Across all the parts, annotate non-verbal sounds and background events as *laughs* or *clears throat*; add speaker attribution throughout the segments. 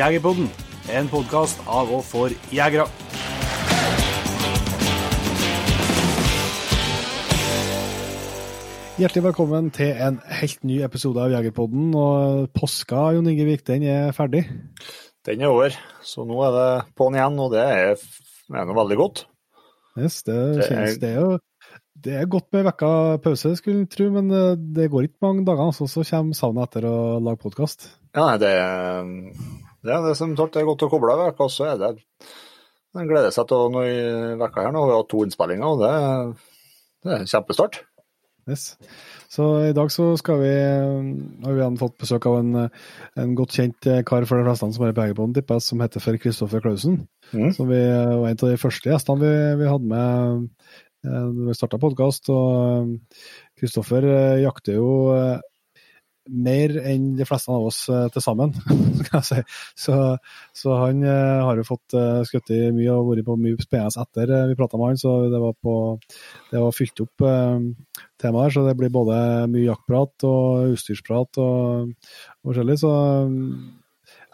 Speaker 1: Jegerpodden, en podkast av og for jegere.
Speaker 2: Hjertelig velkommen til en helt ny episode av Jegerpodden. Og påska, Jon Ingevik, den er ferdig?
Speaker 3: Den er over, så nå er det på'n igjen, og det er, er noe veldig godt.
Speaker 2: Yes, det, kjennes, det, er jo det er godt med vekka pause, skulle jeg tro, men eh, det går ikke mange dager, altså, så kommer savnet etter å lage podkast.
Speaker 3: Ja, det, det er det som sagt, det er godt å koble av og så er det en gleder seg til noe i vekka her nå. Vi har to innspillinger, og det, det er en kjempestart.
Speaker 2: Yes. Så i dag så skal vi har vi fått besøk av en, en godt kjent kar for de fleste som er på Egerbånd, tipper som heter for Kristoffer Klausen. Mm. Som vi var en av de første gjestene vi, vi hadde med da vi starta podkast. Og Kristoffer eh, jakter jo eh, mer enn de fleste av oss uh, til sammen, *laughs* skal jeg si. Så, så han uh, har jo fått uh, skutt i mye og vært på mye spennende etter vi prata med han, så det var, på, det var fylt opp tema her. Så det blir både mye jaktprat og utstyrsprat og forskjellig. Så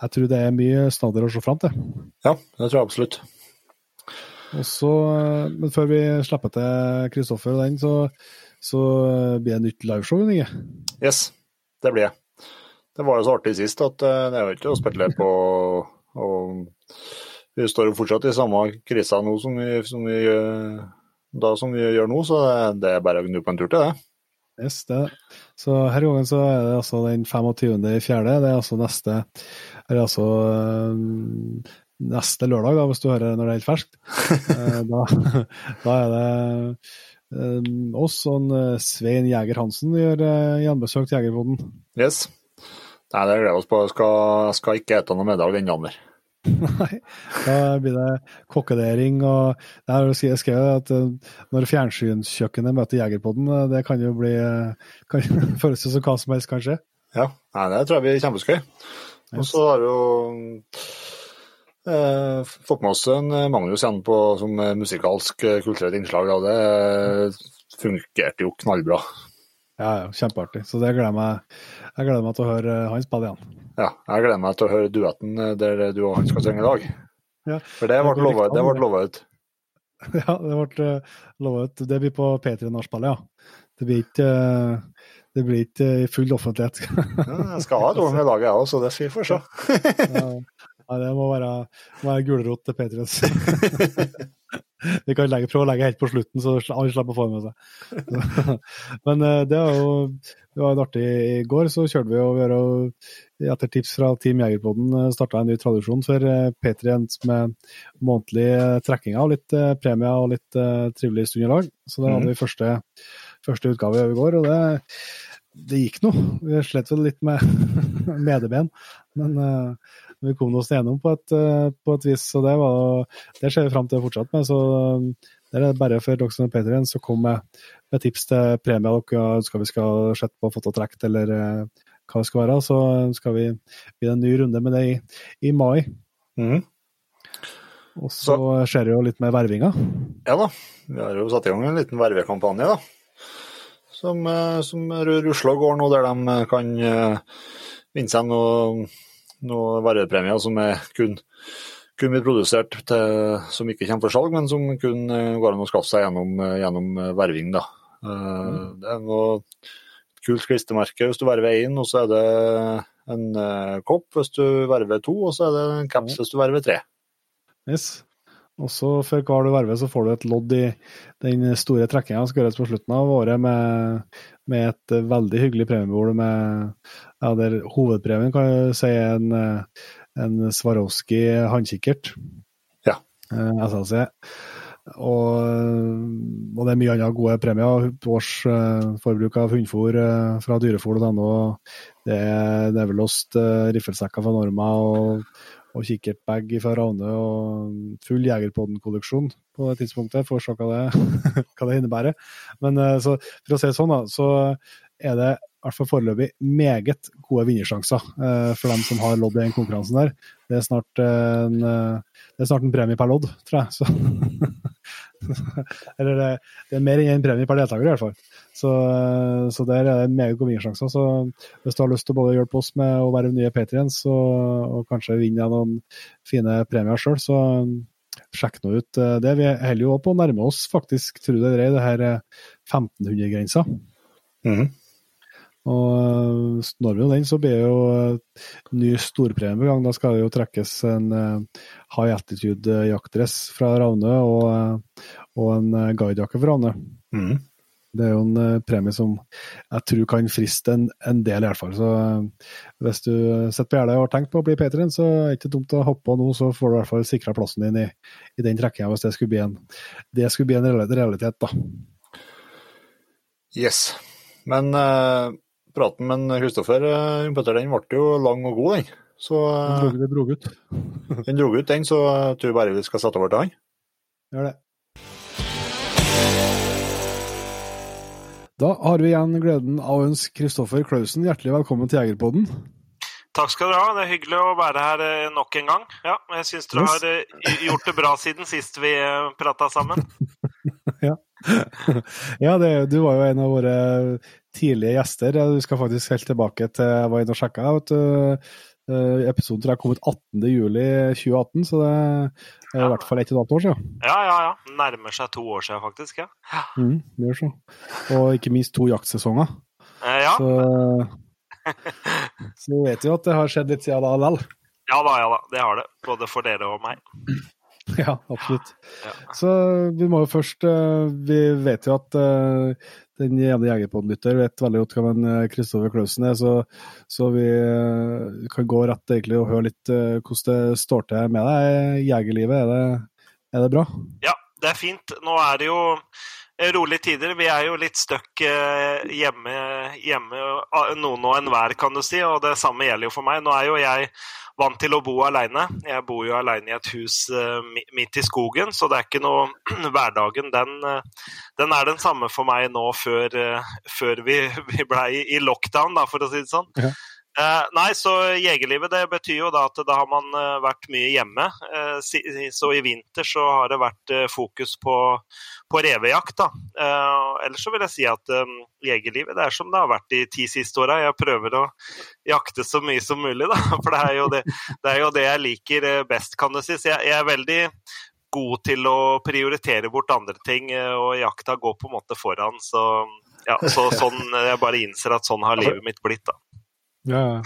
Speaker 2: jeg tror det er mye snadder å se fram til.
Speaker 3: Ja, det tror jeg absolutt.
Speaker 2: Også, men før vi slipper til Kristoffer og den, så, så blir det nytt liveshow?
Speaker 3: Yes det blir det. Det var jo så artig sist at eh, det er jo ikke å spekulere på og Vi står jo fortsatt i samme krisa nå som vi, som vi, da som vi gjør nå, så det er bare å gnu på en tur til det.
Speaker 2: Yes, det. Så her gangen så er det altså den 25. i fjerde. Det er altså neste er altså um, neste lørdag, da, hvis du hører når det er helt ferskt. *laughs* Eh, da, *laughs* da er det oss og uh, Svein Jæger Hansen gjør uh, gjenbesøk til Jegerboden.
Speaker 3: Yes. Nei, det gleder vi oss på. Jeg skal, skal ikke ete noe middag den dagen der.
Speaker 2: Nei, da blir det kokkedering og det er Jeg skrev at når fjernsynskjøkkenet møter Jegerpodden, det kan jo bli kan *laughs* føles som hva som helst, kanskje?
Speaker 3: Ja, Nei, det tror jeg blir kjempeskøy. Og så har jo Eh, fått med oss en eh, Magnus igjen på, som musikalsk eh, kulturelt innslag. og Det fungerte jo knallbra.
Speaker 2: Ja, ja, kjempeartig. Så det gleder meg, jeg gleder meg til å høre han spille igjen.
Speaker 3: Ja, jeg gleder meg til å høre duetten der du og han skal synge i dag. Ja, For det ble lova ut. *laughs*
Speaker 2: Ja, det ble lova ut. Det blir på P3-nachspielet, ja. Det blir ikke det blir ikke i full offentlighet.
Speaker 3: ja, jeg skal ha et ord med laget, jeg òg, så det skal vi få se.
Speaker 2: Ja, Nei, det må være, må være gulrot til Patrions. *laughs* Vi kan legge, prøve å legge helt på slutten, så alle slipper å få det med seg. *laughs* Men eh, det var jo det var artig. I går så kjørte vi over og etter tips fra Team Jegerpodden eh, starta en ny tradisjon for eh, Patrients med månedlige trekkinger og litt premier og litt trivelig stund i lag. Så da hadde vi mhm. første, første utgave i går, og det, det gikk nå. Vi slet vel litt med *laughs* medeben, men vi kom oss gjennom på et, eh, på et vis. så Det, var, det ser vi fram til å fortsette med. så eh, Det er bare for dere som er Patrion, så kom med, med, tips til premier dere ønsker vi skal sette på fått og trukket, eller eh, hva det skal være. Så skal vi bli en ny runde med det i, i mai. Mm. Og så, så skjer det jo litt med vervinga.
Speaker 3: Ja da, vi har jo satt i gang en liten vervekampanje, da. Som, som rusler og går nå, der de kan vinne seg noe noen varepremier som er kun, kun blir produsert til, som ikke kommer for salg, men som kun eh, går an å skaffe seg gjennom, eh, gjennom eh, verving. Da. Mm. Det er noe kult klistremerke hvis du verver én, og så er det en kopp hvis du verver to, og så er det en caps hvis du verver tre.
Speaker 2: Yes. Og så for hver du verver, så får du et lodd i den store trekkinga som skal gjøres på slutten av året, med, med et veldig hyggelig premiebord med ja, der hovedpremien kan jeg si er en, en Swarovski håndkikkert.
Speaker 3: Ja.
Speaker 2: Eh, SLC. Og, og, det er mye annet gode premier. Års uh, forbruk av hundefôr uh, fra dyrefòr.no. Det er nevelost, uh, riffelsekker fra Norma og og kikkertbag fra Ravne. og full Jegerpodden-kolleksjon på det tidspunktet, for å se hva det, *laughs* hva det innebærer. Men eh, så, for å si det sånn, da, så er det i hvert fall foreløpig meget gode vinnersjanser eh, for dem som har lodd i den konkurransen der. Det er snart en, eh, det er snart en premie per lodd, tror jeg. Så, *laughs* Eller det, det, er mer enn én premie per deltaker, i hvert fall. Så, så der er det meget gode vinnersjanser. Så hvis du har lyst til å både hjelpe oss med å være nye patriens og, og kanskje vinne noen fine premier sjøl, så sjekk nå ut eh, det. Vi holder jo på å nærme oss, faktisk, tror det er, det her 1500-grensa. Mm. Og eh, når vi den, så blir jo uh, ny storpremie på gang. Da skal det jo trekkes en uh, high attitude jaktdress fra Ravne og, uh, og en uh, guidejakke fra Ravne. Mm. Det er jo en premie som jeg tror kan friste en, en del, i hvert fall. Så hvis du sitter på gjerdet og har tenkt på å bli Patrion, så er det ikke dumt å hoppe på nå, så får du i hvert fall sikra plassen din i, i den trekkinga, hvis det skulle bli en, det skulle bli en realitet, da.
Speaker 3: Yes. Men praten med Kristoffer eh, Petter, den ble jo lang og god, den. Så
Speaker 2: Den dro ut. *laughs*
Speaker 3: den dro ut, den, så jeg tror bare vi skal sette over til han.
Speaker 2: Gjør det. Da har vi igjen gleden av å ønske Kristoffer Klausen hjertelig velkommen til Jegerpodden.
Speaker 4: Takk skal dere ha. Det er hyggelig å være her eh, nok en gang. Ja, jeg syns dere har eh, gjort det bra siden sist vi prata sammen. *laughs*
Speaker 2: ja, *laughs* ja det, du var jo en av våre tidlige gjester. Du skal faktisk helt tilbake til jeg var inne og sjekka. Uh, episoden tror jeg kom ut 18.07.2018, så det er i hvert fall ett og et halvt år siden.
Speaker 4: Ja, ja, ja. Nærmer seg to år siden, faktisk. ja.
Speaker 2: Mm, det gjør så. Og ikke minst to jaktsesonger.
Speaker 4: Eh, ja.
Speaker 2: Så, så vet vi at det har skjedd litt siden da likevel.
Speaker 4: Ja da, ja da. Det har det. Både for dere og meg. *laughs*
Speaker 2: Ja, absolutt. Ja. Så vi må jo først uh, Vi vet jo at uh, den ene Jegerpod-lytter vet veldig godt hvem Kristoffer Klausen er, så, så vi kan gå rett egentlig og høre litt hvordan det står til med deg i jegerlivet. Er det, er det bra?
Speaker 4: Ja, det er fint. Nå er det jo rolige tider. Vi er jo litt stuck hjemme, hjemme noen og enhver, kan du si. Og det samme gjelder jo for meg. Nå er jo jeg vant til å bo alene. Jeg bor jo alene i et hus uh, midt i skogen, så det er ikke noe *clears throat* Hverdagen den, uh, den, er den samme for meg nå før, uh, før vi, *laughs* vi ble i, i, lockdown, da, for å si det sånn. Ja. Uh, nei, så jegerlivet det betyr jo da at da har man uh, vært mye hjemme. Uh, så i vinter så har det vært fokus på, på revejakt, da. ellers så vil jeg si at jegerlivet det er som det har vært de ti siste åra. Jeg prøver å jakte så mye som mulig, da. *laughs* For det er jo det, det, er jo det jeg liker best, kan du si. Så jeg, jeg, er veldig god til å prioritere bort andre ting, og jakta går på en måte foran. Så, ja, så sånn, jeg bare innser at sånn har livet mitt blitt, da.
Speaker 2: Ja,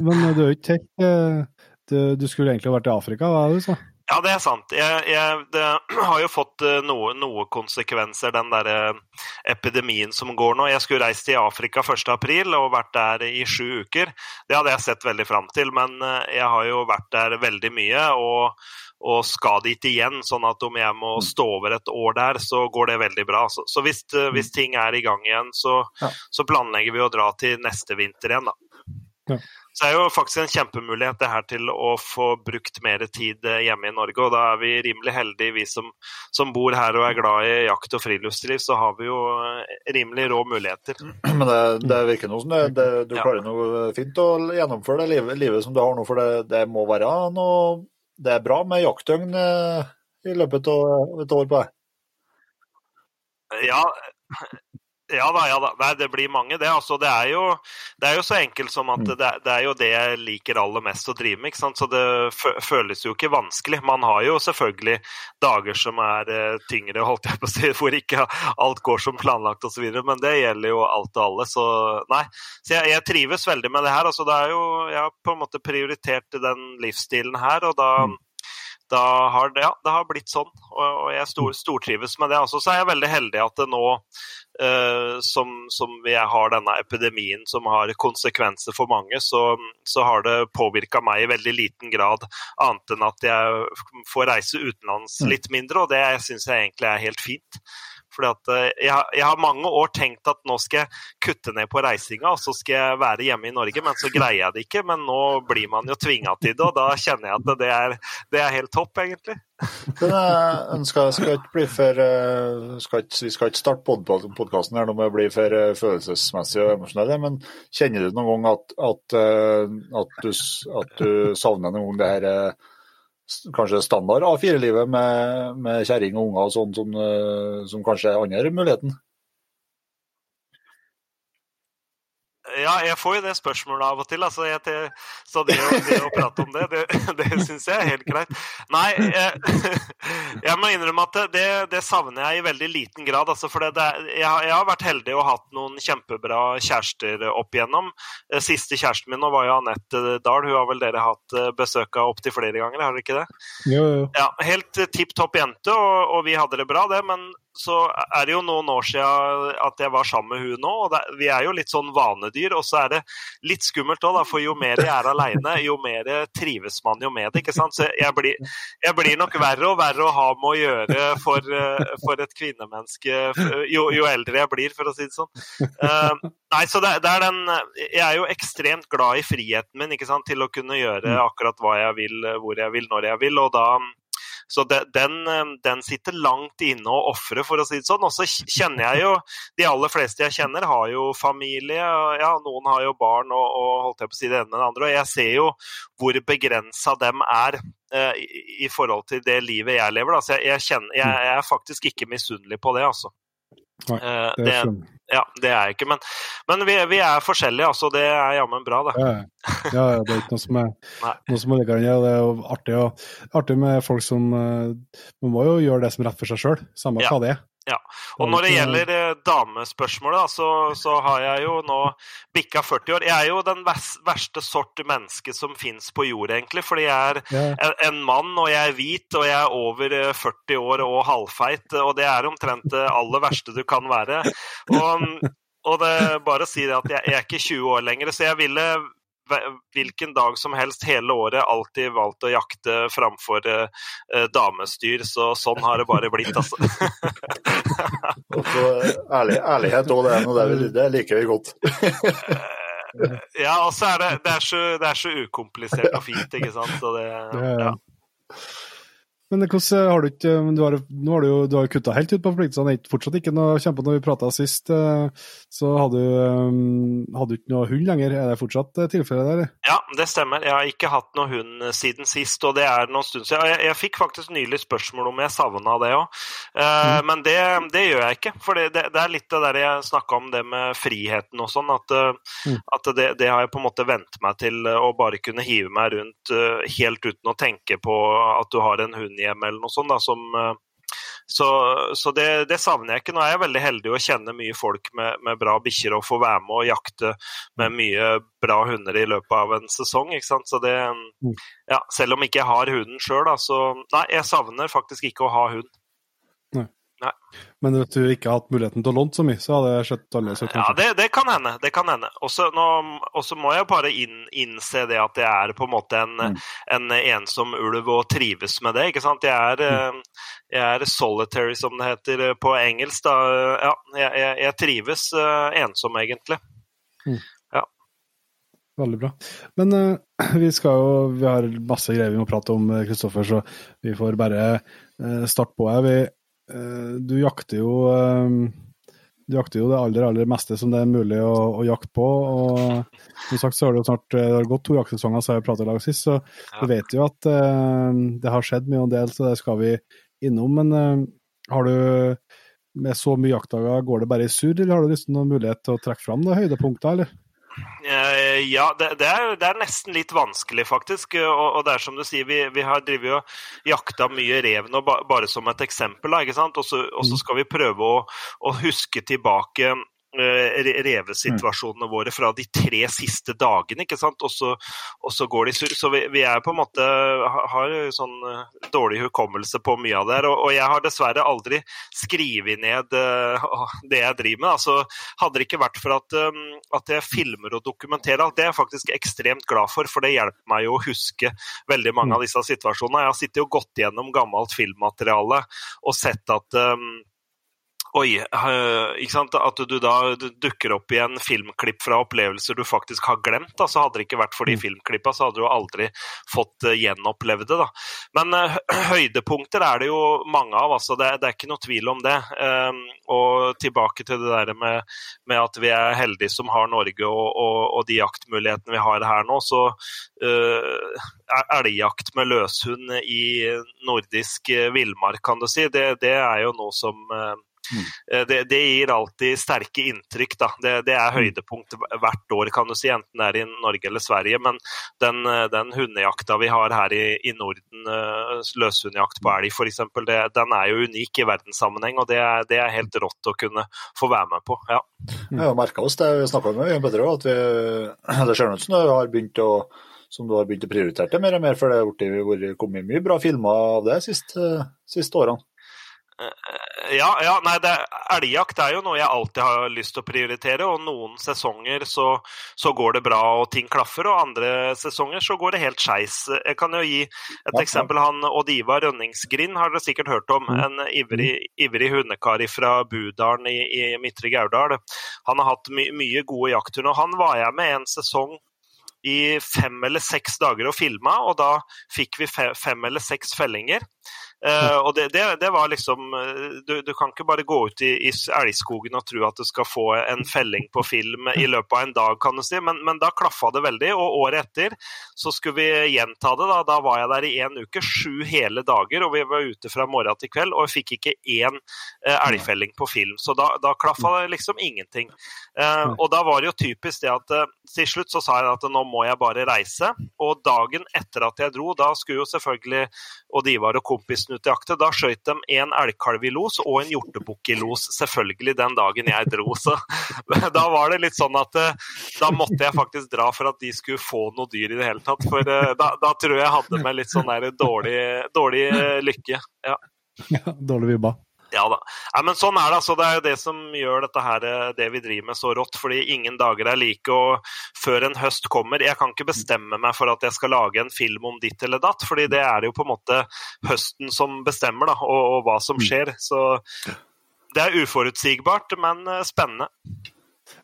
Speaker 2: Men du er ikke helt eh, du, skulle egentlig vært i Afrika, hva er det du sa?
Speaker 4: Ja, det er sant. Jeg, jeg, det *clears throat* har jo fått noen noe, konsekvenser, den der eh, epidemien som går nå. Jeg skulle reist til Afrika 1.4 og vært der i sju uker. Det hadde jeg sett veldig fram til, men jeg har jo vært der veldig mye. og og skal dit igjen. Sånn at om jeg må mm. stå over et år der, så går det veldig bra. Så, så hvis, eh, hvis, mm. ting er i gang igjen, så, ja. så, planlegger vi å dra til neste vinter igjen, da. Ja. Så det er jo faktisk en kjempemulighet det her til å få brukt mer tid eh, hjemme i Norge. Og da er vi rimelig heldige, vi som, som bor her og er glad i jakt og friluftsliv. Så har vi jo eh, rimelig rå muligheter. *clears throat*
Speaker 3: Men det, det virker noe som det, det, du klarer noe fint å gjennomføre det livet, livet som du har nå, for det, det må være noe det er bra med jaktdøgn eh, i løpet av et år på det?
Speaker 4: Ja, ja da, ja da. Nei, det blir mange, det. Altså, det, er jo, det er jo så enkelt som at mm. det, det, er jo det jeg liker aller mest å drive med. ikke sant? Så det føles jo ikke vanskelig. Man har jo selvfølgelig dager som er uh, tyngre, holdt jeg på å si, *laughs* hvor ikke alt går som planlagt osv. Men det gjelder jo alt og alle. Så nei. Så jeg, jeg trives veldig med det her. Altså, det er jo, jeg har på en måte prioritert den livsstilen her, og da mm da har det, ja, det har blitt sånn. Og, jeg stor, stortrives med det. Altså, så er jeg veldig heldig at det nå som, som, vi har denne epidemien som har konsekvenser for mange, så, så har det påvirka meg i veldig liten grad, annet enn at jeg får reise utenlands mm. litt mindre, og det syns jeg egentlig er helt fint. Fordi at eh, jeg, jeg, har mange år tenkt at nå skal jeg kutte ned på reisinga, og så skal jeg være hjemme i Norge, men så greier jeg det ikke. Men nå blir man jo tvinga til det, og da kjenner jeg at det er, det er helt topp, egentlig.
Speaker 3: Men jeg skal, skal ikke bli for eh, skal ikke, Vi skal ikke starte podkasten her nå med å bli for eh, følelsesmessig og emosjonell, men kjenner du noen gang at, at, at, du, at du savner noen gang det her kanskje standard A4-livet med, med kjerring og unger og sånn som, eh, som kanskje er andre muligheten?
Speaker 4: Ja, jeg får jo det spørsmålet av og til. Altså, jeg, så det å, det å, prate om det, det, *laughs* det syns jeg er helt greit. Nei, jeg, *laughs* jeg må innrømme at det, det, savner jeg i veldig liten grad. Altså, for jeg, jeg, har vært heldig og hatt noen kjempebra kjærester opp igjennom. Eh, siste kjæresten min nå var jo Anette Dahl. Hun har vel dere hatt eh, besøk av opptil flere ganger, har dere ikke det?
Speaker 2: Jo, jo.
Speaker 4: Ja, Helt tipp topp jente, og, og vi hadde det bra, det. Men så er det jo noen år siden at jeg var sammen med hun nå. og det, Vi er jo litt sånn vanedyr. Og så er det litt skummelt òg, for jo mer jeg er alene, jo mer trives man jo med det. ikke sant? Så jeg blir, jeg blir nok verre og verre å ha med å gjøre for, for et kvinnemenneske jo, jo, eldre jeg blir, for å si det sånn. Uh, nei, så det, det, er den Jeg er jo ekstremt glad i friheten min ikke sant? til å kunne gjøre akkurat hva jeg vil, hvor jeg vil, når jeg vil. og da så det, den, eh, den, sitter langt inne å ofre, for å si det sånn. Og så kjenner jeg jo De aller fleste jeg kjenner, har jo familie. ja, Noen har jo barn og, og holdt jeg på å si det ene med det andre. Og jeg ser jo hvor begrensa dem er eh, i, i, forhold til det livet jeg lever. Da. Så jeg, jeg, kjenner, jeg, jeg er faktisk ikke misunnelig på det, altså.
Speaker 2: Nei, eh, det, det,
Speaker 4: ja, det er jeg ikke. Men, men vi, vi, er forskjellige, altså. Det er jammen bra, det.
Speaker 2: Ja, ja, det er ikke noe som er *laughs* noe som ligger an. Det er jo artig, og, artig med folk som uh, Man må jo gjøre det som er rett for seg sjøl, samme hva det er.
Speaker 4: Ja. Og når det gjelder eh, damespørsmålet, da, så, så, har jeg jo nå bikka 40 år. Jeg er jo den verste sort menneske som fins på jord, egentlig. Fordi jeg er en mann, og jeg er hvit, og jeg er over 40 eh, år og halvfeit. Og det er omtrent det aller verste du kan være. Og, og det, bare å si det at jeg, jeg er ikke 20 år lenger, så jeg ville hvilken dag som helst hele året alltid valgt å jakte framfor uh, damestyr. Så sånn har det bare blitt, altså. *laughs*
Speaker 3: og så ærlig, ærlighet òg, det, det, det liker vi godt.
Speaker 4: ja, og så er det, det, er så, det er så ukomplisert og fint, ikke sant. Så det, ja.
Speaker 2: Men hvordan har du ikke du har, Nå har du jo du har kutta helt ut på forpliktelsene. Fortsatt ikke noe kjempe når vi prata sist. Eh, så hadde du, eh, hadde du ikke noe hund lenger. Er det fortsatt eh, tilfellet der?
Speaker 4: Ja, det stemmer. Jeg har ikke hatt noe hund siden sist, og det er noen stund siden. Jeg, jeg fikk faktisk nylig spørsmål om jeg savna det òg, mm. men det, det, gjør jeg ikke. For det, det, det er litt det der jeg snakka om det med friheten og sånn, at, mm. at det, det, har jeg på en måte vent meg til å bare kunne hive meg rundt helt uten å tenke på at du har en hund hjem eller noe sånt. Da, som, eh, så, så det, det, savner jeg ikke. Nå er jeg veldig heldig å kjenne mye folk med, med bra bikkjer og få være med og jakte med mye bra hunder i løpet av en sesong. det, mm. ja, selv om ikke jeg har hunden sjøl, så Nei, jeg savner faktisk ikke å ha hund.
Speaker 2: Nei. Men hvis du ikke har hatt muligheten til å låne så mye, så hadde jeg skjøtt alle så
Speaker 4: Ja, det, det, kan hende. Det kan hende. Og så må jeg bare inn, innse det at jeg er på en måte en, mm. en, ensom ulv og trives med det. ikke sant? Jeg er, mm. Eh, jeg er solitary, som det heter eh, på engelsk. da. Ja, jeg, jeg, jeg trives uh, ensom, egentlig. Mm. Ja.
Speaker 2: Veldig bra. Men uh, vi skal jo, vi har masse greier vi må prate om, Kristoffer, så vi får bare uh, starte på. her. Vi Eh, du jakter jo eh, du jakter jo det aller aller meste som det er mulig å, å jakte på. og som sagt så har Det snart det har gått to jaktsesonger siden vi pratet i lag sist, så ja. du vet jo at uh, det har skjedd mye og del, så det skal vi innom. Men uh, har du med så mye jaktdager, går det bare i surr, eller har du liksom noen mulighet til å trekke fram noen høydepunkter, eller?
Speaker 4: Eh, ja, det, det, er, det, er, nesten litt vanskelig, faktisk. Og, og det er som du sier, vi, vi har drevet og jakta mye rev nå, bare som et eksempel. ikke sant? Og så, og så mm. skal vi prøve å, å huske tilbake revesituasjonene våre fra de tre siste dagene. ikke sant? Og så, og så går de sur. Så vi, vi, er på en måte har sånn eh, dårlig hukommelse på mye av det her. Og, og jeg har dessverre aldri skrevet ned uh, *laughs* det jeg driver med. Altså, hadde det ikke vært for at, um, at jeg filmer og dokumenterer alt, det er jeg faktisk ekstremt glad for. For det hjelper meg jo å huske veldig mange av disse situasjonene. Jeg har sittet og gått gjennom gammelt filmmateriale og sett at um, Oi, øh, ikke sant? At du da dukker opp i en filmklipp fra opplevelser du faktisk har glemt. Da. Så hadde det ikke vært for de filmklippa, så hadde du aldri fått uh, gjenopplevd det. Da. Men uh, høydepunkter er det jo mange av, altså. Det, det er ikke noe tvil om det. Um, og tilbake til det der med, med, at vi er heldige som har Norge og, og, og de jaktmulighetene vi har her nå. Så uh, elgjakt med løshund i nordisk villmark, kan du si, det, det er jo noe som Mm. Det, det, gir alltid sterke inntrykk. Da. Det, det, er mm. høydepunkt hvert år, kan du si, enten det er i Norge eller Sverige. Men den, eh, den hundejakta vi har her i, i Norden, eh, løshundjakt på elg f.eks., den er jo unik i verdenssammenheng. Og det er, det er, helt rått å kunne få være med på. Ja.
Speaker 3: Mm. Jeg har merka oss det vi snakka med Jørn Petter òg, at vi, *clears throat* det ser ut som du har begynt å som du har begynt å prioritere det mer og mer, for det har kommet mye bra filmer av det siste, siste årene.
Speaker 4: Eh, ja, ja, nei, det, elgjakt er jo noe jeg alltid har lyst til å prioritere. og Noen sesonger så, så, går det bra og ting klaffer, og andre sesonger så går det helt skeis. Jeg kan jo gi et eksempel. han Odd Ivar Rønningsgrind har dere sikkert hørt om. Mm. En ivrig, ivrig hundekar fra Budalen i, i Midtre Gaurdal. Han har hatt my, mye gode jakthunder. og Han var jeg med en sesong i fem eller seks dager og filma, og da fikk vi fem eller seks fellinger. Uh, og det, det, det, var liksom eh, du, du, kan ikke bare gå ut i, i, elgskogen og tro at du skal få en felling på film i løpet av en dag, kan du si. Men, men da klaffa det veldig. Og året etter så skulle vi gjenta det. Da, da var jeg der i én uke, sju hele dager, og vi var ute fra morgen til kveld og vi fikk ikke én uh, elgfelling på film. Så da, da klaffa det liksom ingenting. Uh, og da var det jo typisk det at til slutt så sa jeg at nå må jeg bare reise. Og dagen etter at jeg dro, da skulle jo selvfølgelig Odd Ivar og kompisen snutjakte. Da skjøt de en elgkalv i los og en hjortebukk i los, selvfølgelig den dagen jeg dro. Så *laughs* da var det litt sånn at eh, da måtte jeg faktisk dra for at de skulle få noe dyr i det hele tatt. For eh, da, da tror jeg jeg hadde med litt sånn der dårlig, dårlig eh, lykke. Ja. *laughs*
Speaker 2: ja dårlig vibba.
Speaker 4: Ja da. Ja, men sånn er det. altså. Det er jo det som gjør dette her, eh, det vi driver med så rått. fordi ingen dager er like. og Før en høst kommer Jeg kan ikke bestemme meg for at jeg skal lage en film om ditt eller datt. fordi det er jo på en måte høsten som bestemmer, da, og, og hva som mm. skjer. Så det er uforutsigbart, men eh, spennende.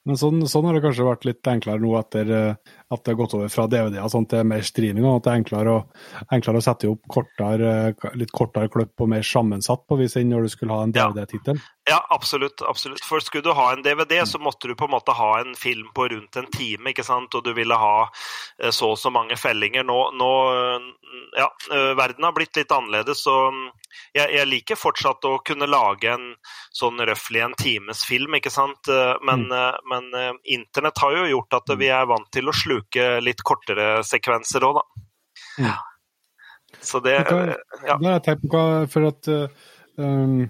Speaker 2: Men sånn, sånn, har det kanskje vært litt enklere nå etter eh, at det har gått over fra DVD-er sånn til mer streaming. og At det er enklere å, enklere å sette opp kortere, litt kortere kløpp og mer sammensatt på vis enn når du skulle ha en DVD-tittel.
Speaker 4: Ja, absolutt. absolutt. For skulle du ha en DVD, så måtte du på en måte ha en film på rundt en time, ikke sant? og du ville ha eh, så og så mange fellinger. Nå, nå ja, eh, verden har blitt litt annerledes, så mm, jeg, jeg, liker fortsatt å kunne lage en sånn røftlig en times film, ikke sant. Eh, men, mm. Men, internett har jo gjort at vi er vant til å sluke litt kortere sekvenser òg, da. Ja. Så det
Speaker 2: Ja. Det har jeg tenkt på For at um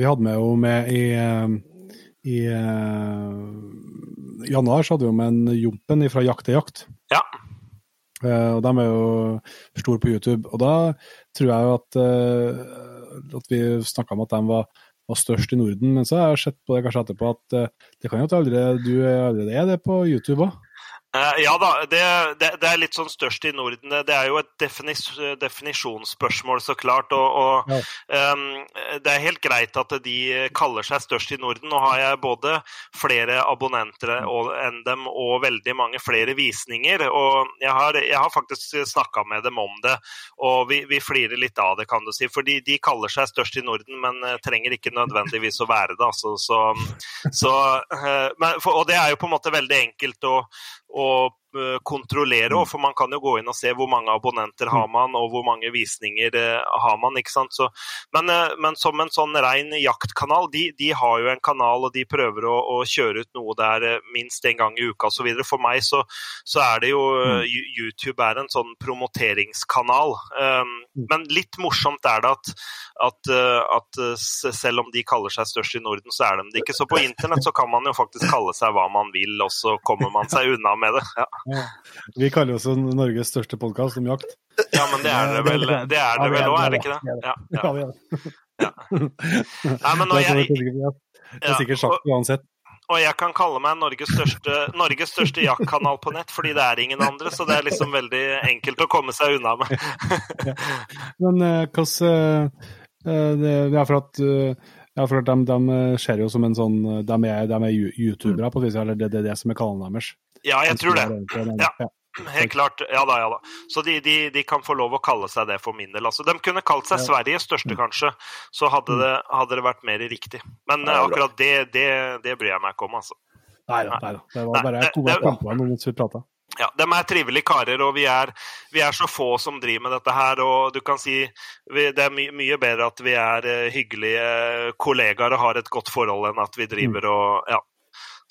Speaker 2: vi hadde med jo med i, eh, i uh, januar så hadde vi jo med en Jompen fra Jakt til jakt.
Speaker 4: Ja.
Speaker 2: Uh, og de er jo store på YouTube. Og da tror jeg jo at, uh, at vi snakka om at de var, var, størst i Norden. Men så har jeg sett på det kanskje etterpå at det kan jo at du allerede er det på YouTube òg?
Speaker 4: Uh, ja da, det, det, det, er litt sånn størst i Norden. Det er jo et definis, definisjonsspørsmål, så klart. Og, og ja. um, det er helt greit at de kaller seg størst i Norden. Nå har jeg både flere abonnenter enn dem og veldig mange flere visninger. Og jeg har, jeg har faktisk snakka med dem om det, og vi, vi, flirer litt av det, kan du si. For de, kaller seg størst i Norden, men uh, trenger ikke nødvendigvis å være det. Altså. Så, så, uh, men, for, og det er jo på en måte veldig enkelt å og Eh, kontrollere òg, mm. for man kan jo gå inn og se hvor mange abonnenter har mm. man, og hvor mange visninger eh, har man. ikke sant? Så, men, eh, men, som en sånn ren jaktkanal, de, de, har jo en kanal og de prøver å, å kjøre ut noe der minst en gang i uka osv. For meg så, så, er det jo mm. YouTube er en sånn promoteringskanal. Um, men litt morsomt er det at, at, at, selv om de kaller seg størst i Norden, så er de det ikke. Så på internett så kan man jo faktisk kalle seg hva man vil, og så kommer man seg unna med det. Ja.
Speaker 2: Vi kaller oss Norges største podkast om jakt.
Speaker 4: Ja, men det er det vel det er det vel òg, er det ikke det? Ja. ja. Nei, men når jeg
Speaker 2: Det er sikkert sjakk uansett.
Speaker 4: Og jeg kan kalle meg Norges største, Norges største jaktkanal på nett, fordi det er ingen andre. Så det er liksom veldig enkelt å komme seg unna med.
Speaker 2: Men hvordan uh, det, er for at Ja, for de, de ser jo som en sånn De er, de er youtubere, på vis, eller det, det er det som er kanalen deres.
Speaker 4: Ja, jeg tror det. Ja. Helt klart. Ja da, ja da. Så de, de, de, kan få lov å kalle seg det for min del. Altså, de kunne kalt seg Sveriges største, kanskje. Så hadde det, hadde det vært mer riktig. Men eh, akkurat det, det, det bryr jeg meg ikke om, altså.
Speaker 2: Nei da, nei da. Det var bare
Speaker 4: det- det-
Speaker 2: jeg kom på mens vi prata.
Speaker 4: Ja, De er trivelige karer, og vi er, vi er så få som driver med dette her. og du kan si vi, Det er my, mye bedre at vi er eh, hyggelige kollegaer og har et godt forhold, enn at vi driver og ja.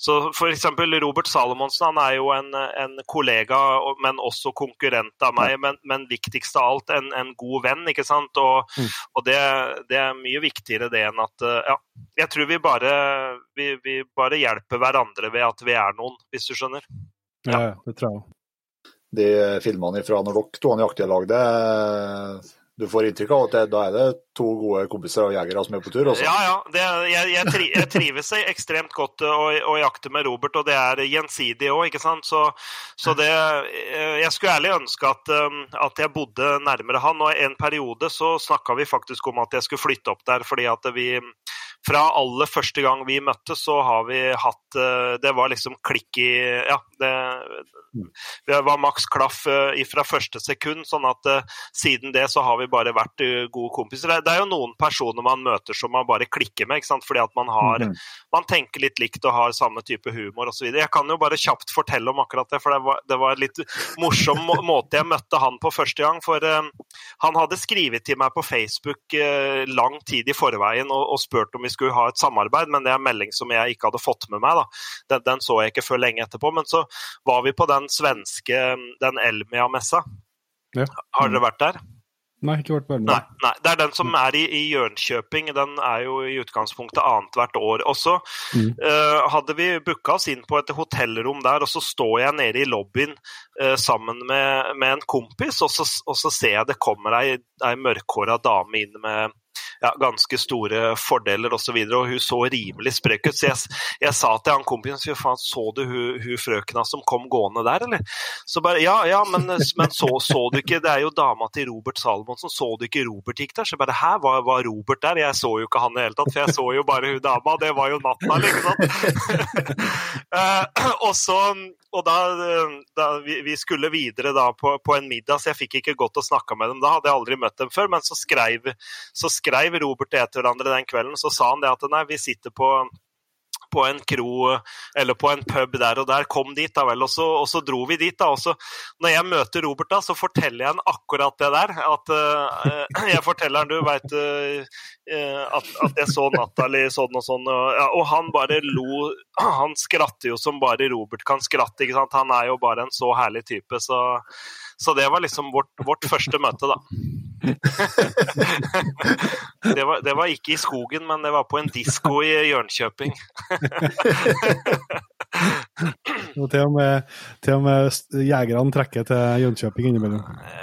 Speaker 4: Så for eksempel Robert Salomonsen han er jo en, en kollega, men også konkurrent av meg. Men, men viktigst av alt en, en god venn, ikke sant. Og,
Speaker 2: Mm.
Speaker 4: og det, det er mye viktigere det enn at eh, Ja. Jeg tror vi bare, vi, vi bare hjelper hverandre ved at vi er noen, hvis du skjønner.
Speaker 2: Ja, ja, det tror jeg òg.
Speaker 3: De filmene fra når dere to i aktige lag, det du får inntrykk av at det, da er det to gode kompiser og jegere som er på tur? Også.
Speaker 4: Ja, ja. Det, jeg, jeg, tri, jeg trives *laughs* ekstremt godt å, å jakte med Robert, og det er gjensidig òg, ikke sant. Så, så det eh, Jeg skulle ærlig ønske at, um, at jeg bodde nærmere han, og en periode så snakka vi faktisk om at jeg skulle flytte opp der, fordi at vi fra aller første gang vi møttes, så har vi hatt eh, Det var liksom klikk i Ja, det, det var maks klaff eh, fra første sekund. Sånn at eh, siden det så har vi bare vært gode kompiser. Det, er jo noen personer man møter som man bare klikker med, ikke sant? fordi at man har
Speaker 3: Mhm.
Speaker 4: man tenker litt likt og har samme type humor osv. Jeg kan jo bare kjapt fortelle om akkurat det, for det var, det var en litt morsom måte jeg møtte han på første gang. For han hadde skrevet til meg på Facebook lang tid i forveien og, og spurt om vi skulle ha et samarbeid, men det er en melding som jeg ikke hadde fått med meg. Den, den så jeg ikke før lenge etterpå. Men så var vi på den svenske, den Elmia-messa.
Speaker 2: Ja.
Speaker 4: Har dere vært der?
Speaker 2: Nei, ikke vært med.
Speaker 4: Nei, nei, det er den som er i, i Jørnkjøping. Den er jo i utgangspunktet annethvert år også.
Speaker 2: Mm.
Speaker 4: uh, hadde vi booka oss inn på et hotellrom der, og så står jeg nede i lobbyen uh, sammen med, med en kompis, og så, og så ser jeg det kommer ei, ei mørkhåra dame inn med ja, ganske store fordeler osv., og, så og hun så rimelig sprek ut. Så jeg, jeg sa til han kompisen fy faen, så du hun, hun frøkena som kom gående der, eller? Så bare ja, ja, men, men så, så du ikke Det er jo dama til Robert Salomonsen, så du ikke Robert gikk der? Så bare hæ, var, var Robert der? Jeg så jo ikke han i det hele tatt, for jeg så jo bare hun dama, det var jo natta, sant? *laughs* Eh, og så og da, da vi, vi skulle videre da på, på en middag, så jeg fikk ikke gått og snakka med dem. Da hadde jeg aldri møtt dem før, men så skrev, så skrev Robert det til hverandre den kvelden. Så sa han det at nei, vi sitter på på en kro eller på en pub der og der, kom dit da vel, og så, og så dro vi dit. da, og så Når jeg møter Robert, da, så forteller jeg han akkurat det der. At uh, jeg forteller han, du veit uh, at, at jeg så Natalie sånn og sånn, og, ja, og han bare lo. Han skratter jo som bare Robert kan skratte. ikke sant, Han er jo bare en så herlig type, så, så det var liksom vårt, vårt første møte, da. *laughs* det, var, det var ikke i skogen, men det var på en disko i Jørnkjøping. *laughs*
Speaker 2: Til og med, til og med jegerne trekker til Jönköping innimellom.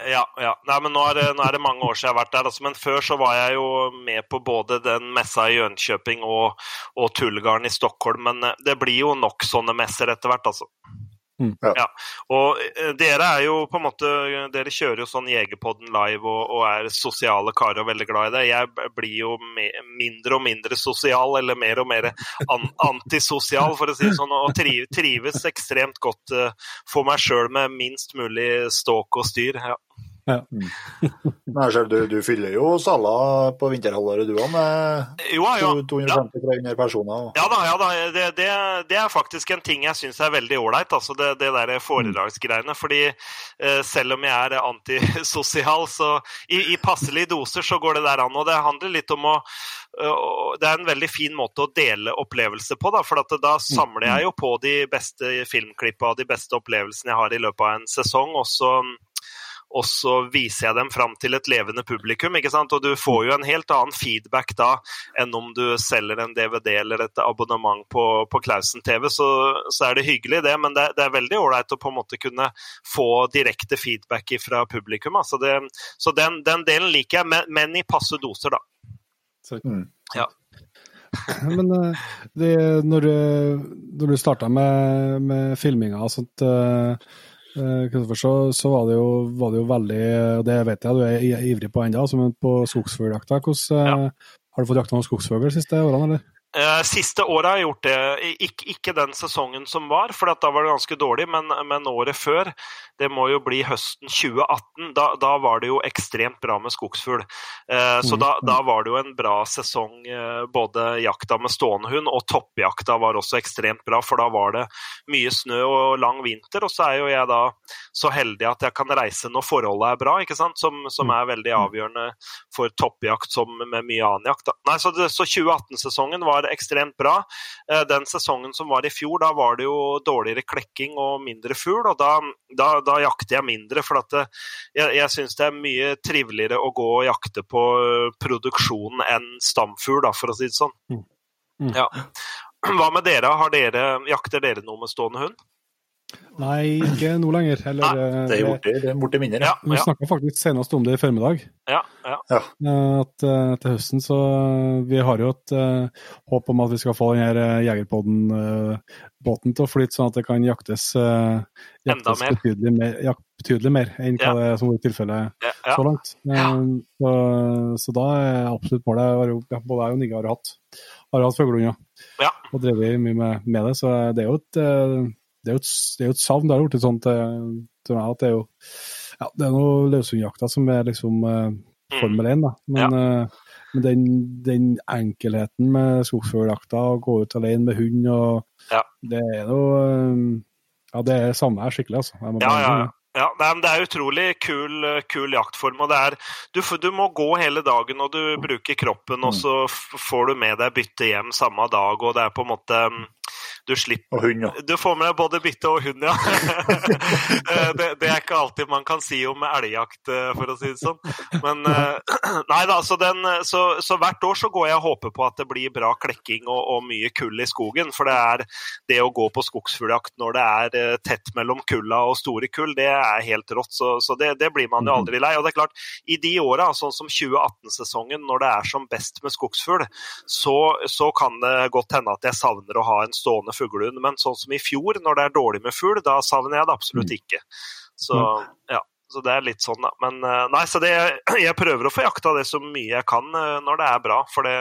Speaker 4: Ja, ja. Nei, men nå er, det, nå er det mange år siden jeg har vært der. Altså, men før så var jeg jo med på både den messa i Jönköping og, og Tullgarden i Stockholm. Men eh, det blir jo nok sånne messer etter hvert, altså.
Speaker 2: Mm.
Speaker 3: Ja.
Speaker 4: Og eh, dere er jo på en måte Dere kjører jo sånn Jegerpodden live og, og er sosiale karer og veldig glad i det. Jeg blir jo me, mindre og mindre sosial, eller mer og mer an, antisosial, for å si det sånn, og tri, trives ekstremt godt uh, for meg sjøl med minst mulig ståk og styr. Ja.
Speaker 3: Men jeg selv, du, du fyller jo saler på vinterhalvåret du òg, med
Speaker 4: Jo, ja.
Speaker 3: 250-300 personer.
Speaker 4: Ja da, ja da. Det, det, det er faktisk en ting jeg syns er veldig ålreit, altså det, det der foredragsgreiene. Fordi eh, selv om jeg er antisosial, så i, i passelige doser så går det der an. Og det handler litt om å øh, Det er en veldig fin måte å dele opplevelser på, da. For at da samler jeg jo på de beste filmklippa og de beste opplevelsene jeg har i løpet av en sesong. og så og så viser jeg dem fram til et levende publikum. ikke sant? Og du får jo en helt annen feedback da enn om du selger en DVD eller et abonnement på, på Klausen TV. Så, så er det hyggelig, det, men det, det er veldig ålreit å på en måte kunne få direkte feedback fra publikum. Altså det, så den, den delen liker jeg, men, men i passe doser, da.
Speaker 3: Mm. *laughs*
Speaker 2: Men eh, det, når, du- når du starta med, med filminga og sånt, eh, eh, så, så var, det jo, var det jo veldig Og det vet jeg du er ivrig på ennå, men på skogsfugljakta, hvordan eh, Har du fått jakta noen skogsfugl de siste årene, eller?
Speaker 4: Eh, Siste året har jeg gjort det. Ik ikke den sesongen som var, for da var det ganske dårlig, men, men året før, det må jo bli høsten 2018, da, da var det jo ekstremt bra med skogsfugl. Eh, så
Speaker 2: Mhm.
Speaker 4: da, da var det jo en bra sesong, eh, både jakta med stående hund og toppjakta var også ekstremt bra, for da var det mye snø og lang vinter. Og så er jo jeg da så heldig at jeg kan reise når forholdet er bra, ikke sant? Som, som er veldig avgjørende for toppjakt som med mye annen jakt. Da. Nei, så, så 2018-sesongen var ekstremt bra. Eh, Den sesongen som var i fjor, da var det jo dårligere klekking og mindre fugl, og da, da, da jakter jeg mindre. For at det, jeg, jeg syns det er mye triveligere å gå og jakte på eh, produksjonen enn stamfugl, for å si det sånn.
Speaker 2: Mm. Mm.
Speaker 4: Ja. Hva med dere? Har dere? Jakter dere noe med stående hund?
Speaker 2: Nei, ikke nå lenger. Eller, Nei,
Speaker 3: Det er borti, det er borte mindre.
Speaker 4: Ja,
Speaker 2: Vi
Speaker 4: ja,
Speaker 2: snakka faktisk senest om det i formiddag.
Speaker 4: ja, ja.
Speaker 2: eh, At eh, til høsten så Vi har jo et uh, håp om at vi skal få den her uh, Jegerpodden-båten til å flyte, sånn at det kan jaktes, eh,
Speaker 4: Enda
Speaker 2: jaktes
Speaker 4: mer.
Speaker 2: Betydelig, mer, jakt, betydelig mer enn hva det er som er tilfellet
Speaker 4: ja, ja.
Speaker 2: så langt. Eh, Så, så da er absolutt målet jeg har jo, ja, Både jeg og Nigge har hatt, har hatt fuglehunder
Speaker 4: Ja.
Speaker 2: og drevet mye med, med det. Så det er jo et, eh, det er jo et, det er jo et savn. Det har blitt sånn til, til meg at det er jo ja, det er noe løshundjakta som er liksom eh,
Speaker 4: Mm.
Speaker 2: Formel 1, da. Men, eh, men den, den enkelheten med skogsfugljakta, å gå ut alene med hund, og
Speaker 4: Ja.
Speaker 2: det er noe eh, Ja, det savner jeg skikkelig, altså. Jeg
Speaker 4: Ja, ja, ja. Ja, Det er utrolig kul, kul jaktform. og det er, du, du må gå hele dagen og du bruker kroppen, og så får du med deg bytte hjem samme dag. og det er på en måte mm, Du slipper
Speaker 3: Og hund, ja.
Speaker 4: du får med deg både bytte og hund, ja. *laughs* Eh, det, det er ikke alltid man kan si om elgjakt, eh, for å si det sånn. Men eh, *clears throat* nei da, så, den, så, så hvert år så går jeg og håper på at det blir bra klekking og, og mye kull i skogen. For det er det å gå på skogsfugljakt når det er tett mellom kulla og store kull, det er helt rått. Så, så det, det blir man jo aldri lei. Og det er klart, i de åra, sånn som 2018-sesongen, når det er som best med skogsfugl, så, så kan det godt hende at jeg savner å ha en stående fuglehund. Men sånn som i fjor, når det er dårlig med fugl, da savner jeg det absolutt ikke. Så ja. Så det er litt sånn, da. Men eh, nei, så det, *clears throat* jeg prøver å få jakta det så mye jeg kan eh, når det er bra. For det,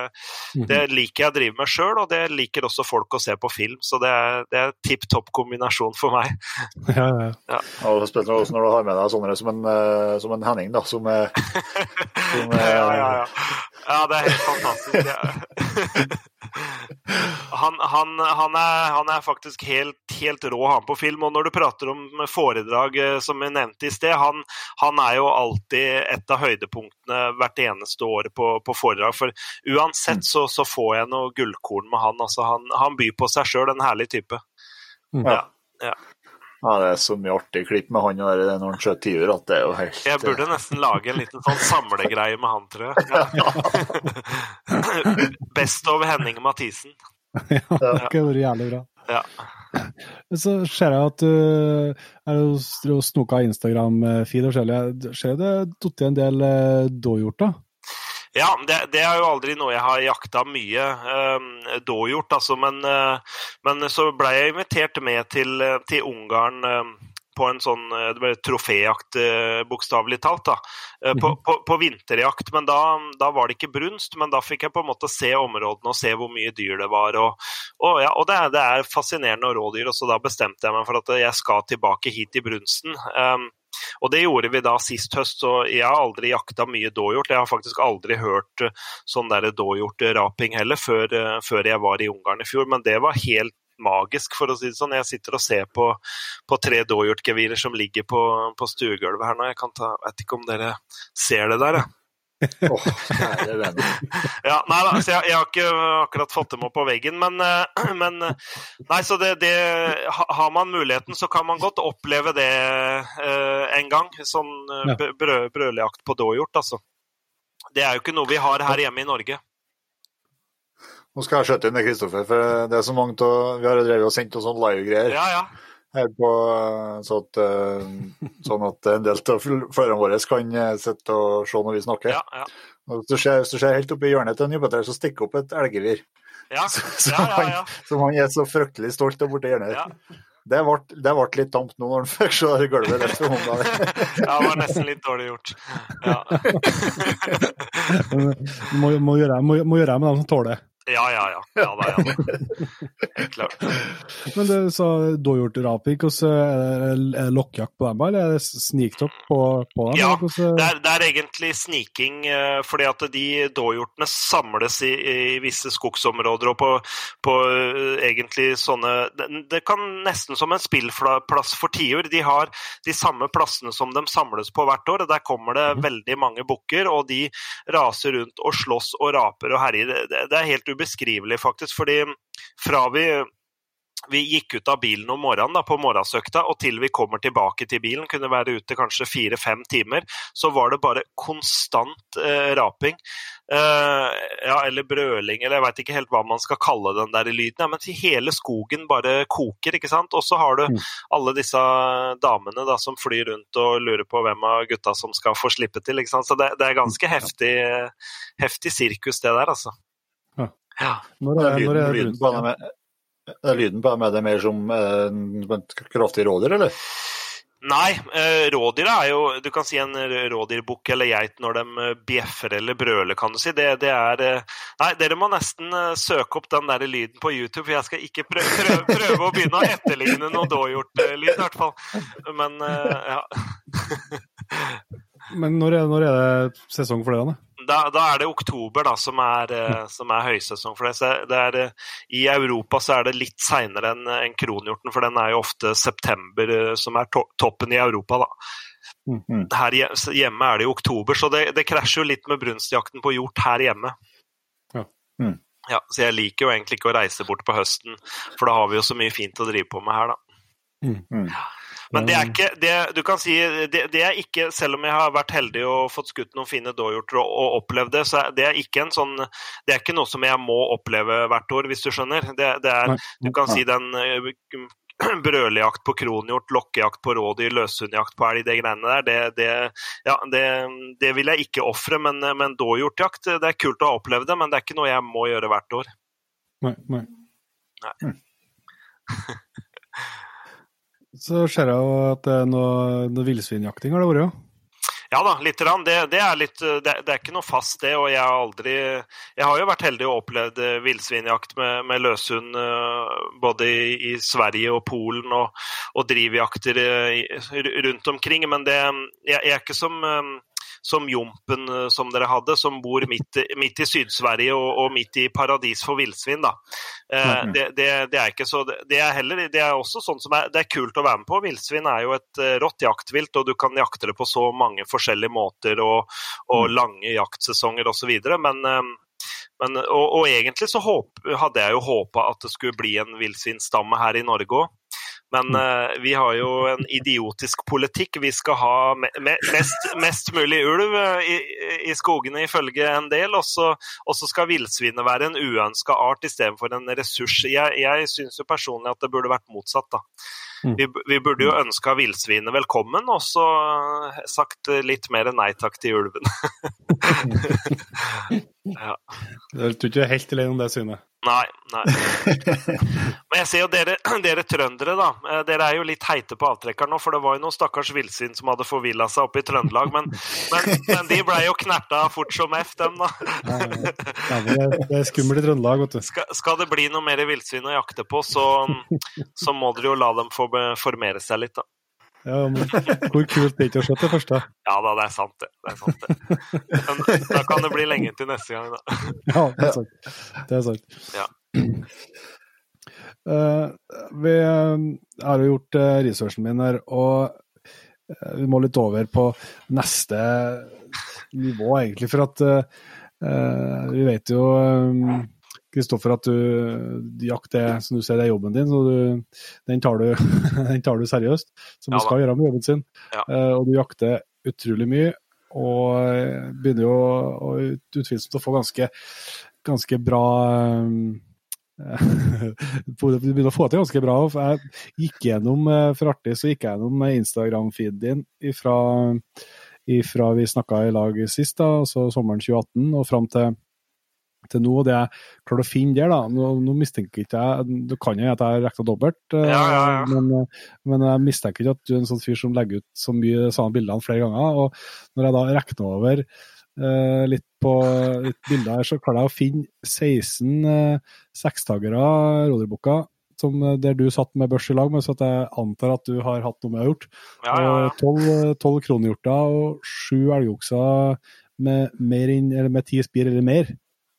Speaker 2: Mhm.
Speaker 4: det liker jeg å drive med sjøl, og det liker også folk å se på film. Så det er, det er tipp topp kombinasjon for meg. *laughs*
Speaker 2: Ja, ja, ja.
Speaker 3: Og spesielt også når du har med deg sånne som en, eh, som en Henning, da, som er, *laughs* som
Speaker 4: Ja, ja, ja. Ja det er helt fantastisk. *laughs* Han, han, han, er, han er faktisk helt, helt rå, han på film. Og når du prater om foredrag, eh, som jeg nevnte i sted, han, han er jo alltid et av høydepunktene hvert eneste år på, på foredrag. For uansett så, så får jeg noe gullkorn med han. Altså, han, han byr på seg sjøl, en herlig type.
Speaker 2: Ja,
Speaker 4: Ja.
Speaker 3: Ja, det er så mye artig klipp med han når han skjøt tiur at det er jo helt
Speaker 4: Jeg burde nesten lage en liten sånn samlegreie med han, tror jeg. Ja. *laughs* Best over Henning Mathisen.
Speaker 2: ja, det kunne vært jævlig bra.
Speaker 4: Ja.
Speaker 2: Så ser jeg at du er jo snoka Instagram-feed og forskjellig. Jeg Ser det datt en del eh, dåhjorter?
Speaker 4: Ja, det, det er jo aldri noe jeg har jakta mye eh, dågjort, altså. Men, eh, men så ble jeg invitert med til, eh, til Ungarn eh, på en sånn eh, det ble troféjakt, uh, bokstavelig talt. da, eh, på, på, på vinterjakt. Men da, da var det ikke brunst, men da fikk jeg på en måte se områdene og se hvor mye dyr det var. Og, og, ja, og det, det er fascinerende og rådyr, og så da bestemte jeg meg for at jeg skal tilbake hit i brunsten. Um, og det gjorde vi da sist høst, så jeg har aldri jakta mye dåhjort. Jeg har faktisk aldri hørt eh, sånn dåhjortraping heller før, eh, før jeg var i Ungarn i fjor, men det var helt magisk, for å si det sånn. Jeg sitter og ser på, på tre dåhjortgevirer som ligger på, på stuegulvet her nå. Jeg ta, vet ikke om dere ser det der, jeg.
Speaker 3: Kjære venn.
Speaker 4: Ja, nei da, så jeg, jeg har ikke akkurat fått dem opp på veggen, men, eh, *clears throat* men eh, Nei, så det, det Har man muligheten, så kan man godt oppleve det eh, en gang. Sånn eh,
Speaker 2: Ja.
Speaker 4: brø- brø- brølejakt på dåhjort, altså. Det er jo ikke noe vi har her hjemme i Norge.
Speaker 3: Nå skal jeg skjøtte inn det, Kristoffer, for det er så mange av Vi har drevet og sendt oss sånne live-greier
Speaker 4: Ja, ja.
Speaker 3: På så at, eh, sånn at en del av følgerne våre kan eh, sitte og se når vi snakker.
Speaker 4: ja, ja.
Speaker 3: Hvis du ser, hvis du ser helt oppi hjørnet til en Jupiter, så stikker opp et elggevir.
Speaker 4: Ja, *laughs*
Speaker 3: Som
Speaker 4: ja, ja, ja.
Speaker 3: Som han er så fryktelig stolt av borti hjørnet.
Speaker 4: ja.
Speaker 3: Det ble, det litt tamt nå når han *laughs* fikk se det gulvet rett ved hånda. *laughs*
Speaker 4: Ja, det var nesten litt dårlig gjort. Ja,
Speaker 2: Må, må, gjøre, må, må gjøre med dem som tåler det.
Speaker 4: Ja, ja. ja. ja, da, ja. Helt klart.
Speaker 2: Men det, så dåhjortraping, hvordan er det, lokkjakt på dem, eller er det sniktopp på, på dem?
Speaker 4: Ja, Det er, det er egentlig sniking, eh, fordi at de dåhjortene samles i, i visse skogsområder og på, på eh, egentlig sånne det, det kan nesten som en spillplass for tiur. De har de samme plassene som de samles på hvert år. og Der kommer det veldig mange bukker, og de raser rundt og slåss og raper og herjer. Det, det- er helt ubeskrivelig, faktisk. fordi fra vi vi gikk ut av bilen om morgenen da, på morgensøkta, og til vi kommer tilbake til bilen, kunne være ute kanskje fire-fem timer, så var det bare konstant eh, raping. Eh, ja, eller brøling, eller jeg veit ikke helt hva man skal kalle den der lyden. Ja, men hele skogen bare koker, ikke sant. Og så har du
Speaker 2: Mm.
Speaker 4: alle disse damene da, som flyr rundt og lurer på hvem av gutta som skal få slippe til. ikke sant. Så det, det er ganske heftig, heftig sirkus, det der, altså.
Speaker 2: Ja. Når er,
Speaker 3: er
Speaker 2: når er
Speaker 3: lyden, lyden på dem er, er lyden på er det mer som eh, et kraftig rådyr, eller?
Speaker 4: Nei, eh, rådyr er jo Du kan si en rådyrbukk eller geit når de eh, bjeffer eller brøler, kan du si. Det, det er eh, Nei, dere må nesten eh, søke opp den der lyden på YouTube, for jeg skal ikke prøve, prøve, prøve å begynne å etterligne noe dåhjortlyd, i hvert fall. Men eh, ja. *laughs*
Speaker 2: Men når er, når er det sesong for det? da?
Speaker 4: Da, da er det oktober da, som er, eh, som er høysesong for det. Så det er, eh, I Europa så er det litt seinere enn en kronhjorten, for den er jo ofte september eh, som er to toppen i Europa. da.
Speaker 2: Mm.
Speaker 4: Her hjemme er det jo oktober, så det, det krasjer jo litt med brunstjakten på hjort her hjemme.
Speaker 2: Ja.
Speaker 3: Mm.
Speaker 4: Ja, så jeg liker jo egentlig ikke å reise bort på høsten, for da har vi jo så mye fint å drive på med her, da.
Speaker 3: Mm.
Speaker 4: Men det er ikke det, Du kan si det, det er ikke Selv om jeg har vært heldig og fått skutt noen fine dåhjorter og, og opplevd det, så er det er ikke en sånn Det er ikke noe som jeg må oppleve hvert år, hvis du skjønner. Det, det er, du kan si den *clears throat* brøljakt brølejakt på kronhjort, lokkejakt på rådyr, løshundjakt på elg, det greiene der, det, det, ja, det, det vil jeg ikke ofre. Men, men dåhjortjakt, det er kult å ha opplevd det, men det er ikke noe jeg må gjøre hvert år.
Speaker 2: Nei. nei.
Speaker 4: Nei. *laughs*
Speaker 2: Så ser jeg jo at det er noe, noe villsvinjakting har det vært, ja.
Speaker 4: Da, lite grann. Det, det, litt, det, det er ikke noe fast, det. Og jeg har aldri Jeg har jo vært heldig og opplevd eh, villsvinjakt med, med løshund eh, både i, i Sverige og Polen, og, og drivjakter eh, rundt omkring. Men det, jeg, jeg er ikke som som Jompen eh, som dere hadde, som bor midt, midt i Syd-Sverige og, og midt i paradis for villsvin. da. Eh, det, det, det er ikke så det, er heller Det er også sånn som er, det er kult å være med på. Villsvin er jo et eh, rått jaktvilt, og du kan jakte det på så mange forskjellige måter og, og lange jaktsesonger osv. Men, eh, men og, og egentlig så håp, hadde jeg jo håpa at det skulle bli en villsvinstamme her i Norge òg. Men uh, vi har jo en idiotisk politikk. Vi skal ha me me mest, mest mulig ulv eh, i, i skogene ifølge en del, og så og så skal villsvinet være en uønska art istedenfor en ressurs. Jeg, jeg syns jo personlig at det burde vært motsatt. da.
Speaker 2: Mm.
Speaker 4: Vi, vi burde jo ønska villsvinet velkommen, og så sagt litt mer nei takk til ulven.
Speaker 2: Jeg tror ikke du er helt alene om det synet.
Speaker 4: Nei, nei. Men jeg ser jo dere, *clears throat* dere trøndere, da. eh, Dere er jo litt heite på avtrekkeren nå, for det var jo noen stakkars villsvin som hadde forvilla seg oppe i Trøndelag. Men, men, men de blei jo knerta fort som F, dem, da.
Speaker 2: Nei, det, det er skummelt i Trøndelag, vet du.
Speaker 4: Skal, skal det bli noe mer villsvin å jakte på, så, så må dere jo la dem få formere seg litt, da.
Speaker 2: Ja, men hvor kult det er ikke å se det første.
Speaker 4: Ja da, det er sant, det. det, er sant, det. Men da kan det bli lenge til neste gang, da. *laughs*
Speaker 2: Ja, det er sant. Det er sant.
Speaker 4: Ja.
Speaker 2: Uh, vi eh, har jo gjort eh, researchen min her, og eh, vi må litt over på neste nivå, egentlig. For at eh, eh, vi vet jo, Kristoffer, at du jakt det som du ser, det er jobben din, så du, den, tar du, *laughs* den tar du seriøst, som
Speaker 4: Ja
Speaker 2: du skal gjøre med jobben sin.
Speaker 4: Ja.
Speaker 2: Uh, og du jakter utrolig mye, og eh, begynner jo å utvilsomt å få ganske, ganske bra *laughs* um, Du begynner å få til ganske bra. Jeg gikk gjennom for artig, så gikk jeg gjennom Instagram-feeden din ifra, ifra vi snakka i lag sist, da, altså sommeren 2018, og fram til til nå. Det jeg klarte å finne der, da Nå, nå mistenker ikke jeg Det kan jo at jeg rekna dobbelt, eh,
Speaker 4: Ja, ja, ja.
Speaker 2: Men, eh, men jeg mistenker ikke at du er en sånn fyr som legger ut så mye samme bildene flere ganger. Og når jeg da regner over eh, litt på litt bilder her, så klarer jeg å finne 16 uh, sekstagere, rådyrbukker, som, eh, der du satt med børs i lag med, så at jeg antar at du har hatt noe med å gjort.
Speaker 4: Ja.
Speaker 2: Og tolv tolv kronhjorter og sju elgokser med, mer inn, eller med ti spir eller mer.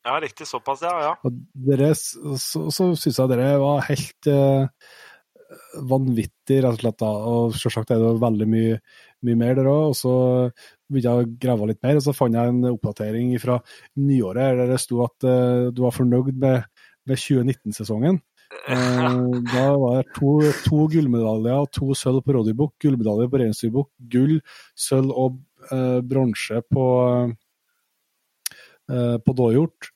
Speaker 4: Ja, riktig. Såpass, ja. ja.
Speaker 2: Og dere, så, så syns jeg dere var helt eh, vanvittig, rett og slett. da, Og selvsagt er det veldig mye, mye mer der òg. Og så begynte jeg å grave litt mer, og så fant jeg en oppdatering fra nyåret der det sto at eh, du var fornøyd med, med 2019-sesongen. *laughs* Eh, da var det to, to gullmedaljer og to sølv på rådyrbukk, gullmedalje på reinsdyrbukk, gull, sølv og eh, bronse på, eh, på dåhjort.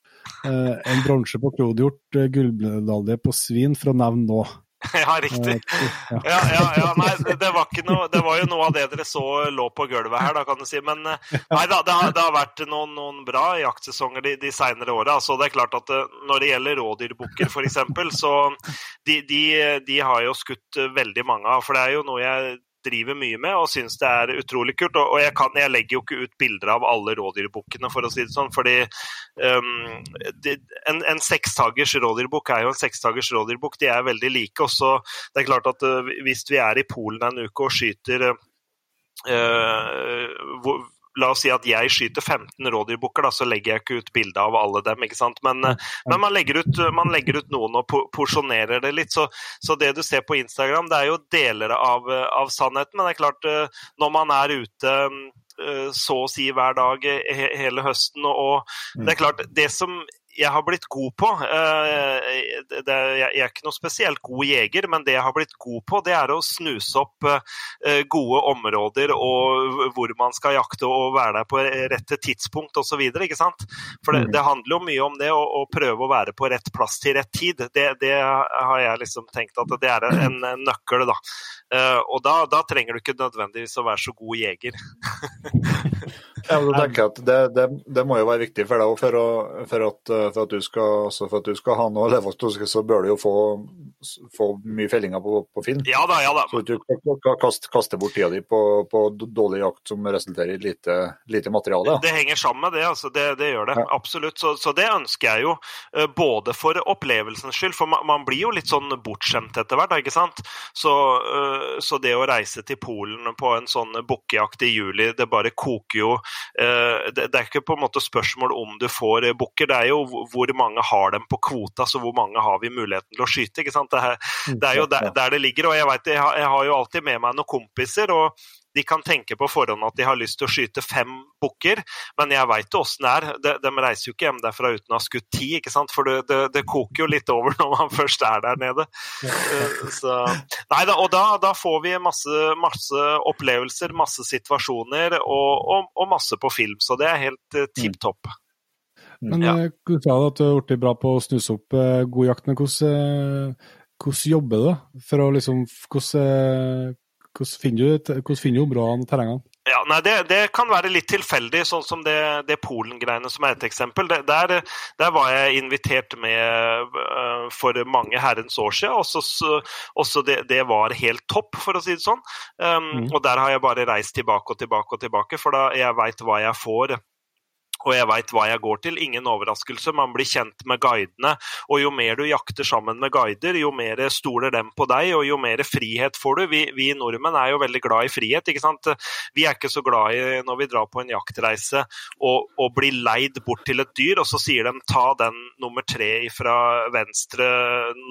Speaker 2: Eh, en bronse på klodhjort, eh, gullmedalje på svin, for å nevne nå. *laughs*
Speaker 4: ja, riktig.
Speaker 2: Eh, ja.
Speaker 4: Ja, ja, nei, det- var, noe, det var jo noe av det dere så lå på gulvet her, da, kan du si. Men nei da, det har, det har vært noen, noen bra jaktsesonger de, de seinere åra. Altså, det er klart at når det gjelder rådyrbukker, f.eks., så de, de, de har jo skutt veldig mange av. For det er jo noe jeg driver mye med og syns det er utrolig kult. Og, jeg, kan, jeg legger jo ikke ut bilder av alle rådyrbukkene, for å si det sånn. fordi um, de, en, en sekstagers rådyrbukk er jo en sekstagers rådyrbukk. De er veldig like. Og så det er klart at uh, hvis vi er i Polen en uke og skyter uh, hvor, La oss si at jeg skyter 15 rådyrbukker, så legger jeg ikke ut bilde av alle dem. ikke sant? Men, uh, men man, legger ut, man legger ut noen og porsjonerer det litt. Så, så det du ser på Instagram, det er jo deler av, uh, av sannheten. Men det er klart, når man er ute så å si hver dag he hele høsten, og, og det er klart, det som jeg har blitt god på eh, Jeg er ikke noe spesielt god jeger, men det jeg har blitt god på, det er å snuse opp eh, gode områder og hvor man skal jakte og være der på rette tidspunkt osv. For det, det handler jo mye om det å, å prøve å være på rett plass til rett tid. Det, det har jeg liksom tenkt at det er en, en nøkkel, da. Eh, og da, da trenger du ikke nødvendigvis å være så god jeger. *laughs*
Speaker 3: Ja, men du tenker at det, det, det må jo være viktig for deg òg, for, for, at, for, at du skal, ha noe å leve av, så bør du jo få, få mye fellinger på, på Finn.
Speaker 4: Ja da, ja da.
Speaker 3: Så du kan kaste, kaste bort tida di på, på dårlig jakt som resulterer i lite, lite materiale.
Speaker 4: Det henger sammen med det, altså. Det, det gjør det.
Speaker 3: Ja.
Speaker 4: Absolutt. Så, så det ønsker jeg jo, eh, både for opplevelsens skyld, for man, man blir jo litt sånn bortskjemt etter hvert, ikke sant. Så, eh, så det å reise til Polen på en sånn bukkejakt i juli, det bare koker jo. Eh, Det, er ikke på en måte spørsmål om du får eh, bukker, det er jo hvor mange har dem på kvota, så hvor mange har vi muligheten til å skyte. ikke sant? Det er, det er jo der, der det ligger. og jeg, vet, jeg, har, jeg har jo alltid med meg noen kompiser. og de kan tenke på forhånd at de har lyst til å skyte fem bukker, men jeg veit åssen det er. De, de reiser jo ikke hjem derfra uten å ha skutt ti, ikke sant? for det, det, det koker jo litt over *laughs* når man først er der nede. Eh, Så, nei da, og da, da får vi masse, masse opplevelser, masse situasjoner og, og, og masse på film, så det er helt uh, tipp topp.
Speaker 2: Men
Speaker 4: Ja.
Speaker 2: eh, du sa at du har blitt bra på å snuse opp eh, god jakt, men hvordan, eh, hvordan jobber du? For å liksom, hvordan, eh, hvordan finner du, hvordan finner du områdene og terrengene?
Speaker 4: Ja, nei, det, det kan være litt tilfeldig, sånn som det, det Polen-greiene som er et eksempel. Det, der, der var jeg invitert med uh, for mange herrens år siden, og så- så- også det, det var helt topp, for å si det sånn. Um,
Speaker 2: Mm.
Speaker 4: Og der har jeg bare reist tilbake og tilbake og tilbake, for da jeg veit hva jeg får. Og jeg veit hva jeg går til. Ingen overraskelse. Man blir kjent med guidene. Og jo mer du jakter sammen med guider, jo mer stoler dem på deg, og jo mer frihet får du. Vi, vi nordmenn er jo veldig glad i frihet. ikke sant? Vi er ikke så glad i når vi drar på en jaktreise og, og blir leid bort til et dyr, og så sier de ta den nummer tre fra venstre,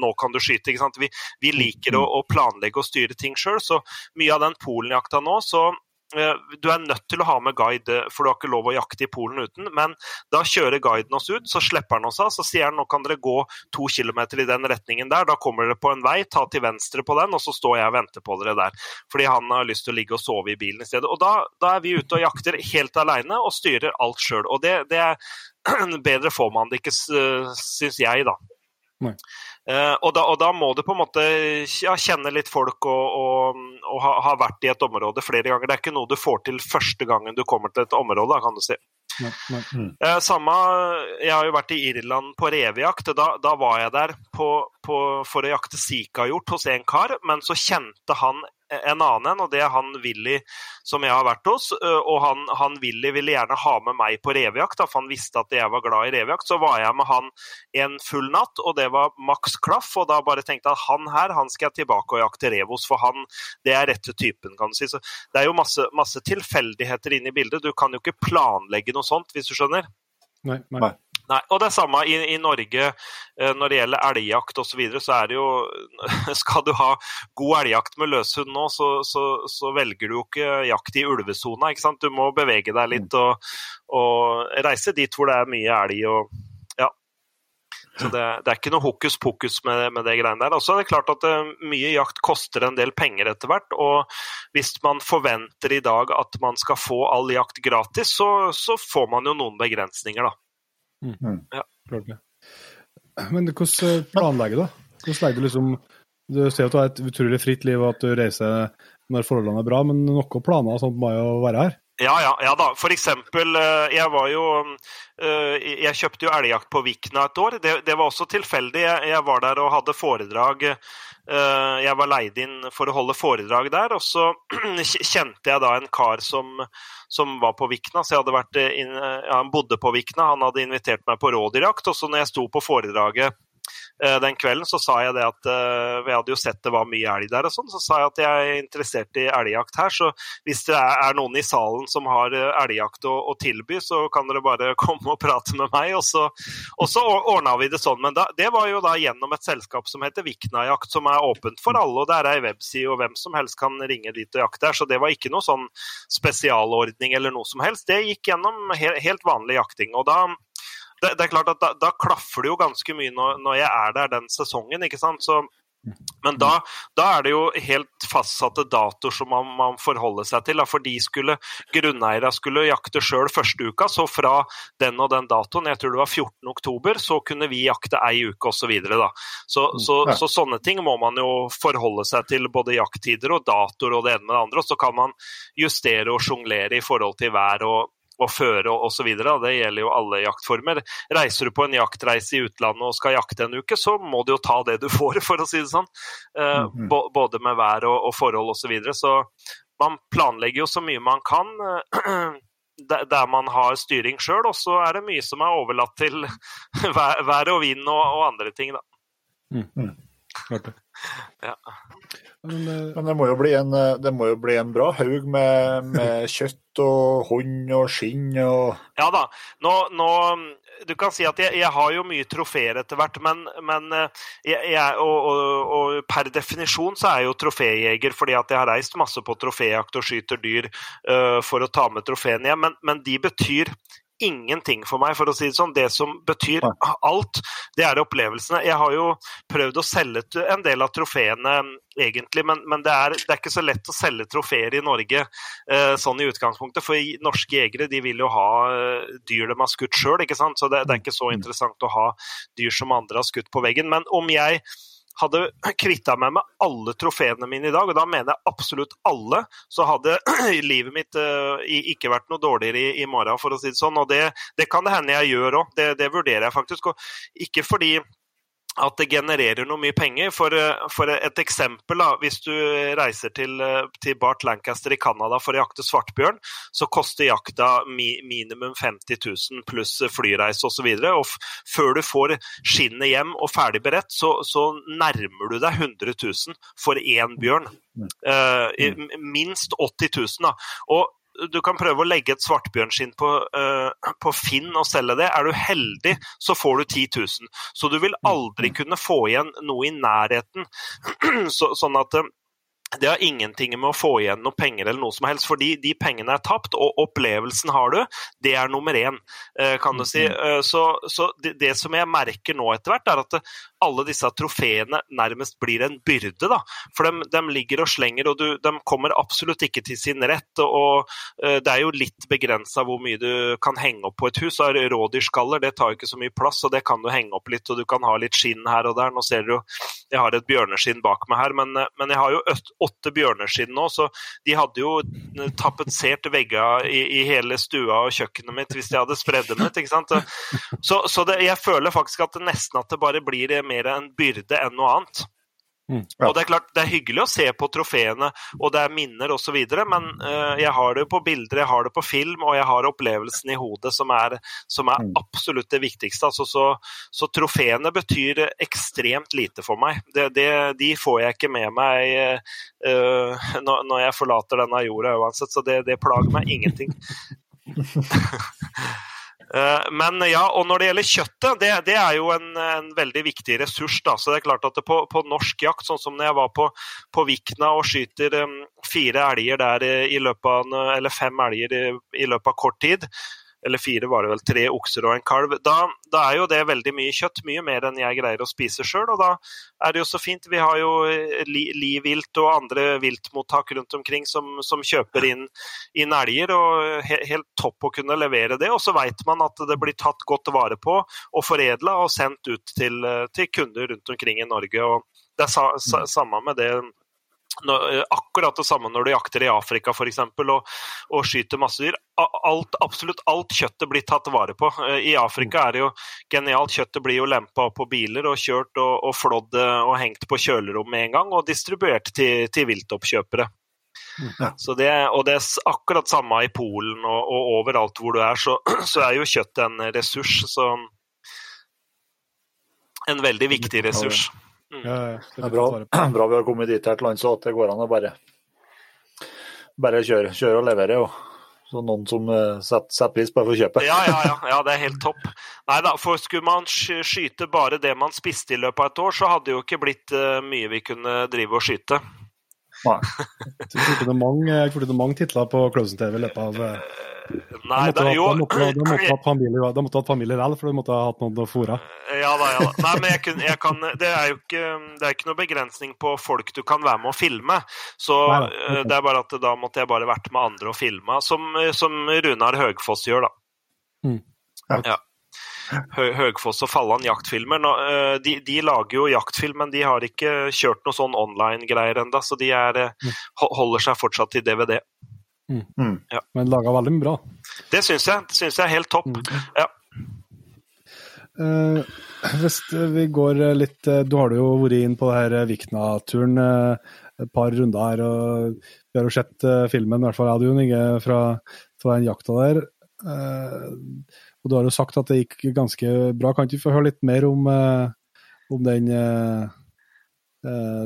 Speaker 4: nå kan du skyte. ikke sant? Vi, vi liker å, å planlegge og styre ting sjøl, så mye av den polenjakta nå, så du er nødt til å ha med guide, for du har ikke lov å jakte i Polen uten. Men da kjører guiden oss ut, så slipper han oss av. Så sier han nå kan dere gå to kilometer i den retningen der. Da kommer dere på en vei, ta til venstre på den, og så står jeg og venter på dere der. Fordi han har lyst til å ligge og sove i bilen i stedet. Og da, da er vi ute og jakter helt alene og styrer alt sjøl. Og det, det er *clears throat* bedre får man det ikke, syns jeg, da.
Speaker 2: Nei.
Speaker 4: Eh, og, da, og da må du på en måte ja, kjenne litt folk og, og, og ha, ha vært i et område flere ganger. Det er ikke noe du får til første gangen du kommer til et område, kan du si.
Speaker 2: Nei, nei.
Speaker 4: nei. samme, Jeg har jo vært i Irland på revejakt. Da, da var jeg der på, på, for å jakte sikahjort hos en kar, men så kjente han en annen en, og det er han Willy som jeg har vært hos. Og han, han Willy ville gjerne ha med meg på revejakt, for han visste at jeg var glad i revejakt. Så var jeg med han en full natt, og det var maks klaff. Og da bare tenkte jeg at han her han skal jeg tilbake og jakte rev hos, for han det er rette typen, kan du si. Så det er jo masse, masse tilfeldigheter inne i bildet. Du kan jo ikke planlegge noe sånt, hvis du skjønner.
Speaker 2: Nei, nei.
Speaker 3: Nei.
Speaker 4: Og det er samme i, i Norge eh, når det gjelder elgjakt osv. Så, videre, så er det jo *laughs* Skal du ha god elgjakt med løshund nå, så, så, så velger du jo ikke jakt i ulvesona. ikke sant? Du må bevege deg litt og, og reise dit hvor det er mye elg. og. Så det, det er ikke noe hokus pokus med, med det greiene der. Og så er det klart at uh, mye jakt koster en del penger etter hvert. Og hvis man forventer i dag at man skal få all jakt gratis, så, så får man jo noen begrensninger, da.
Speaker 2: Klart det. Men hvordan eh, planlegger du? da? Hvordan legger du liksom Du ser at du har et utrolig fritt liv, og at du reiser når forholdene er bra, men noen planer sånt må jo være her?
Speaker 4: Ja, ja, ja da. For eksempel, eh, jeg var jo eh, Jeg kjøpte jo elgjakt på Vikna et år. Det, det var også tilfeldig. Jeg, var der og hadde foredrag. eh, Jeg var leid inn for å holde foredrag der, og så *clears throat* kjente jeg da en kar som, som var på Vikna. Så jeg hadde vært inn, ja, Han bodde på Vikna, han hadde invitert meg på rådyrjakt. Og så når jeg sto på foredraget den kvelden, så sa jeg det at eh, Vi hadde jo sett det var mye elg der og sånn, så sa jeg at jeg er interessert i elgjakt her. Så hvis det er, noen i salen som har eh, elgjakt å, å tilby, så kan dere bare *laughs* komme og prate med meg. Og så, og så ordna vi det sånn. Men da, det var jo da gjennom et selskap som heter Viknajakt, som er åpent for alle. Og der er ei webside, og hvem som helst kan ringe dit og jakte her. Så det var ikke noe sånn spesialordning eller noe som helst. Det gikk gjennom he helt vanlig jakting. og da det, det er klart at da, da, klaffer det jo ganske mye når, når, jeg er der den sesongen. ikke sant? Så, men da, da, er det jo helt fastsatte datoer som man, man forholder seg til. Da, for de skulle, grunneiere skulle jakte sjøl første uka, så fra den og den datoen, jeg tror det var 14. oktober, så kunne vi jakte ei uke osv. Så, videre, så, så, så sånne ting må man jo forholde seg til, både jakttider og datoer og det ene med det andre. Og så kan man justere og sjonglere i forhold til vær og og føre osv. Det gjelder jo alle jaktformer. Reiser du på en jaktreise i utlandet og skal jakte en uke, så må du jo ta det du får, *laughs* for å si det sånn. Eh,
Speaker 3: Mhm.
Speaker 4: bå- Både med vær og, og forhold osv. Så, videre. så man planlegger jo så mye man kan. *clears throat* der man har styring sjøl, og så er det mye som er overlatt til *laughs* vær, og vind og, og andre ting. Da.
Speaker 2: Klart det.
Speaker 4: Ja.
Speaker 2: Men, eh,
Speaker 3: Men det må jo bli en, eh, det må jo bli en bra haug med, med *laughs* kjøtt og hånd og skinn og
Speaker 4: Ja da. Nå, nå Du kan si at jeg, jeg har jo mye trofeer etter hvert, men, men eh, jeg, jeg, og, og, og per definisjon så er jeg jo troféjeger fordi at jeg har reist masse på troféjakt og skyter dyr uh, for å ta med trofeene hjem, men, men de betyr ingenting for meg, for å si det sånn. Det som betyr alt, det er opplevelsene. Jeg har jo prøvd å selge en del av trofeene egentlig, men, men det, er, det er ikke så lett å selge trofeer i Norge eh, sånn i utgangspunktet. For norske jegere de vil jo ha eh, dyr de har skutt sjøl, så det, det er ikke så interessant å ha dyr som andre har skutt på veggen. Men om jeg hadde kvitta meg med alle trofeene mine i dag, og da mener jeg absolutt alle, så hadde *clears throat* livet mitt eh, ikke vært noe dårligere i, i morgen, for å si det sånn. Og det, det kan det hende jeg gjør òg, det, det vurderer jeg faktisk. Og ikke fordi at det genererer noe mye penger. For, eh, for et eksempel, da, hvis du reiser til, eh, til Bart Lancaster i Canada for å jakte svartbjørn, så koster jakta mi, minimum 50 000 pluss flyreise osv. Og, så og før du får skinnet hjem og ferdig beredt, så, så nærmer du deg 100 000 for én bjørn. Uh, minst 80 000. Da. Og du kan prøve å legge et svartbjørnskinn på, uh, på Finn og selge det. Er du heldig, så får du 10 000. Så du vil aldri kunne få igjen noe i nærheten. *clears throat* Så, sånn at eh, det har ingenting med å få igjen noe penger eller noe som helst, fordi de pengene er tapt, og opplevelsen har du. Det er nummer én, eh, kan du si. Eh, Så, så det, det som jeg merker nå etter hvert, er at eh, alle disse trofeene nærmest blir en byrde. da. For de, de ligger og slenger, og du, de kommer absolutt ikke til sin rett. og og Det er jo litt begrensa hvor mye du kan henge opp på et hus. Rådyrskaller det tar jo ikke så mye plass, og det kan du henge opp litt, og du kan ha litt skinn her og der. Nå ser du jo jeg har et bjørneskinn bak meg her, men, men jeg har jo åtte bjørneskinn nå, så de hadde jo tapetsert veggene i, i, hele stua og kjøkkenet mitt hvis de hadde spredd dem ut. ikke sant? Så, så det, jeg føler faktisk at det nesten at det bare blir mer en byrde enn noe annet. Mm, ja. Og Det er klart, det er hyggelig å se på trofeene, og det er minner osv., men uh, jeg har det jo på bilder, jeg har det på film, og jeg har opplevelsen i hodet, som er, som er mm. absolutt det viktigste. Altså, så, så, trofeene betyr ekstremt lite for meg. Det, det, de får jeg ikke med meg uh, når, når, jeg forlater denne jorda uansett, så det, det plager meg ingenting. *laughs* *laughs* Eh, men ja, og når det gjelder kjøttet, det, det er jo en, en, veldig viktig ressurs. Da. Så det er klart at på, på, norsk jakt, sånn som når jeg var på, på Vikna og skyter fire elger der i løpet av, eller fem elger i, i løpet av kort tid, eller fire var det vel, tre okser og en kalv. Da, da, er jo det veldig mye kjøtt, mye mer enn jeg greier å spise sjøl. Og da er det jo så fint. Vi har jo livvilt Livilt og andre viltmottak rundt omkring som, som kjøper inn, inn elger, og he, helt topp å kunne levere det. Og så veit man at det blir tatt godt vare på og foredla og sendt ut til, til kunder rundt omkring i Norge. og det er sa, sa, samme med det Eh, akkurat det samme når du jakter i Afrika f.eks. Og, og skyter masse dyr. Alt, absolutt alt kjøttet blir tatt vare på. Eh, I Afrika er det jo genialt. Kjøttet blir jo lempa på biler og kjørt og, og flådd eh, og hengt på kjølerom med en gang og distribuert til, til viltoppkjøpere. Ja. Det, og det er akkurat samme i Polen og, og overalt hvor du er, så, *clears throat* så er jo kjøtt en ressurs. Så en veldig viktig ressurs.
Speaker 3: Mm. Ja, det er bra, *clears throat* bra, vi har kommet dit her til lands at det går an å bare, bare kjøre, kjøre og levere. Og. Så noen som uh, setter, setter, pris på det, får kjøpe.
Speaker 4: Ja, ja, ja, *laughs* ja, det er helt topp. Nei da, for skulle man skyte bare det man spiste i løpet av et år, så hadde det jo ikke blitt uh, mye vi kunne drive og skyte.
Speaker 2: Nei. Det er mange, mange titler på Klausen TV i løpet av uh,
Speaker 4: Nei, det er jo
Speaker 2: De måtte, *clears throat* ha hatt familie, de måtte hatt familie vel, for du måtte ha hatt noen å fôre.
Speaker 4: Ja da, ja da. Nei, men jeg, kun, jeg kan, det er jo ikke, det er ikke noe begrensning på folk du kan være med å filme. Så Nei, okay. det er bare at da måtte jeg bare vært med andre og filma, som, som Runar Høgfoss gjør, da. Mm. Ja. ja. Høgfoss og Fallan jaktfilmer. Eh, de, de, lager jo jaktfilm, men de har ikke kjørt noe sånn online-greier ennå, så de er, eh, mm. holder seg fortsatt til DVD.
Speaker 2: Mm. mm. Ja. Men laga veldig bra.
Speaker 4: Det syns jeg. Det syns jeg er helt topp. Mm. Ja.
Speaker 2: Uh, hvis vi går litt uh, Du har jo vært inn på det her Vikna-turen uh, et par runder her. og Vi har jo sett filmen, i hvert fall jeg hadde jo Inge, fra, fra den jakta der. og du har jo sagt at det gikk ganske bra. Kan ikke vi få høre litt mer om, om den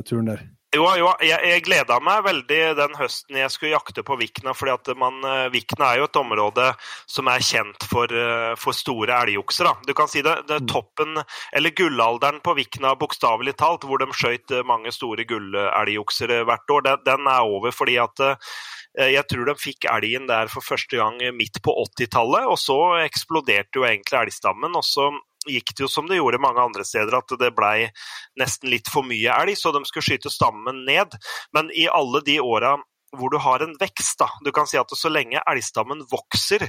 Speaker 2: turen der?
Speaker 4: Jo, jo jeg, jeg gleda meg veldig den høsten jeg skulle jakte på Vikna. fordi at man, eh, Vikna er jo et område som er kjent for, eh, for store elgokser. Du kan si det, det mm. toppen, eller gullalderen på Vikna, bokstavelig talt, hvor de skjøt eh, mange store gullelgokser hvert år, den, den er over. fordi at jeg tror de fikk elgen der for første gang midt på 80-tallet, og så eksploderte jo egentlig elgstammen. og så gikk det jo som det gjorde mange andre steder, at det blei nesten litt for mye elg, så de skulle skyte stammen ned. Men i alle de åra hvor du har en vekst. Da. Du kan si at så lenge elgstammen vokser,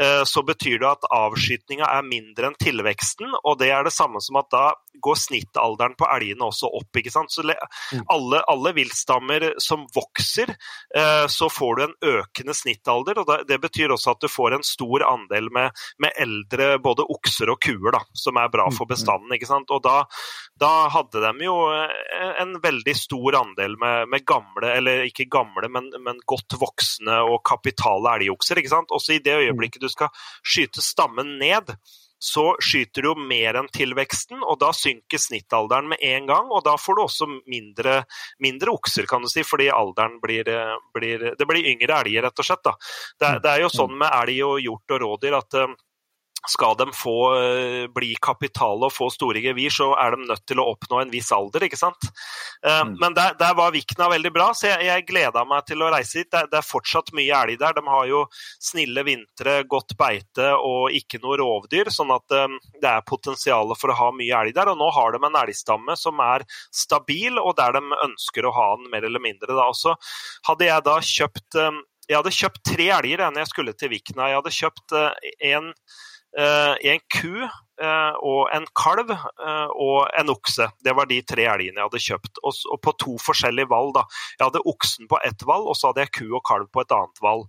Speaker 4: eh, så betyr det at avskytinga er mindre enn tilveksten. Og det er det samme som at da går snittalderen på elgene også opp. ikke sant? Så mm. alle, alle viltstammer som vokser, eh, så får du en økende snittalder. og Det betyr også at du får en stor andel med, med eldre både okser og kuer, da, som er bra for mm, mm. bestanden. ikke sant? Og da, da hadde de jo eh, en veldig stor andel med, med gamle, eller ikke gamle, men men, godt voksne og kapitale elgokser. Også i det øyeblikket du skal skyte stammen ned, så skyter du jo mer enn tilveksten, og da synker snittalderen med en gang. Og da får du også mindre, mindre okser, kan du si, fordi alderen blir, blir Det blir yngre elger, rett og slett. Da. Det, det er jo sånn med elg og hjort og rådyr at eh, skal de få eh, bli kapital og få store gevir, så er de nødt til å oppnå en viss alder. ikke sant? Eh, mm. Men der, der, var Vikna veldig bra, så jeg, jeg gleda meg til å reise dit. Det, det, er fortsatt mye elg der. De har jo snille vintre, godt beite og ikke noe rovdyr, sånn at um, det er potensial for å ha mye elg der. Og nå har de en elgstamme som er stabil, og der de ønsker å ha den mer eller mindre. Da. Og så hadde jeg da kjøpt jeg hadde kjøpt tre elger da jeg skulle til Vikna. Jeg hadde kjøpt en eh, en ku eh, og en kalv eh, og en okse. Det var de tre elgene jeg hadde kjøpt. Og, på to forskjellige valg. da. Jeg hadde oksen på ett valg, og så hadde jeg ku og kalv på et annet valg.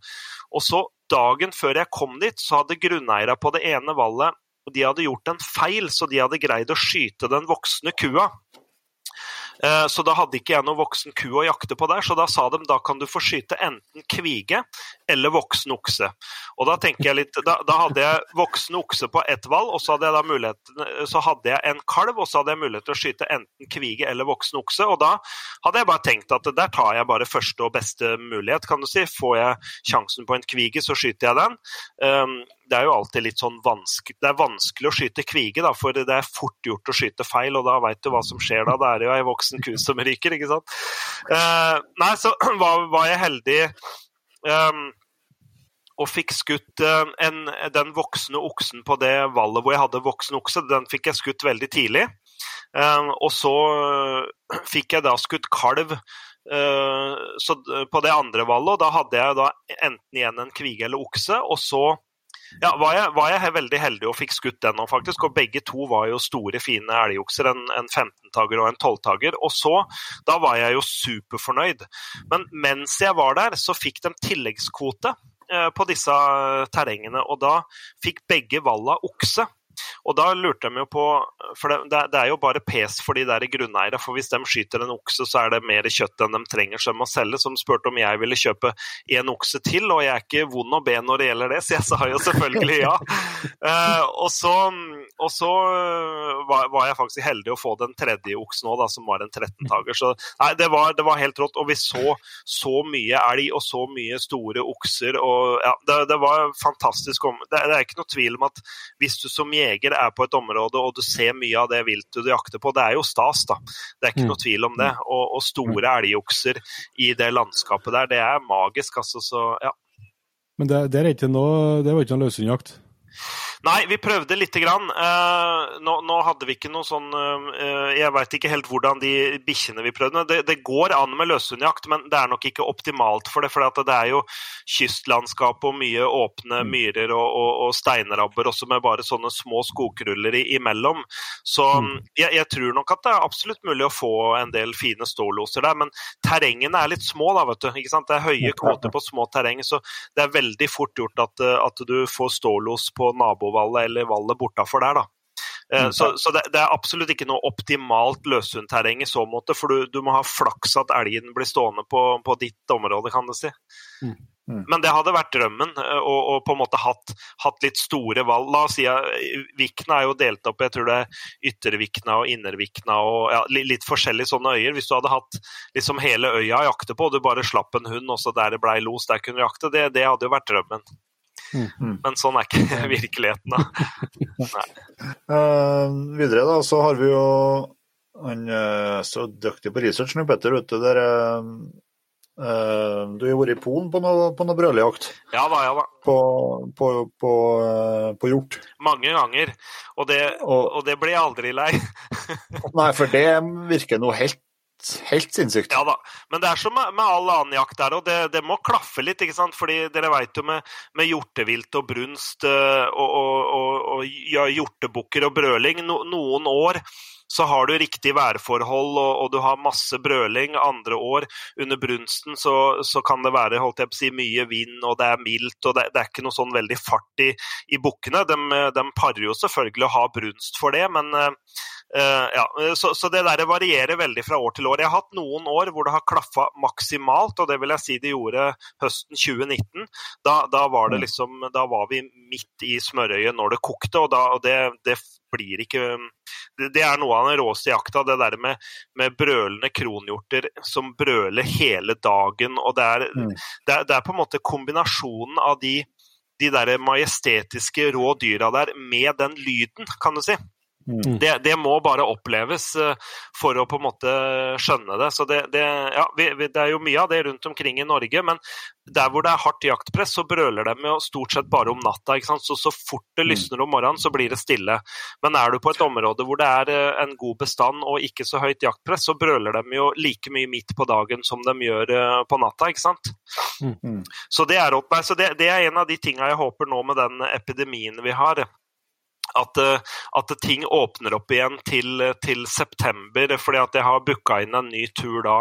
Speaker 4: Og så Dagen før jeg kom dit, så hadde grunneiere på det ene valget de hadde gjort en feil, så de hadde greid å skyte den voksne kua. Eh, så da hadde ikke jeg noen voksen ku å jakte på der, så da sa de da kan du få skyte enten kvige eller voksen okse. Og da tenker jeg litt, da, da hadde jeg voksen okse på ett valg, og så hadde, jeg da mulighet, så hadde jeg en kalv, og så hadde jeg mulighet til å skyte enten kvige eller voksen okse. Og da hadde jeg bare tenkt at der tar jeg bare første og beste mulighet, kan du si. Får jeg sjansen på en kvige, så skyter jeg den. Det er jo alltid litt sånn vanskelig Det er vanskelig å skyte kvige, da, for det er fort gjort å skyte feil, og da veit du hva som skjer da. Det er jo ei voksen ku som ryker, ikke sant. Uh, nei, så *clears throat* var, var jeg heldig um, og fikk skutt uh, en, den voksne oksen på det vallet hvor jeg hadde voksen okse. Den fikk jeg skutt veldig tidlig. Uh, og så *clears throat* fikk jeg da skutt kalv så, på det andre valget, og da hadde jeg da enten igjen en kvige eller okse, og så ja, var jeg, var jeg, veldig heldig og fikk skutt den òg, faktisk. Og begge to var jo store, fine elgokser. En, en 15-tager og en 12-tager. Og så, da var jeg jo superfornøyd. Men mens jeg var der, så fikk de tilleggskvote eh, på disse terrengene. Og da fikk begge valla okse. Og da lurte de jo på For det, det er jo bare pes for de der grunneiere. For hvis de skyter en okse, så er det mer kjøtt enn de trenger, så de må selge. Som spurte om jeg ville kjøpe en okse til, og jeg er ikke vond å be når det gjelder det, så jeg sa jo selvfølgelig ja. Uh, *laughs* og så, og så eh, var, var, jeg faktisk heldig å få den tredje oksen òg, som var en 13-tager. Så nei, det var, det var, helt rått. Og vi så så mye elg og så mye store okser. og ja, Det, det var fantastisk. Det, det er ikke noe tvil om at hvis du som jeger jeger er på et område og du ser mye av det viltet du jakter på, det er jo stas, da. Det er ikke mm. noe tvil om det. Og, og store elgokser i det landskapet der, det er magisk, altså. Så ja.
Speaker 2: Men det, det, er ikke noe, det var ikke noe løshundjakt?
Speaker 4: Nei, vi prøvde lite grann. Uh, nå, nå, hadde vi ikke noe sånn uh, Jeg veit ikke helt hvordan de bikkjene vi prøvde det, det, går an med løshundjakt, men det er nok ikke optimalt for det. For det er jo kystlandskap og mye åpne mm. myrer og, og, og steinrabber også med bare sånne små skogkruller imellom. Så mm. jeg, jeg, tror nok at det er absolutt mulig å få en del fine ståloser der, men terrengene er litt små, da, vet du. Ikke sant? Det er høye kvoter på små terreng, så det er veldig fort gjort at, at du får stålos på naboen nabovallet eller vallet bortafor der. da. Eh, mm. Så, så det, det, er absolutt ikke noe optimalt løshundterreng i så måte, for du, du, må ha flaks at elgen blir stående på, på ditt område, kan du si. Mm. Mm. Men det hadde vært drømmen, og, å på en måte hatt, hatt, litt store valg. La oss si at Vikna er jo delt opp, jeg tror det er Yttervikna og Innervikna og ja, litt forskjellige sånne øyer. Hvis du hadde hatt liksom hele øya å jakte på, og du bare slapp en hund, også der det blei los, der kunne du jakte, det, det hadde jo vært drømmen. Mm. Men sånn er ikke *laughs* virkeligheten, da.
Speaker 3: uh, videre, da, så har vi jo han er så dyktig på research nå, Petter. Vet du, der, uh, du har vært i Polen på noe, på noe brøljakt?
Speaker 4: Ja da, ja da.
Speaker 3: På, på, på, på hjort?
Speaker 4: Mange ganger. Og det, og, og det blir jeg aldri lei. *laughs*
Speaker 3: nei, for det virker noe helt helt sinnssykt.
Speaker 4: Ja da, men det er som med, med all annen jakt der, og det, det, må klaffe litt. ikke sant? Fordi dere vet jo med, med hjortevilt og brunst eh, og, og, og, og hjortebukker og brøling, no, noen år så har du riktig værforhold og, og, du har masse brøling. Andre år under brunsten så, så kan det være holdt jeg på å si, mye vind og det er mildt og det, det er ikke noe sånn veldig fart i, i bukkene. De, de, parer jo selvfølgelig å ha brunst for det, men uh, ja, så, så, det der varierer veldig fra år til år. Jeg har hatt noen år hvor det har klaffa maksimalt, og det vil jeg si det gjorde høsten 2019. Da, da var, det mm. liksom, da var vi midt i smørøyet når det kokte, og, da, og det, det blir ikke det, det, er noe av den råeste jakta, det der med, med brølende kronhjorter som brøler hele dagen. og Det er, mm. det er, det er på en måte kombinasjonen av de, de der majestetiske rå dyra der med den lyden, kan du si. Mm. Det, det, må bare oppleves eh, for å på en måte skjønne det. Så det, det, ja, vi, det, er jo mye av det rundt omkring i Norge, men der hvor det er hardt jaktpress, så brøler de jo stort sett bare om natta. Så, så fort det mm. lysner om morgenen, så blir det stille. Men er du på et område hvor det er eh, en god bestand og ikke så høyt jaktpress, så brøler de jo like mye midt på dagen som de gjør eh, på natta. ikke sant? Mm. Så, det er, så det, er en av de tinga jeg håper nå med den epidemien vi har at, at, ting åpner opp igjen til, til, september. fordi at jeg har booka inn en ny tur da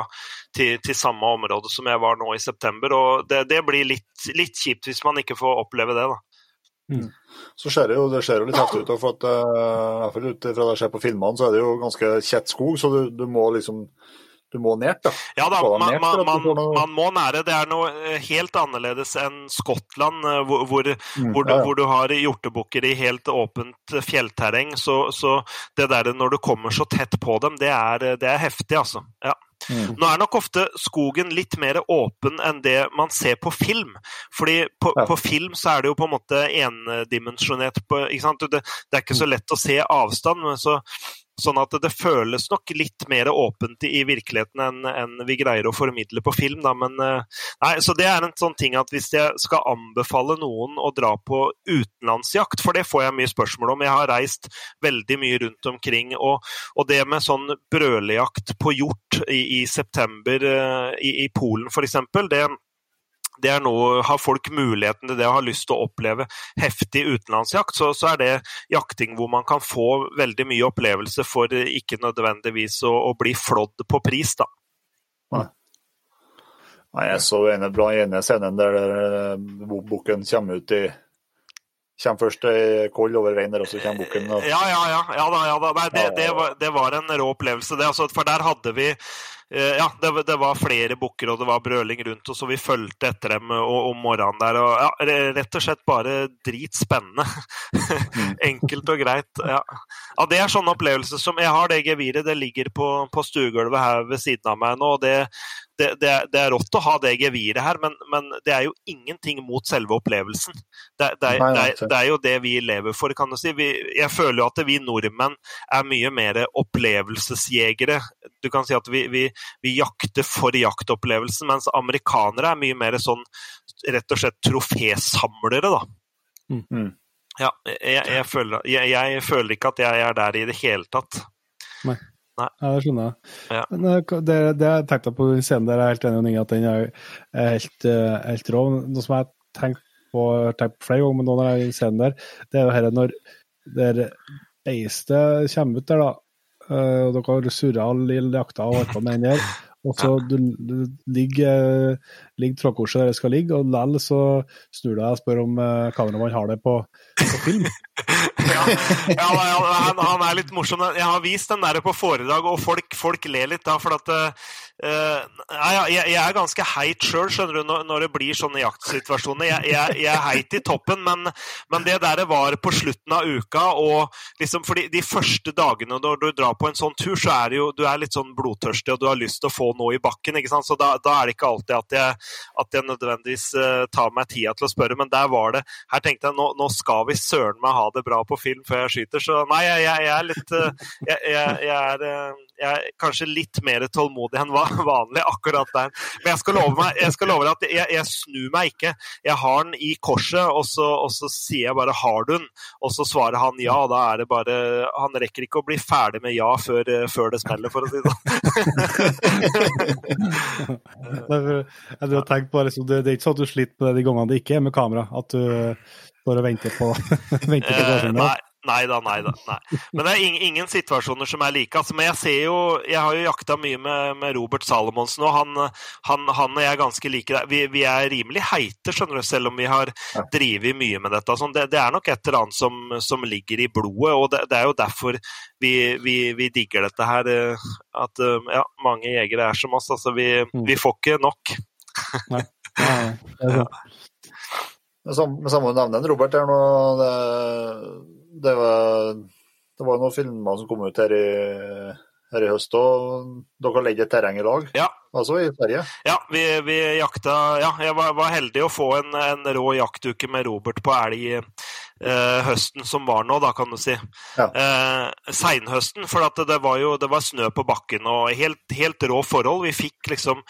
Speaker 4: til, til, samme område som jeg var nå i september. og Det, det blir litt, litt, kjipt hvis man ikke får oppleve det. da.
Speaker 3: Mm. Så ser det jo, det ser jo litt heftig ut. for at, uh, ut fra det jeg ser på filmene, så er det jo ganske kjett skog. Så du, du må liksom du må ned, da.
Speaker 4: Ja da, man, man, man, man, må nære. Det er noe eh, helt annerledes enn Skottland, eh, hvor, hvor, mm, hvor, du, ja, ja. hvor du, har hjortebukker i helt åpent fjellterreng. Så, så, det der når du kommer så tett på dem, det er, det er heftig, altså. Ja. Mm. Nå er nok ofte skogen litt mer åpen enn det man ser på film. Fordi på, ja. på film så er det jo på en måte endimensjonert. Det, det, er ikke så lett å se avstand. men så Sånn at det føles nok litt mer åpent i virkeligheten enn, enn vi greier å formidle på film. Da. Men, eh, nei, så det er en sånn ting at hvis jeg skal anbefale noen å dra på utenlandsjakt, for det får jeg mye spørsmål om, jeg har reist veldig mye rundt omkring, og, og det med sånn brølejakt på hjort i, i september eh, i, i Polen f.eks., det det er noe, har folk muligheten til det og har lyst til å oppleve heftig utenlandsjakt, så, så, er det jakting hvor man kan få veldig mye opplevelse for ikke nødvendigvis å, å bli flådd på pris, da.
Speaker 3: Nei. Nei, jeg så ene, ene scenen der eh, bukken kommer ut i Kommer først ei koll over veien og så kommer bukken. Og...
Speaker 4: Ja, ja, ja. ja, da, ja da. Nei, det, det, var, det, var, en rå opplevelse, det. Altså, for der hadde vi Eh, ja, det, det, var flere bukker og det var brøling rundt og vi fulgte etter dem om morgenen der. Og, ja, rett og slett bare dritspennende. Mm. *laughs* Enkelt og greit. Ja. ja. Det er sånne opplevelser som Jeg har det geviret, det ligger på, på stuegulvet her ved siden av meg nå. og det, det, det, det, er, rått å ha det geviret her, men, men, det er jo ingenting mot selve opplevelsen. Det, det er, er, jo det vi lever for, kan du si. Vi, jeg føler jo at vi nordmenn er mye mer opplevelsesjegere. Du kan si at vi, vi, vi jakter for jaktopplevelsen, mens amerikanere er mye mer sånn rett og slett trofésamlere, da. Mm. mm. Ja, jeg, jeg, føler, jeg, jeg føler ikke at jeg er der i det hele tatt.
Speaker 2: Nei. Nei. Ja, det skjønner jeg. Ja. Men eh, det, det jeg tenkte på scenen der, jeg er helt enig med at den er, helt, eh, helt rå. Noe som jeg tenkt på, tenkt på flere ganger med noen av de scenene der, det er jo dette når der beistet kommer ut der, da, eh, og dere har surra all jakta og holdt på med den der, og så du, du, ligger, ligger trådkorset der det skal ligge, og likevel så snur du deg og spør om uh, kameramannen har det på, på film. *laughs*
Speaker 4: ja, han, han, er litt morsom. Jeg har vist den der på foredrag, og folk, folk ler litt da. For at uh, jeg, jeg, er ganske heit sjøl, skjønner du, når, når, det blir sånne jaktsituasjoner. Jeg, jeg, jeg er heit i toppen, men, men, det der var på slutten av uka, og liksom fordi de første dagene når du drar på en sånn tur, så er det jo du er litt sånn blodtørstig, og du har lyst til å få noe i bakken. ikke sant? Så da, da er det ikke alltid at jeg, at jeg nødvendigvis uh, tar meg tida til å spørre, men der var det Her tenkte jeg nå, nå skal vi søren meg ha det bra på film før jeg skyter. Så nei, jeg, jeg er litt eh, jeg, jeg, er, eh, jeg, er, kanskje litt mer tålmodig enn *laughs* vanlig akkurat der. Men jeg skal love, meg, jeg skal love deg at jeg, snur meg ikke. Jeg har den i korset, og så, og så, sier jeg bare 'har du den?' Og så svarer han ja. Da er det bare Han rekker ikke å bli ferdig med ja før, eh, før det smeller, for å si det sånn. *laughs*
Speaker 2: jeg har tenkt på liksom, det, det, er ikke sånn at du sliter med det de gangene det ikke er med kamera. At du står og venter på, *laughs* venter på
Speaker 4: eh, nei, nei da, nei da. Nei. Men det er ingen, ingen situasjoner som er like. Altså, men jeg ser jo Jeg har jo jakta mye med, med Robert Salomonsen, og han, han, han, og jeg er ganske like der. Vi, vi, er rimelig heite, skjønner du, selv om vi har drevet mye med dette. Sånn, det, det, er nok et eller annet som, som ligger i blodet, og det, det er jo derfor vi, vi, vi, digger dette her. Eh, at eh, ja, mange jegere er som oss. Altså, vi, mm. vi får ikke nok. Nei. Ja, det er. *laughs*
Speaker 3: Med samme navn enn Robert er noe det, det, var, det var noen filmer som kom ut her i, her i høst, og dere har leid et terreng i lag?
Speaker 4: Ja.
Speaker 3: Altså i Sverige?
Speaker 4: Ja, vi, vi jakta Ja, jeg var, var, heldig å få en, en rå jaktuke med Robert på elg eh, høsten som var nå, da, kan du si. Ja. Eh, Seinhøsten, for det var jo det var snø på bakken og helt, helt rå forhold. Vi fikk liksom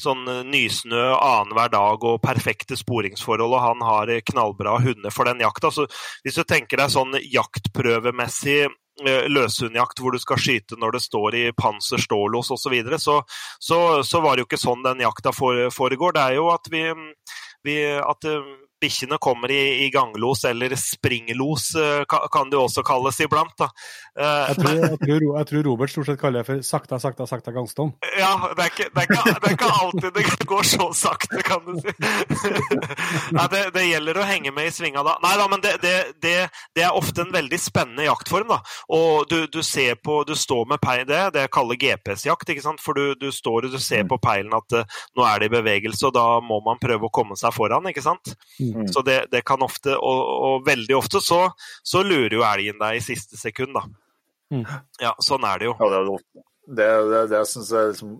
Speaker 4: sånn eh, nysnø annenhver dag og perfekte sporingsforhold, og han har knallbra hunder for den jakta. Så hvis du tenker deg sånn jaktprøvemessig eh, løshundjakt hvor du skal skyte når det står i panser, stålås osv., så, videre, så, så så var det jo ikke sånn den jakta foregår. Det er jo at vi, vi at eh, bikkjene kommer i, i, ganglos, eller springlos eh, kan, det også kalles iblant. da.
Speaker 2: Jeg tror, jeg, tror, jeg tror, Robert stort sett kaller det for sakta, sakta, sakta gangstong.
Speaker 4: Ja, det er, ikke, det, er ikke, det er, ikke, alltid det *laughs* går så sakte, kan du si. *laughs* Nei, det, det, gjelder å henge med i svinga da. Nei da, men det, er ofte en veldig spennende jaktform. da. Og du, du ser på, du står med peil, det, det jeg kaller GPS-jakt. ikke sant? For du, du, står og du ser på peilen at uh, nå er det i bevegelse, og da må man prøve å komme seg foran. ikke sant? Mm. Så det, kan ofte, og, og veldig ofte, så, så, lurer jo elgen deg i siste sekund, da. Mm. Ja, sånn er det jo.
Speaker 3: Ja, det, det, det, det syns jeg liksom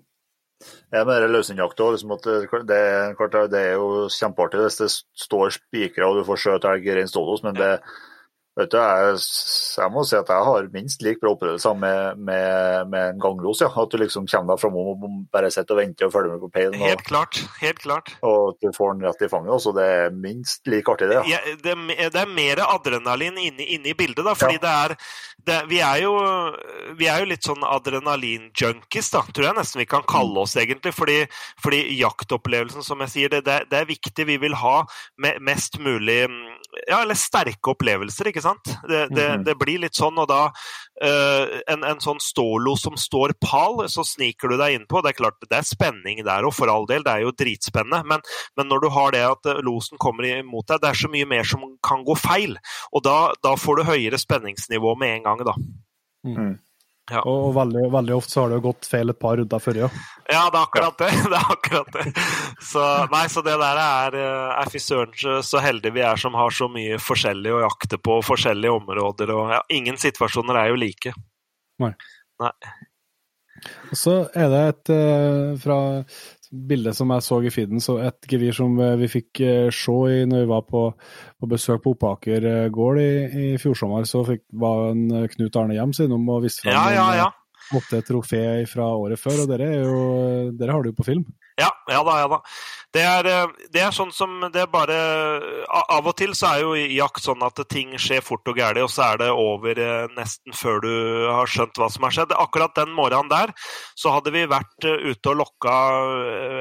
Speaker 3: jeg mener løshundjakt òg. Liksom det, det, er jo kjempeartig hvis det står spikere og du får skjøt elg rein stålos, men det, Vet du, jeg, jeg, må si at jeg har minst like bra opplevelser med, med, med, en ganglos. Ja. At du liksom kommer deg framom og bare sitter og venter og følger med på peilen.
Speaker 4: Helt klart. helt klart.
Speaker 3: Og du får den rett i fanget. Også. Det er minst like artig, det.
Speaker 4: Ja. ja det, det, er mer adrenalin inne, inne i bildet, da. Fordi ja. det er det, vi, er jo, vi, er jo, litt sånn adrenalin-junkies, da, tror jeg nesten vi kan kalle oss, egentlig. Fordi, fordi jaktopplevelsen, som jeg sier, det, det, er viktig. Vi vil ha mest mulig ja, eller sterke opplevelser, ikke sant. Det, det, mhm. det blir litt sånn, og da uh, en, en, sånn stålo som står pal, så sniker du deg innpå. Det er klart det er spenning der og for all del, det er jo dritspennende. Men, men når du har det at eh, losen kommer imot deg, det er så mye mer som kan gå feil. Og da, da får du høyere spenningsnivå med en gang, da.
Speaker 2: Mm. Ja. Og veldig, veldig, ofte så har det jo gått feil et par runder før, ja.
Speaker 4: Ja, det er akkurat det. *laughs* det, er akkurat det. Så, nei, så det der er, eh, er fy søren så heldige vi er som har så mye forskjellig å jakte på, forskjellige områder. og ja, Ingen situasjoner er jo like.
Speaker 2: Nei.
Speaker 4: nei.
Speaker 2: Og så er det et uh, fra bildet som jeg så i feeden, så et gevir som eh, vi fikk uh, se i når vi var på, på besøk på Oppaker gård i, i fjor sommer, så fikk, var en Knut Arne Hjem innom og viste fram
Speaker 4: ja, ja, ja.
Speaker 2: et trofé fra året før, og dere, jo, dere har det jo på film.
Speaker 4: Ja, ja da, ja da. Det er, eh, det er, sånn som det er bare Av og til så er jo jakt sånn at ting skjer fort og gærent, og så er det over eh, nesten før du har skjønt hva som har skjedd. Akkurat den morgenen der så hadde vi vært eh, ute og lokka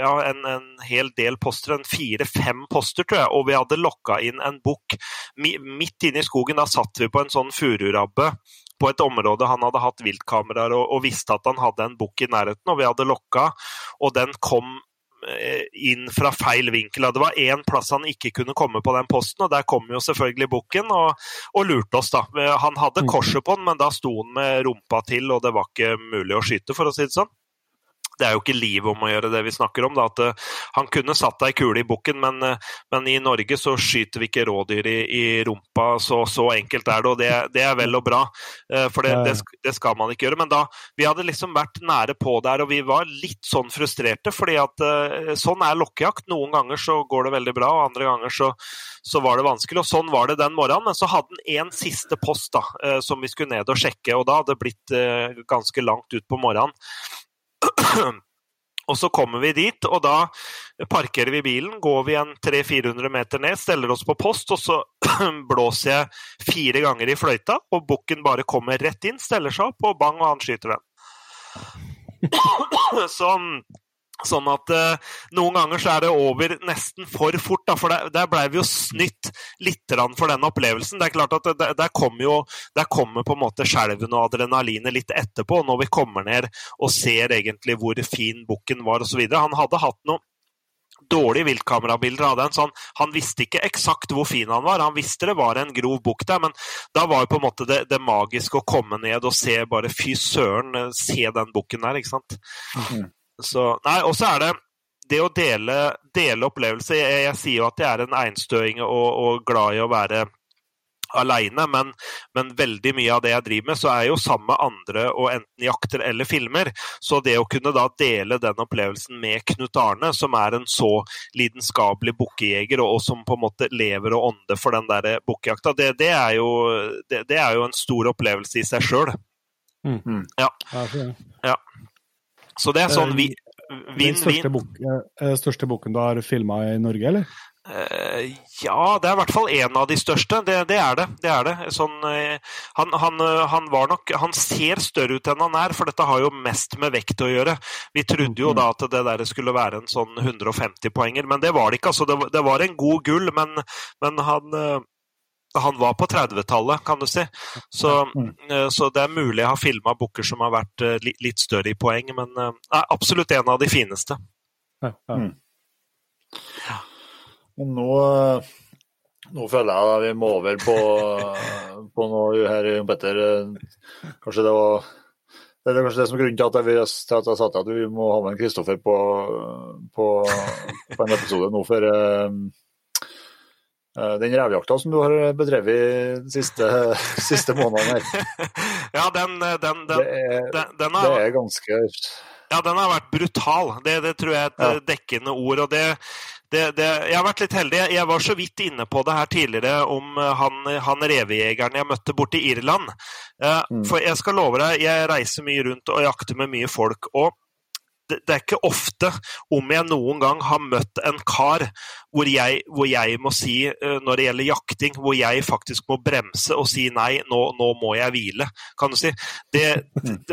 Speaker 4: ja, en, en, hel del poster, en fire-fem poster, tror jeg, og vi hadde lokka inn en bukk midt inne i skogen. Da satt vi på en sånn fururabbe på et område han hadde hatt viltkameraer og, og, visste at han hadde en bukk i nærheten, og vi hadde lokka, og den kom Eh, inn fra feil vinkel. Det var én plass han ikke kunne komme på den posten, og der kom jo selvfølgelig bukken og, og, lurte oss. da. Han hadde mm. korset på den, men da sto han med rumpa til, og det var ikke mulig å skyte, for å si det sånn det er jo ikke livet om å gjøre det vi snakker om. Da, at uh, Han kunne satt ei kule i bukken, men, uh, men, i Norge så skyter vi ikke rådyr i, i rumpa. Så, så, enkelt er det, og det, det er vel og bra. Uh, for det, det, det, skal man ikke gjøre. Men da, vi hadde liksom vært nære på der, og vi var litt sånn frustrerte. fordi at sånn er lokkejakt. Noen ganger så går det veldig bra, og andre ganger så, så var det vanskelig. Og sånn var det den morgenen. Men så hadde han en siste post da, som vi skulle ned og sjekke, og da hadde det blitt ganske langt ut på morgenen. Og så kommer vi dit, og da parkerer vi bilen, går vi en 300-400 meter ned, steller oss på post, og så *clears throat* blåser jeg fire ganger i fløyta, og bukken bare kommer rett inn, steller seg opp, og bang, og han skyter den. *clears throat* Så Sånn at eh, noen ganger så er det over nesten for fort. Da, for der, der blei vi jo snytt litt for den opplevelsen. Det er klart at der, der kommer jo der kommer på en måte skjelven og adrenalinet litt etterpå, når vi kommer ned og ser egentlig hvor fin bukken var osv. Han hadde hatt noen dårlige viltkamerabilder av den, så han, han, visste ikke eksakt hvor fin han var. Han visste det var en grov bukk der, men da var jo på en måte det, det magiske å komme ned og se bare fy søren, se den bukken der, ikke sant. Mm. Så, nei, og så er det det å dele, dele opplevelser. Jeg, jeg, sier jo at jeg er en einstøing og, og glad i å være aleine, men, men, veldig mye av det jeg driver med, så er jeg jo sammen med andre og enten jakter eller filmer. Så det å kunne da dele den opplevelsen med Knut Arne, som er en så lidenskapelig bukkejeger, og, og, som på en måte lever og ånder for den der bukkejakta, det, det, det, det, er jo en stor opplevelse i seg sjøl.
Speaker 2: Mm. mm.
Speaker 4: Ja. ja. Så det er sånn vi
Speaker 2: Vinn, vinn. Den største, bok, største boken du har filma i Norge, eller?
Speaker 4: Eh, ja, det er i hvert fall en av de største. Det, det er det. det, er det. Sånn, eh, han, han, eh, han, var nok Han ser større ut enn han er, for dette har jo mest med vekt å gjøre. Vi trodde jo da at det der skulle være en sånn 150-poenger, men det var det ikke. Altså, det, det var en god gull, men, men han han var på 30-tallet, kan du si. Så, så, det er mulig jeg har filma bukker som har vært litt større i poeng, men er absolutt en av de fineste. Ja, ja. Mm.
Speaker 3: Men nå, nå føler jeg at vi må over på, *laughs* på noe her, Jon Petter. Kanskje det var det er kanskje det som er grunnen til at, jeg, til at jeg sa til at vi må ha med Kristoffer på, på, på, en episode nå for den revjakta som du har bedrevet de siste, *laughs* siste månedene her.
Speaker 4: Ja, den, den, den,
Speaker 3: det, er, den, er, det er ganske
Speaker 4: Ja, den har vært brutal. Det, det tror jeg er et ja. dekkende ord. og det det, det, jeg har vært litt heldig. Jeg var så vidt inne på det her tidligere om eh, han, han revejegeren jeg møtte borte i Irland. Mm. For jeg skal love deg, jeg reiser mye rundt og jakter med mye folk. og det, er ikke ofte, om jeg noen gang har møtt en kar hvor jeg, hvor jeg, må si, eh, når det gjelder jakting, hvor jeg faktisk må bremse og si nei, nå, nå må jeg hvile, kan du si. Det,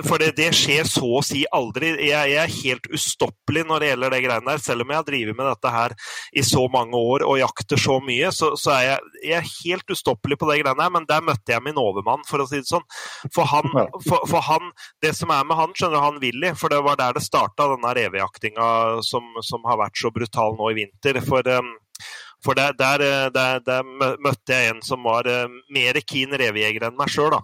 Speaker 4: for det, det, skjer så å si aldri. Jeg, jeg, er helt ustoppelig når det gjelder det greiene der. Selv om jeg har drevet med dette her i så mange år og jakter så mye, så, så er jeg, jeg er helt ustoppelig på det greiene her. Men der møtte jeg min overmann, for å si det sånn. For han, for, for han Det som er med han, skjønner du, han Willy, for det var der det starta, denne revejaktinga som, som, har vært så brutal nå i vinter. For um, for der, der, eh, der, der, møtte jeg en som var eh, mer keen revejeger enn meg sjøl.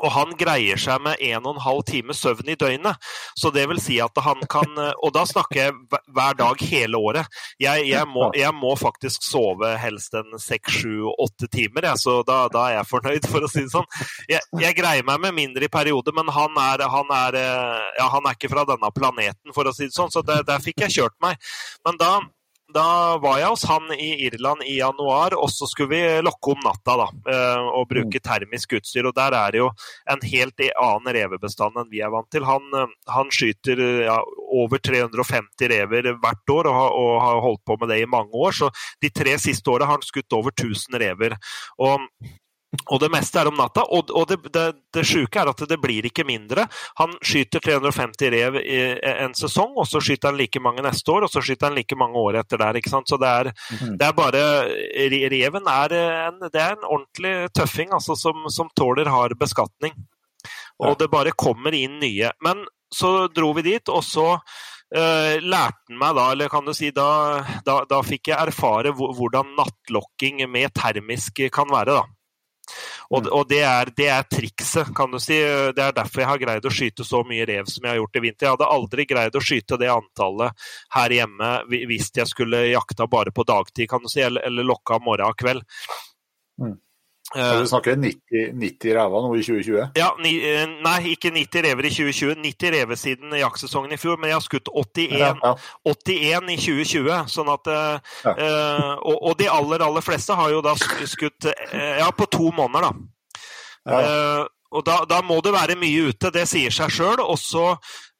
Speaker 4: Og han greier seg med en og en halv time søvn i døgnet. Så det vil si at han kan eh, Og da snakker jeg hver dag hele året. Jeg, jeg, må, jeg må, faktisk sove helst en seks, sju, åtte timer, jeg, så da, da, er jeg fornøyd, for å si det sånn. Jeg, jeg greier meg med mindre i perioder, men han er, han, er, ja, han er, ikke fra denne planeten, for å si det sånn, så der, der fikk jeg kjørt meg. Men da da var jeg hos han i Irland i januar, og så skulle vi lokke om natta da, eh, og bruke mm. termisk utstyr. og Der er det jo en helt annen revebestand enn vi er vant til. Han, eh, han skyter ja, over 350 rever hvert år og har, og har, holdt på med det i mange år. Så de tre siste åra har han skutt over 1000 rever. Og og det meste er om natta. Og, og det, det, det sjuke er at det blir ikke mindre. Han skyter 350 rev i en sesong, og så skyter han like mange neste år, og så skyter han like mange år etter der. ikke sant? Så det er, mhm. det er bare Reven er en, det er en ordentlig tøffing altså, som, som tåler hard beskatning. Og det bare kommer inn nye. Men så dro vi dit, og så Uh, lærte han meg da, eller kan du si, da, da, da fikk jeg erfare hvordan nattlokking med termisk kan være. da. Og, og det, er, det, er, trikset, kan du si. Det er derfor jeg har greid å skyte så mye rev som jeg har gjort i vinter. Jeg hadde aldri greid å skyte det antallet her hjemme hvis jeg skulle jakta bare på dagtid, kan du si, eller, eller lokka morgen og kveld. Mm.
Speaker 3: Så du snakker 90, 90 rever nå i 2020?
Speaker 4: Ja, ni, eh, Nei, ikke 90 rever i 2020. 90 rever siden jaktsesongen i fjor, men jeg har skutt 81, ja, ja. 81 i 2020. sånn at, eh, ja. uh, og, og, de aller, aller fleste har jo da skutt uh, ja, på to måneder, da. Uh, og da, da, må det være mye ute, det sier seg sjøl. Og så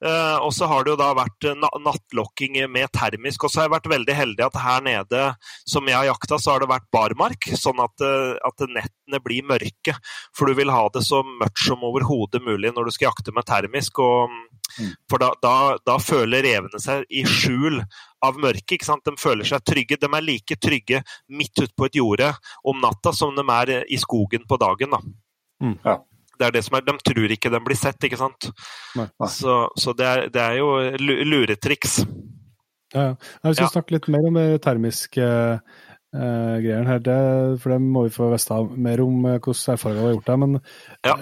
Speaker 4: uh, har det jo da vært nattlokking med termisk. Og så har jeg vært veldig heldig at her nede som jeg har jakta, så har det vært barmark. Sånn at, uh, at nettene blir mørke. For du vil ha det så mørkt som overhodet mulig når du skal jakte med termisk. Og, mm. For da, da, da, føler revene seg i skjul av mørket. ikke sant? De føler seg trygge. De er like trygge midt ute på et jorde om natta som de er i skogen på dagen. da. Mm. Ja det er det som er, De tror ikke de blir sett, ikke sant. Nei, nei. Så, så det, er, det, er, jo luretriks.
Speaker 2: Ja, ja. Vi skal ja. snakke litt mer om det termiske eh, greiene her, det, for det må vi få vite mer om eh, hvordan erfaringer har gjort der. Men ja.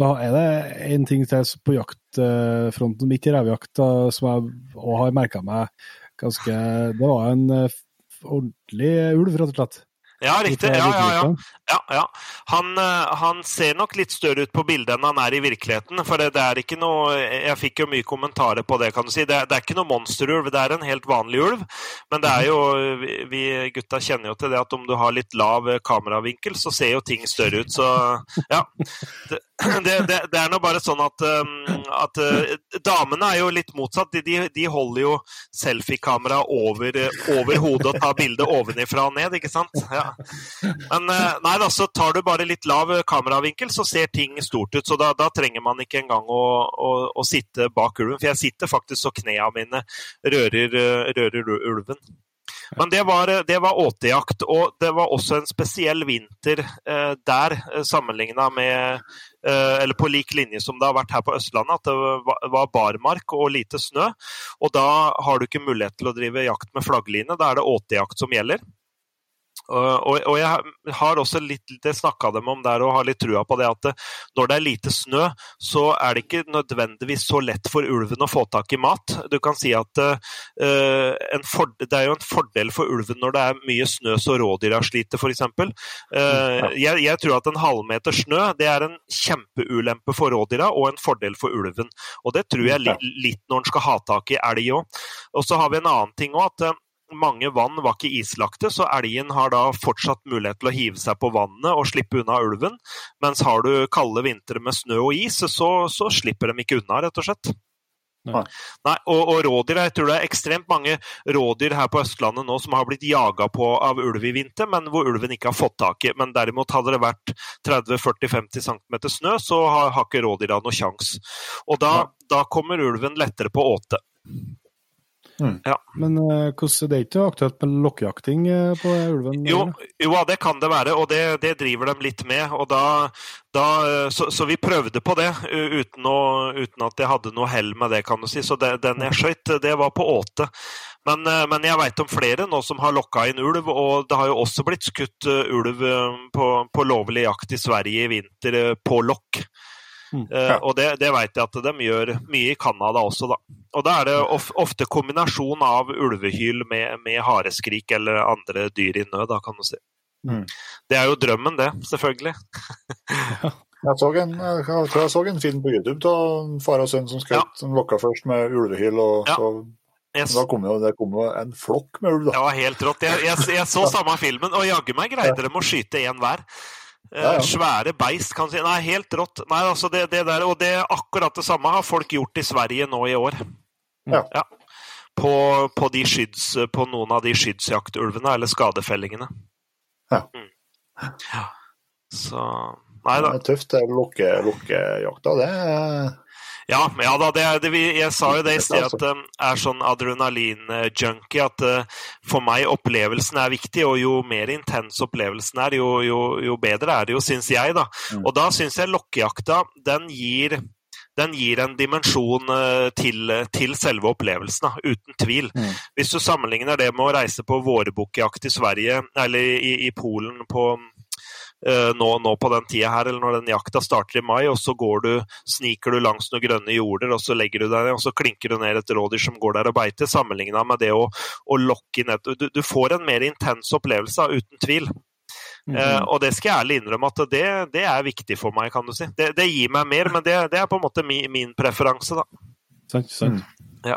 Speaker 2: da er det en ting til på jaktfronten midt i revejakta som jeg òg har merka meg ganske Det var en eh, ordentlig ulv, rett og slett.
Speaker 4: Ja, riktig. Ja, ja, ja. Ja, ja. Han, eh, han, ser nok litt større ut på bildet enn han er i virkeligheten. For det, det, er ikke noe Jeg fikk jo mye kommentarer på det, kan du si. Det, det er ikke noe monsterulv, det er en helt vanlig ulv. Men det er jo Vi gutta kjenner jo til det at om du har litt lav kameravinkel, så ser jo ting større ut. Så ja. Det, *clears throat* det, det, er nå bare sånn at, um, at damene er jo litt motsatt. De, de holder jo selfiekamera over, over, hodet og tar bildet ovenifra og ned, ikke sant? Ja. Men nei da, så tar du bare litt lav kameravinkel, så ser ting stort ut. Så da, da trenger man ikke engang å, å, å sitte bak ulven. For jeg sitter faktisk så knærne mine rører, rører ulven. Men det var, det var åtejakt, og det var også en spesiell vinter eh, der, eh, sammenligna med eh, Eller på lik linje som det har vært her på Østlandet, at det var barmark og lite snø. Og da har du ikke mulighet til å drive jakt med flaggline, da er det åtejakt som gjelder. Og, og, jeg har også litt, det snakka dem om der og har litt trua på det at når det er lite snø, så er det ikke nødvendigvis så lett for ulven å få tak i mat. Du kan si at uh, for, det er jo en fordel for ulven når det er mye snø så rådyra sliter, f.eks. Uh, jeg, jeg tror at en halvmeter snø det er en kjempeulempe for rådyra og en fordel for ulven. Og det tror jeg litt, litt når en skal ha tak i elg òg. Og så har vi en annen ting òg, at mange vann var ikke islagte, så elgen har da fortsatt mulighet til å hive seg på vannet og slippe unna ulven. Mens har du kalde vintre med snø og is, så, så slipper de ikke unna, rett og slett. Nei. Nei og, og, rådyr, jeg tror det er ekstremt mange rådyr her på Østlandet nå som har blitt jaga på av ulv i vinter, men hvor ulven ikke har fått tak i. Men derimot hadde det vært 30-40-50 cm snø, så har, har ikke rådyra noe sjans. Og da, da kommer ulven lettere på åte.
Speaker 2: Mm. Ja. Men uh, det er ikke aktuelt med lokkejakting uh, på ulven?
Speaker 4: Jo, jo, det kan det være, og det, det driver de litt med. og da, da uh, så, så, vi prøvde på det uten, å, uten at jeg hadde noe hell med det, kan du si. Så det, den jeg skøyt, det var på åte. Men, men jeg veit om flere nå som har lokka inn ulv, og det har jo også blitt skutt ulv på, på lovlig jakt i Sverige i vinter på lokk. Mm. Uh, og det, det vet jeg at de gjør mye i Canada også, da. Og da er det of, ofte kombinasjon av ulvehyl med, med, hareskrik eller andre dyr i nød, da, kan du si. Mm. Det er jo drømmen, det, selvfølgelig. *laughs*
Speaker 3: jeg, så en, jeg, jeg så en film på YouTube av far og sønn som skjøt, ja. som lokka først med ulvehyl. og ja. så Yes. Da kom jo, det kom jo en flokk med ulv, da.
Speaker 4: Ja, helt rått. Jeg, jeg, jeg så samme filmen, og jaggu meg greide de å skyte én hver. Ja, ja. Svære beist, kan si. Nei, helt rått. Nei, altså det, det, der, og det akkurat det samme har folk gjort i Sverige nå i år. Ja. ja. På, på, skyds, på, noen av de skyddsjaktulvene, eller skadefellingene.
Speaker 3: Ja. Mm.
Speaker 4: ja. Så Nei da.
Speaker 3: Det er tøft, det lukkejakta. Det er
Speaker 4: ja, ja da, det, det, jeg sa jo det i sted at det um, er sånn adrenalin-junkie. At uh, for meg opplevelsen er viktig, og jo mer intens opplevelsen er, jo, jo, jo bedre er det jo, syns jeg. da. Mm. Og da syns jeg lokkejakta den gir den gir en dimensjon uh, til, til selve opplevelsen, uten tvil. Mm. Hvis du sammenligner det med å reise på vårbukkjakt i Sverige, eller i, i Polen på nå, nå, på den tida her, eller når den jakta starter i mai, og så går du, sniker du langs noen grønne jorder, og så legger du deg ned, og så klinker du ned et rådyr som går der og beiter, sammenligna med det å, å lokke inn et du, du, får en mer intens opplevelse, uten tvil. Mm -hmm. uh, og det skal jeg ærlig innrømme at det, det, er viktig for meg, kan du si. Det, det gir meg mer, men det, det, er på en måte min, min preferanse, da.
Speaker 2: Sant, sant. Mm.
Speaker 4: Ja.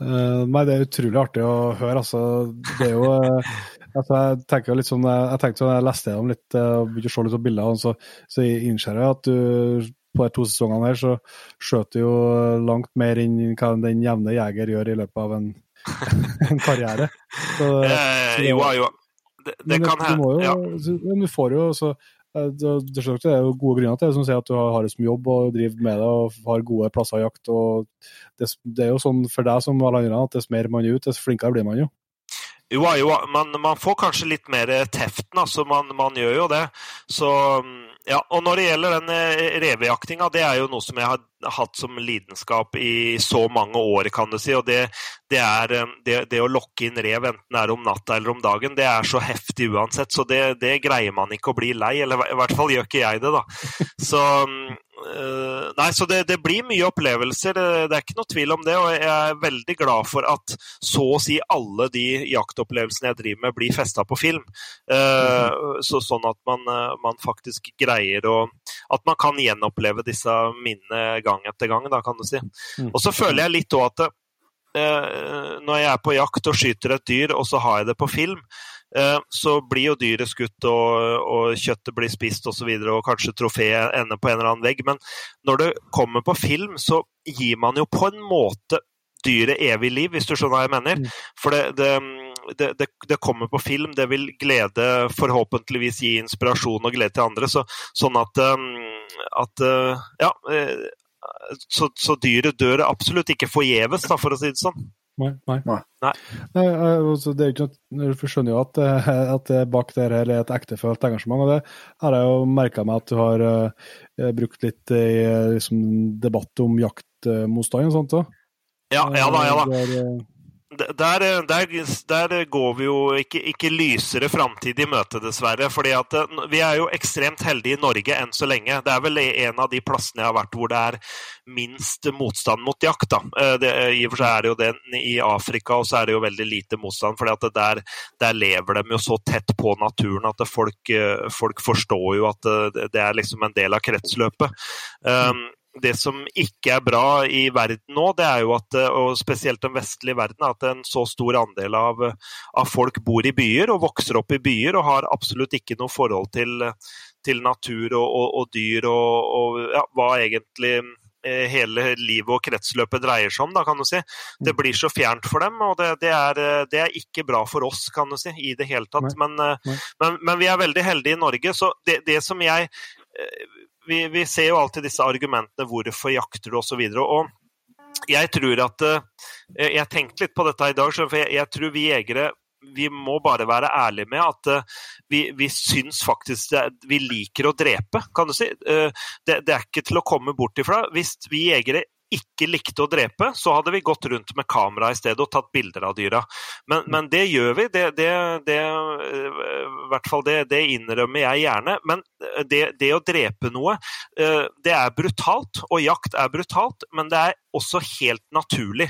Speaker 2: Uh, nei, det er utrolig artig å høre, altså. Det er jo uh, *laughs* Altså, jeg tenker litt sånn, jeg tenkte sånn, jeg leste gjennom litt eh, og begynte å se litt på bildene, så, så innser jeg at du på de to sesongene her så skjøt du jo langt mer enn hva den jevne jeger gjør i løpet av en, *laughs* en karriere.
Speaker 4: Så, *laughs* eh, jo, jo. Det, det kan hende. Ja.
Speaker 2: Men Du får jo så eh, det, er jo gode grunner til det, som sier at du har, har det som jobb og driver med det og har gode plasser i jakt. og det, det, er jo sånn for deg som alle andre at dess mer man er ute, dess flinkere blir man jo.
Speaker 4: Jo, jo man, man, får kanskje litt mer teften, altså. Man, man, gjør jo det. Så ja, og når det gjelder den eh, revejaktinga, det er jo noe som jeg har hatt som lidenskap i så mange år, kan du si. Og det, det er eh, det, det, å lokke inn rev, enten det er om natta eller om dagen, det er så heftig uansett. Så det, det greier man ikke å bli lei. Eller i hvert fall gjør ikke jeg det, da. Så Uh, nei, så det, det, blir mye opplevelser, det, det, er ikke noe tvil om det. Og jeg er veldig glad for at så å si alle de jaktopplevelsene jeg driver med, blir festa på film. Uh, mm. så, sånn at man, uh, man, faktisk greier å At man kan gjenoppleve disse minnene gang etter gang, da, kan du si. Mm. Og så føler jeg litt òg at når jeg er på jakt og skyter et dyr, og så har jeg det på film, eh, så blir jo dyret skutt, og, og kjøttet blir spist osv., og, så videre, og kanskje trofeet ender på en eller annen vegg. Men når det kommer på film, så gir man jo på en måte dyret evig liv, hvis du skjønner hva jeg mener.
Speaker 2: Mm.
Speaker 4: For det, det, det, det, det, kommer på film, det vil glede, forhåpentligvis gi inspirasjon og glede til andre. Så, sånn at, at Ja. Så, så, dyret dør absolutt ikke forgjeves, for å si det sånn.
Speaker 2: Nei. nei.
Speaker 3: nei.
Speaker 4: nei.
Speaker 2: altså, det er ikke noe, Du skjønner jo at, at bak der her er et ektefølt engasjement. og Det har jeg jo merka meg at du har uh, brukt litt i liksom, debatt om jaktmotstand og sånt òg.
Speaker 4: Ja, ja da, ja da.
Speaker 2: Der,
Speaker 4: der, der, der, går vi jo ikke, ikke lysere framtid i møte, dessverre. fordi at Vi er jo ekstremt heldige i Norge enn så lenge. Det er vel en av de plassene jeg har vært hvor det er minst motstand mot jakt. da. Det, I og for seg er det jo den i Afrika, og så er det jo veldig lite motstand. fordi der, der, lever de jo så tett på naturen at folk, folk forstår jo at det er liksom en del av kretsløpet. Um, det som ikke er bra i verden nå, det er jo at, og spesielt den vestlige verden, at en så stor andel av, av folk bor i byer og vokser opp i byer og har absolutt ikke noe forhold til, til natur og, og, og dyr og, og ja, hva egentlig eh, hele livet og kretsløpet dreier seg om, da, kan du si. Det blir så fjernt for dem, og det, det, er, det er, ikke bra for oss, kan du si, i det hele tatt. Men, men, men, vi er veldig heldige i Norge, så det, det som jeg eh, vi, vi, ser jo alltid disse argumentene hvorfor jakter du osv. Jeg tror at eh, Jeg tenkte litt på dette i dag, for jeg, jeg tror vi jegere vi må bare være ærlige med at uh, vi, vi syns faktisk det, vi liker å drepe, kan du si. Det, det, er ikke til å komme bort ifra. Hvis vi jegere ikke likte å drepe, så hadde vi gått rundt med kamera i stedet og tatt bilder av dyra. Men, men det gjør vi. Det, det, det, hvert fall det, det, innrømmer jeg gjerne. Men det, det, å drepe noe, eh, det er brutalt. Og jakt er brutalt, men det er også helt naturlig.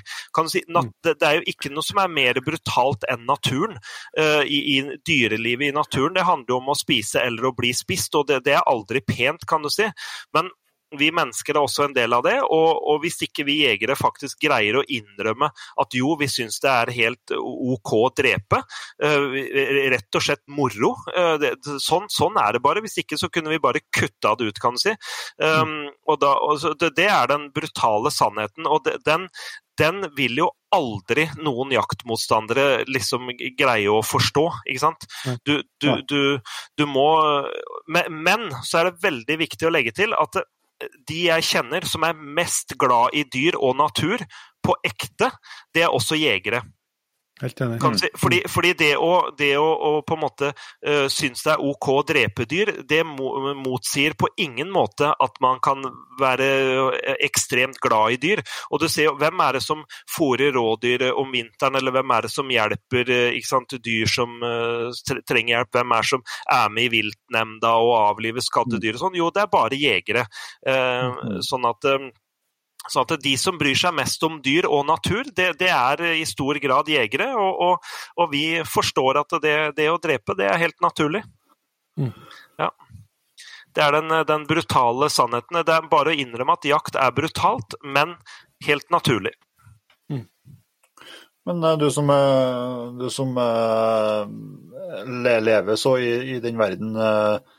Speaker 4: Si,
Speaker 2: mm.
Speaker 4: det er jo ikke noe som er mer brutalt enn naturen. Eh, I, i dyrelivet i naturen. Det handler jo om å spise eller å bli spist, og det, er aldri pent, kan du si. Men vi mennesker er også en del av det. Og, og, hvis ikke vi jegere faktisk greier å innrømme at jo, vi syns det er helt OK å drepe, uh, rett og slett moro det, sånn, sånn, er det bare. Hvis ikke så kunne vi bare kutta det ut, kan du si. Um, og da, og det, er den brutale sannheten. Og den, den vil jo aldri noen jaktmotstandere liksom greie å forstå, ikke sant. Du, du, du, du må Men så er det veldig viktig å legge til at de jeg kjenner som er mest glad i dyr og natur på ekte, det er også jegere.
Speaker 2: Helt enig.
Speaker 4: Si, fordi, fordi, det, å, det å, å, på en måte uh, synes det er OK å drepe dyr, det mo, motsier på ingen måte at man kan være ekstremt glad i dyr. Og du ser jo, Hvem er det som fôrer rådyr om vinteren, eller hvem er det som hjelper sant, dyr som uh, trenger hjelp? Hvem er det som er med i viltnemnda og avliver skadde dyr og sånn? Jo, det er bare jegere. Uh, sånn at så at de som bryr seg mest om dyr og natur, det, det er i stor grad jegere. Og, og, og vi forstår at det, det, å drepe, det er helt naturlig.
Speaker 2: Mm.
Speaker 4: Ja. Det er den, den, brutale sannheten. Det er bare å innrømme at jakt er brutalt, men helt naturlig.
Speaker 2: Mm.
Speaker 3: Men eh, du som, eh, du som uh, lever så i, i den verden uh, Eh,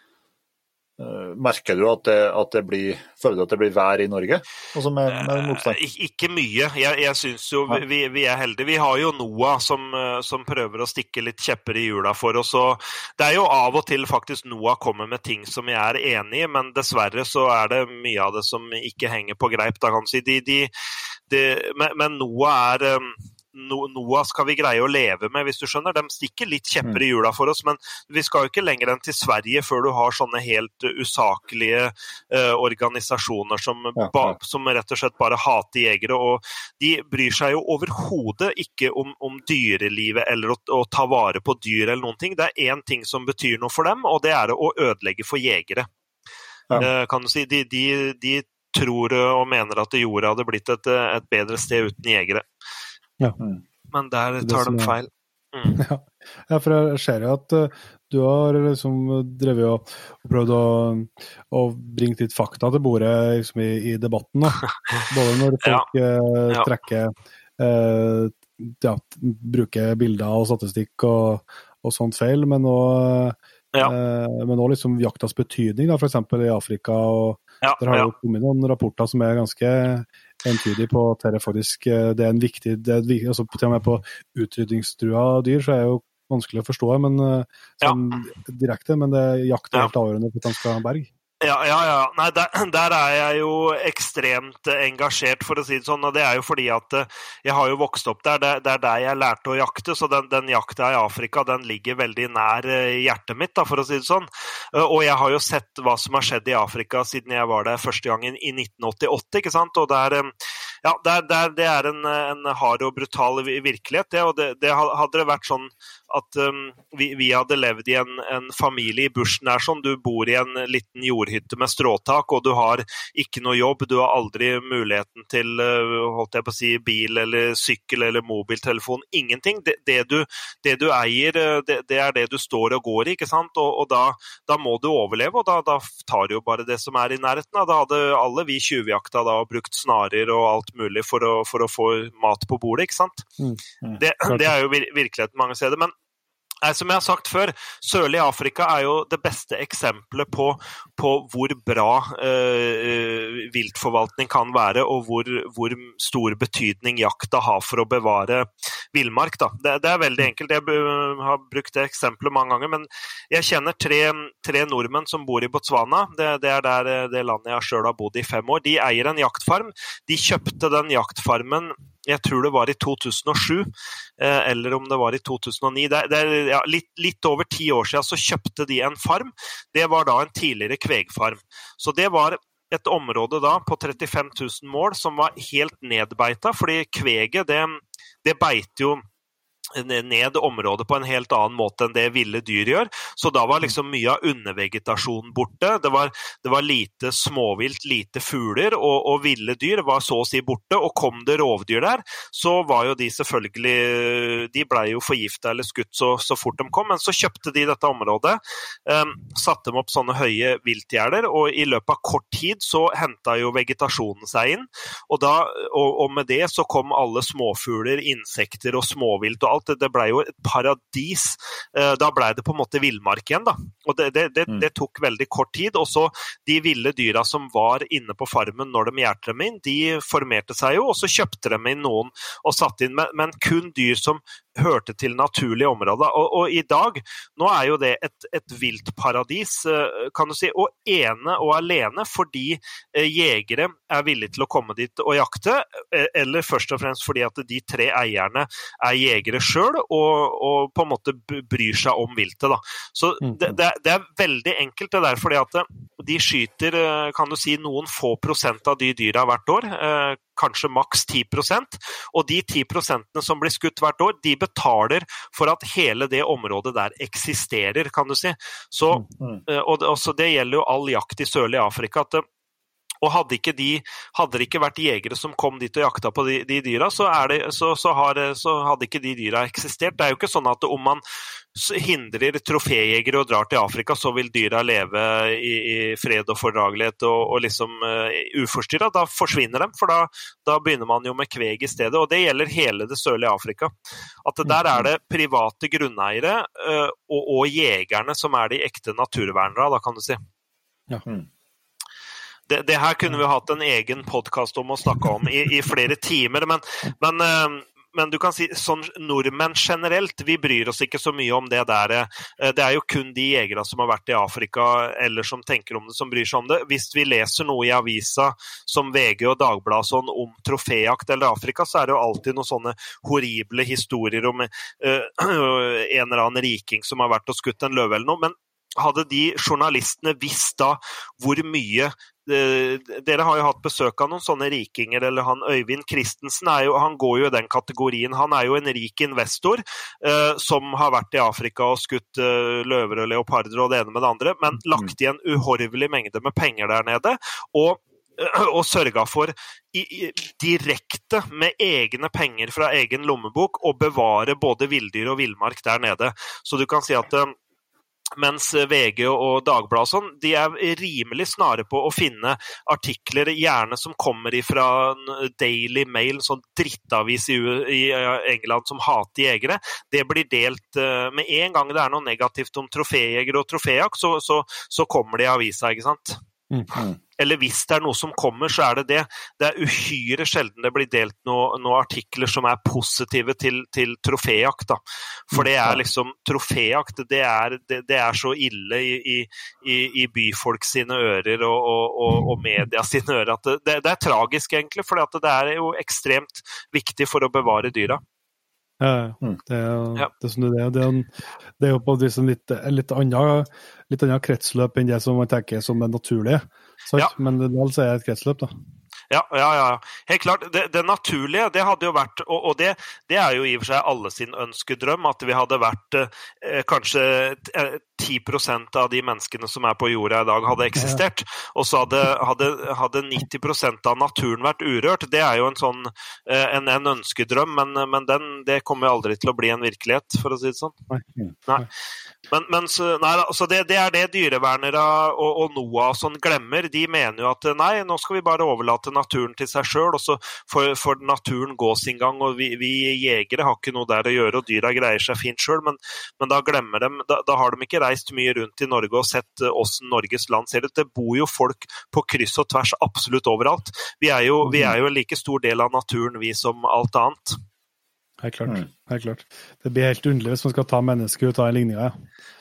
Speaker 3: merker du at det, at det, blir Føler du at det blir vær i Norge? Altså med, med motstand?
Speaker 4: Eh, ikke mye. Jeg, jeg syns jo vi, vi, er heldige. Vi har jo NOAH som, eh, som, prøver å stikke litt kjepper i hjula for oss. Og det er jo av og til faktisk NOAH kommer med ting som jeg er enig i, men dessverre så er det mye av det som ikke henger på greip. Da kan si. De, de, de, men, men NOAH er NOAH skal vi greie å leve med, hvis du skjønner. De stikker litt kjepper i mm. hjula for oss, men vi skal jo ikke lenger enn til Sverige før du har sånne helt usaklige uh, organisasjoner som, ba, som, rett og slett bare hater jegere. og De bryr seg jo overhodet ikke om, om, dyrelivet eller å, å, ta vare på dyr eller noen ting. Det er én ting som betyr noe for dem, og det er å ødelegge for jegere. Ja. Uh, kan du si. De, de, de tror og mener at jorda hadde blitt et, et bedre sted uten jegere.
Speaker 2: Ja.
Speaker 3: Mm.
Speaker 4: Men der tar de feil.
Speaker 2: Mm. *laughs* Ja. ja. for jeg ser jo at uh, du har liksom drevet og, og prøvd å, å, bringe litt fakta til bordet liksom, i, i, debatten. Da. *laughs* Både når folk ja. Uh, trekker uh, ja, bruker bilder og statistikk og, og sånt feil, men òg
Speaker 4: Ja.
Speaker 2: eh, men også liksom jaktas betydning, f.eks. i Afrika. og
Speaker 4: Ja,
Speaker 2: Der har
Speaker 4: ja.
Speaker 2: jo kommet noen rapporter som er ganske entydige på faktisk eh, det er en viktig det er, altså Til og med på utrydningstrua dyr så er det jo vanskelig å forstå men, sånn, ja. direkte, men det er jakt er helt avgjørende for at de skal berge.
Speaker 4: Ja, ja, ja. Nei, der, *clears throat* der er jeg jo ekstremt eh, engasjert, for å si det sånn. Og det er jo fordi at eh, jeg har jo vokst opp der. Det, det er der jeg lærte å jakte. Så den, den jakta i Afrika den ligger veldig nær eh, hjertet mitt, da, for å si det sånn. Og jeg har jo sett hva som har skjedd i Afrika siden jeg var der første gangen i 1988. ikke sant? Og er, eh, ja, det er, det er, en, en hard og brutal virkelighet. Det, og det, det hadde det vært sånn at um, vi, vi hadde levd i en, en familie i bushen her sånn. Du bor i en liten jordhytte med stråtak, og du har ikke noe jobb. Du har aldri muligheten til uh, holdt jeg på å si, bil eller sykkel eller mobiltelefon. Ingenting. Det, det, du, det du eier, uh, det, det er det du står og går i, ikke sant. Og, og da, da må du overleve, og da, da tar du jo bare det som er i nærheten. Da, hadde alle vi tjuvjakta da brukt snarer og alt mulig for å, for å få mat på bordet, ikke sant.
Speaker 2: Mm.
Speaker 4: Det, det er jo vir virkeligheten mange steder. men som jeg har sagt før, Sørlig Afrika er jo det beste eksempelet på, på hvor bra eh, viltforvaltning kan være, og hvor, hvor stor betydning jakta har for å bevare villmark. Det, det er veldig enkelt. Jeg har brukt det eksempelet mange ganger. Men jeg kjenner tre, tre nordmenn som bor i Botswana. Det, det er der eh, det landet jeg sjøl har bodd i fem år. De eier en jaktfarm. De kjøpte den jaktfarmen jeg tror det var i 2007, eh, eller om det var i 2009. Det det ja, litt, litt over ti år siden så kjøpte de en farm. Det var da en tidligere kvegfarm. Så det var et område da på 35 000 mål som var helt nedbeita, fordi kveget det, det beiter jo ned området på en helt annen måte enn det ville dyr gjør. Så da var liksom mye av undervegetasjonen borte. Det var, det var lite småvilt, lite fugler, og, og ville dyr var så å si borte. Og kom det rovdyr der, så var jo de selvfølgelig De blei jo forgifta eller skutt så, så fort de kom, men så kjøpte de dette området. Um, satte dem opp sånne høye viltgjerder, og i løpet av kort tid så henta jo vegetasjonen seg inn. Og, da, og, og med det så kom alle småfugler, insekter og småvilt og alt. Det, det blei jo et paradis. Eh, Da blei det på en måte villmark igjen, da. Og det, det, det,
Speaker 3: Mm.
Speaker 4: det tok veldig kort tid. Og så de ville dyra som var inne på farmen når de gjertet dem inn, de formerte seg jo, og så kjøpte de inn noen og satte inn, men kun dyr som hørte til naturlige områder. Og, og i dag, nå er jo det et, et viltparadis, eh, kan du si, og ene og alene fordi eh, jegere er villige til å komme dit og jakte, eh, eller først og fremst fordi at de tre eierne er jegere sjøl og, og på en måte bryr seg om viltet. Da. Så
Speaker 2: Mm.
Speaker 4: det, det, er- det er veldig enkelt det der, fordi at de skyter kan du si, noen få prosent av de dyra hvert år. Eh, Kanskje maks 10% Og de 10 prosentene som blir skutt hvert år, de betaler for at hele det området der eksisterer, kan du si. Så,
Speaker 3: Mm.
Speaker 4: eh, og det, det gjelder jo all jakt i sørlige Afrika. at det, og hadde, ikke de, hadde det ikke vært jegere som kom dit og jakta på de, de dyra, så, er det, så, så, har, så hadde ikke de dyra eksistert. Det er jo ikke sånn at om man hindrer troféjegere og drar til Afrika, så vil dyra leve i, i fred og fordragelighet og, og liksom uh, uforstyrra. Da forsvinner de, for da, da begynner man jo med kveg i stedet. Og det gjelder hele det sørlige Afrika. At der er det private grunneiere uh, og, og jegerne som er de ekte naturvernere, da kan du si. Det, det her kunne vi hatt en egen podkast om å snakke om i, i flere timer, men, men, eh, men du kan si sånn nordmenn generelt, vi bryr oss ikke så mye om det der. eh, Det er jo kun de jegere som har vært i Afrika eller som tenker om det, som bryr seg om det. Hvis vi leser noe i avisa som VG og Dagbladet sånn om troféjakt eller Afrika, så er det jo alltid noen sånne horrible historier om uh, *clears throat* en eller annen riking som har vært og skutt en løve eller noe. men hadde de journalistene visst da hvor mye eh, Dere har jo hatt besøk av noen sånne rikinger, eller han Øyvind Christensen jo, han går jo i den kategorien. Han er jo en rik investor eh, som har vært i Afrika og skutt eh, løver og leoparder og det ene med det andre, men lagt igjen uhorvelig mengde med penger der nede. og *clears throat* og sørga for i, i, direkte med egne penger fra egen lommebok å bevare både villdyr og villmark der nede. Så du kan si at eh, Mens VG og Dagbladet sånn, de er rimelig snare på å finne artikler, gjerne som kommer fra Daily Mail, en sånn drittavis i, i England som hater jegere. Det blir delt med en gang det er noe negativt om troféjegere og troféjakt, så, så, så kommer det i avisa, ikke sant. Mm. Eller hvis det er noe som kommer, så er det det. Det er uhyre sjelden det blir delt noen noe artikler som er positive til, til troféjakt. Da. For det er liksom Troféjakt, det er, det, det er så ille i, i, i, byfolk sine ører og, og, og media sine ører at det, det, er tragisk, egentlig. For det er jo ekstremt viktig for å bevare dyra.
Speaker 2: Ja, mm. det, er, ja. det, er, det, er, det, er, det er jo på liksom litt, litt, annet, litt annet kretsløp enn det som man tenker som det naturlige. Ja. Men det er altså et kretsløp, da.
Speaker 4: Ja, ja, ja. Helt klart. Det, det, naturlige, det hadde jo vært Og, og det, det, er jo i og for seg alle sin ønskedrøm, at vi hadde vært eh, kanskje 10 av de menneskene som er på jorda i dag, hadde eksistert. Og så hadde, hadde, hadde 90% av naturen vært urørt. Det er jo en sånn eh, en, en ønskedrøm, men, men den, det kommer jo aldri til å bli en virkelighet, for å si det sånn. Nei. Men, men så, nei, altså det, det, er det dyrevernere og, og NOAH sånn glemmer. De mener jo at nei, nå skal vi bare overlate naturen til seg sjøl, og så får, får, naturen gå sin gang. og vi, vi, jegere har ikke noe der å gjøre, og dyra greier seg fint sjøl. Men, men, da glemmer de, da, da har de ikke reist reist mye rundt i Norge og sett åssen eh, Norges land ser ut. Det bor jo folk på kryss og tvers absolutt overalt. Vi er jo, vi er jo en like stor del av naturen, vi, som alt annet.
Speaker 2: Helt klart. Mm. helt klart. Det blir helt underlig hvis man skal ta mennesker ut av en ligning. Ja.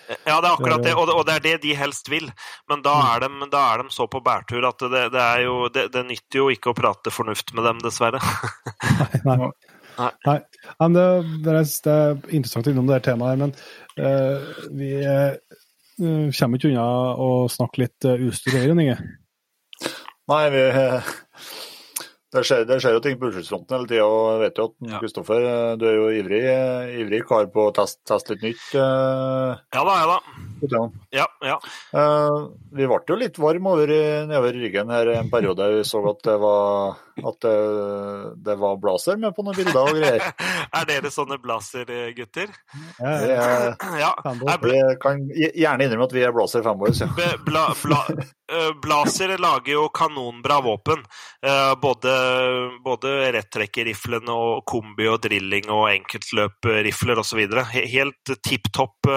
Speaker 4: Ja, det er akkurat det, og det er det de helst vil. Men da er de, da er de så på bærtur at det, det, jo, det, det, nytter jo ikke å prate fornuft med dem, dessverre.
Speaker 2: nei, nei. nei. nei. Men det, er, det er interessant innom det temaet, men uh, vi uh, kommer ikke unna å snakke litt uh, utstyr her, Inge?
Speaker 3: Nei, vi det skjer, det skjer, jo ting på utslippsfronten hele tida. Jeg vet jo at Kristoffer, ja. du er jo ivrig, ivrig kar på å teste, teste litt nytt. Uh,
Speaker 4: ja da, ja da. Ja, ja.
Speaker 3: Uh, vi ble jo litt varme over, nedover ryggen her en periode. Vi så at det var, at det, det var blazer med på noen bilder og greier. *laughs*
Speaker 4: er dere sånne blazer-gutter?
Speaker 3: Ja, ja. *clears throat* Vi kan gjerne innrømme at vi er blazer-fanboys. Ja.
Speaker 4: Bla, bla, *laughs* uh, blazer lager jo kanonbra våpen. både både rettrekkerriflene og kombi og drilling og enkeltløprifler osv. Helt tipp topp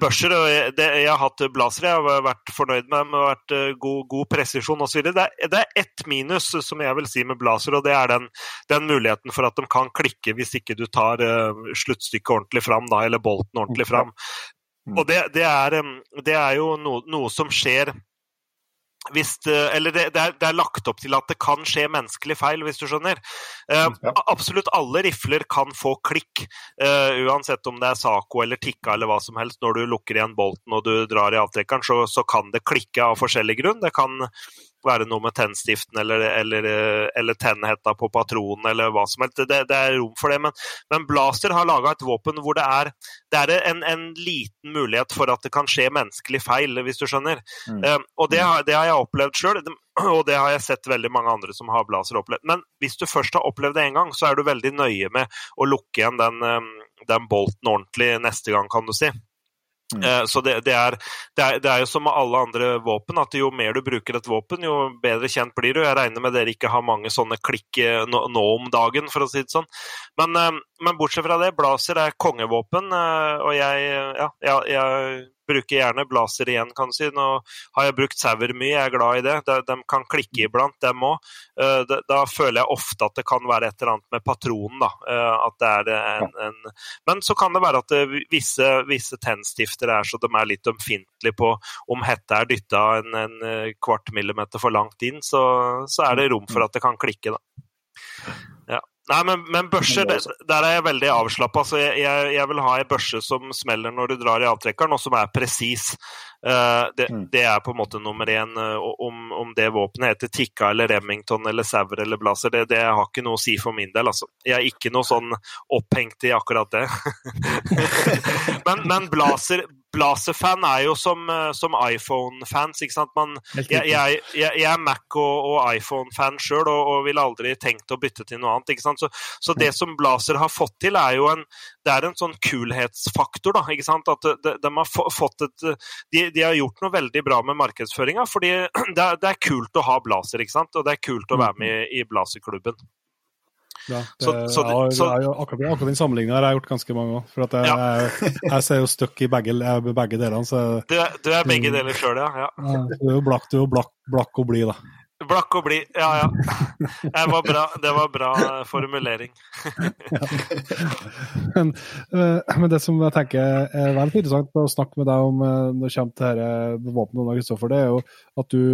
Speaker 4: børser jeg har hatt blazer jeg har vært fornøyd med dem. Vært eh, god, god presisjon osv. Det, det er ett minus som jeg vil si med blazer, og det er den, den, muligheten for at de kan klikke hvis ikke du tar uh, sluttstykket ordentlig fram, da, eller bolten ordentlig fram. Og det, det, er, det er, jo no, noe som skjer hvis, eller det, det, er, det, er, lagt opp til at det kan skje menneskelig feil, hvis du skjønner. Eh. Absolutt alle rifler kan få klikk, eh, uansett om det er Saco eller Tikka eller hva som helst. Når du lukker igjen bolten og du drar i avtrekkeren, så, så kan det klikke av forskjellig grunn. Det kan være noe med tennstiften eller, eller, eller tennhetta på patronen eller hva som helst. Det, det er rom for det. Men, men Blaster har laga et våpen hvor det er, det er en, en, liten mulighet for at det kan skje menneskelig feil, hvis du skjønner. Mm. Um, og det, det, har jeg opplevd sjøl, *clears throat* og det har jeg sett veldig mange andre som har blazer opplevd. Men hvis du først har opplevd det én gang, så er du veldig nøye med å lukke igjen den, den bolten ordentlig neste gang, kan du si. Mm. Eh, så det, det, er, det, er, det, er, jo som med alle andre våpen, at jo mer du bruker et våpen, jo bedre kjent blir du. Jeg regner med dere ikke har mange sånne klikk eh, nå, nå om dagen, for å si det sånn. Men, eh, men bortsett fra det, blazer er kongevåpen, og jeg, ja, jeg, jeg bruker gjerne blazer igjen, kan du si. Nå har jeg brukt sauer mye, jeg er glad i det. De, de kan klikke iblant, dem òg. Uh, da, da, føler jeg ofte at det kan være et eller annet med patronen, da. Uh, at det er en, en, Men så kan det være at det, visse, visse tennstifter er så de er litt ømfintlige på om hetta er dytta en, en, eh, kvart millimeter for langt inn, så, så er det rom for at det kan klikke, da. Nei, men, men børser, der, der er jeg veldig avslappa. Altså, jeg, jeg, jeg, vil ha ei børse som smeller når du drar i avtrekkeren, og som er presis. Uh, det, mm. det, er på en måte nummer én. Uh, om, om, det våpenet heter Tikka eller Remington eller Sauer eller Blazer, det, det, har ikke noe å si for min del. Altså. Jeg er ikke noe sånn opphengt i akkurat det. *laughs* men, men Blazer, Blazer-fan er jo som, eh, som iPhone-fans. ikke sant? Man, jeg, jeg, jeg, jeg er Mac- og, og iPhone-fan sjøl og, og ville aldri tenkt å bytte til noe annet. ikke sant? Så, så det som Blazer har fått til, er jo en, det er en sånn kulhetsfaktor. da, ikke sant? At de, de har fått et, de, de har gjort noe veldig bra med markedsføringa. fordi *clears throat* det er, det er kult å ha Blazer, ikke sant? og det er kult å være med i, i Blazer-klubben.
Speaker 2: Ja, det,
Speaker 4: Så- så det-
Speaker 2: jeg akkurat, akkurat den sammenligninga har jeg gjort ganske mange ganger. For jeg,
Speaker 4: Ja.
Speaker 2: ser jo støkk i begge, begge delene. Så
Speaker 4: Du, du er begge
Speaker 2: Mm.
Speaker 4: deler sjøl, ja. ja.
Speaker 2: du er jo blakk, du er blakk, blakk og blid, da.
Speaker 4: Blakk og blid. Ja, ja. Det var bra, det var bra eh, formulering. *laughs*
Speaker 2: Men, eh, men det som jeg tenker er veldig interessant å snakke med deg om eh, når det kommer til dette våpenet, Kristoffer, det er jo at du,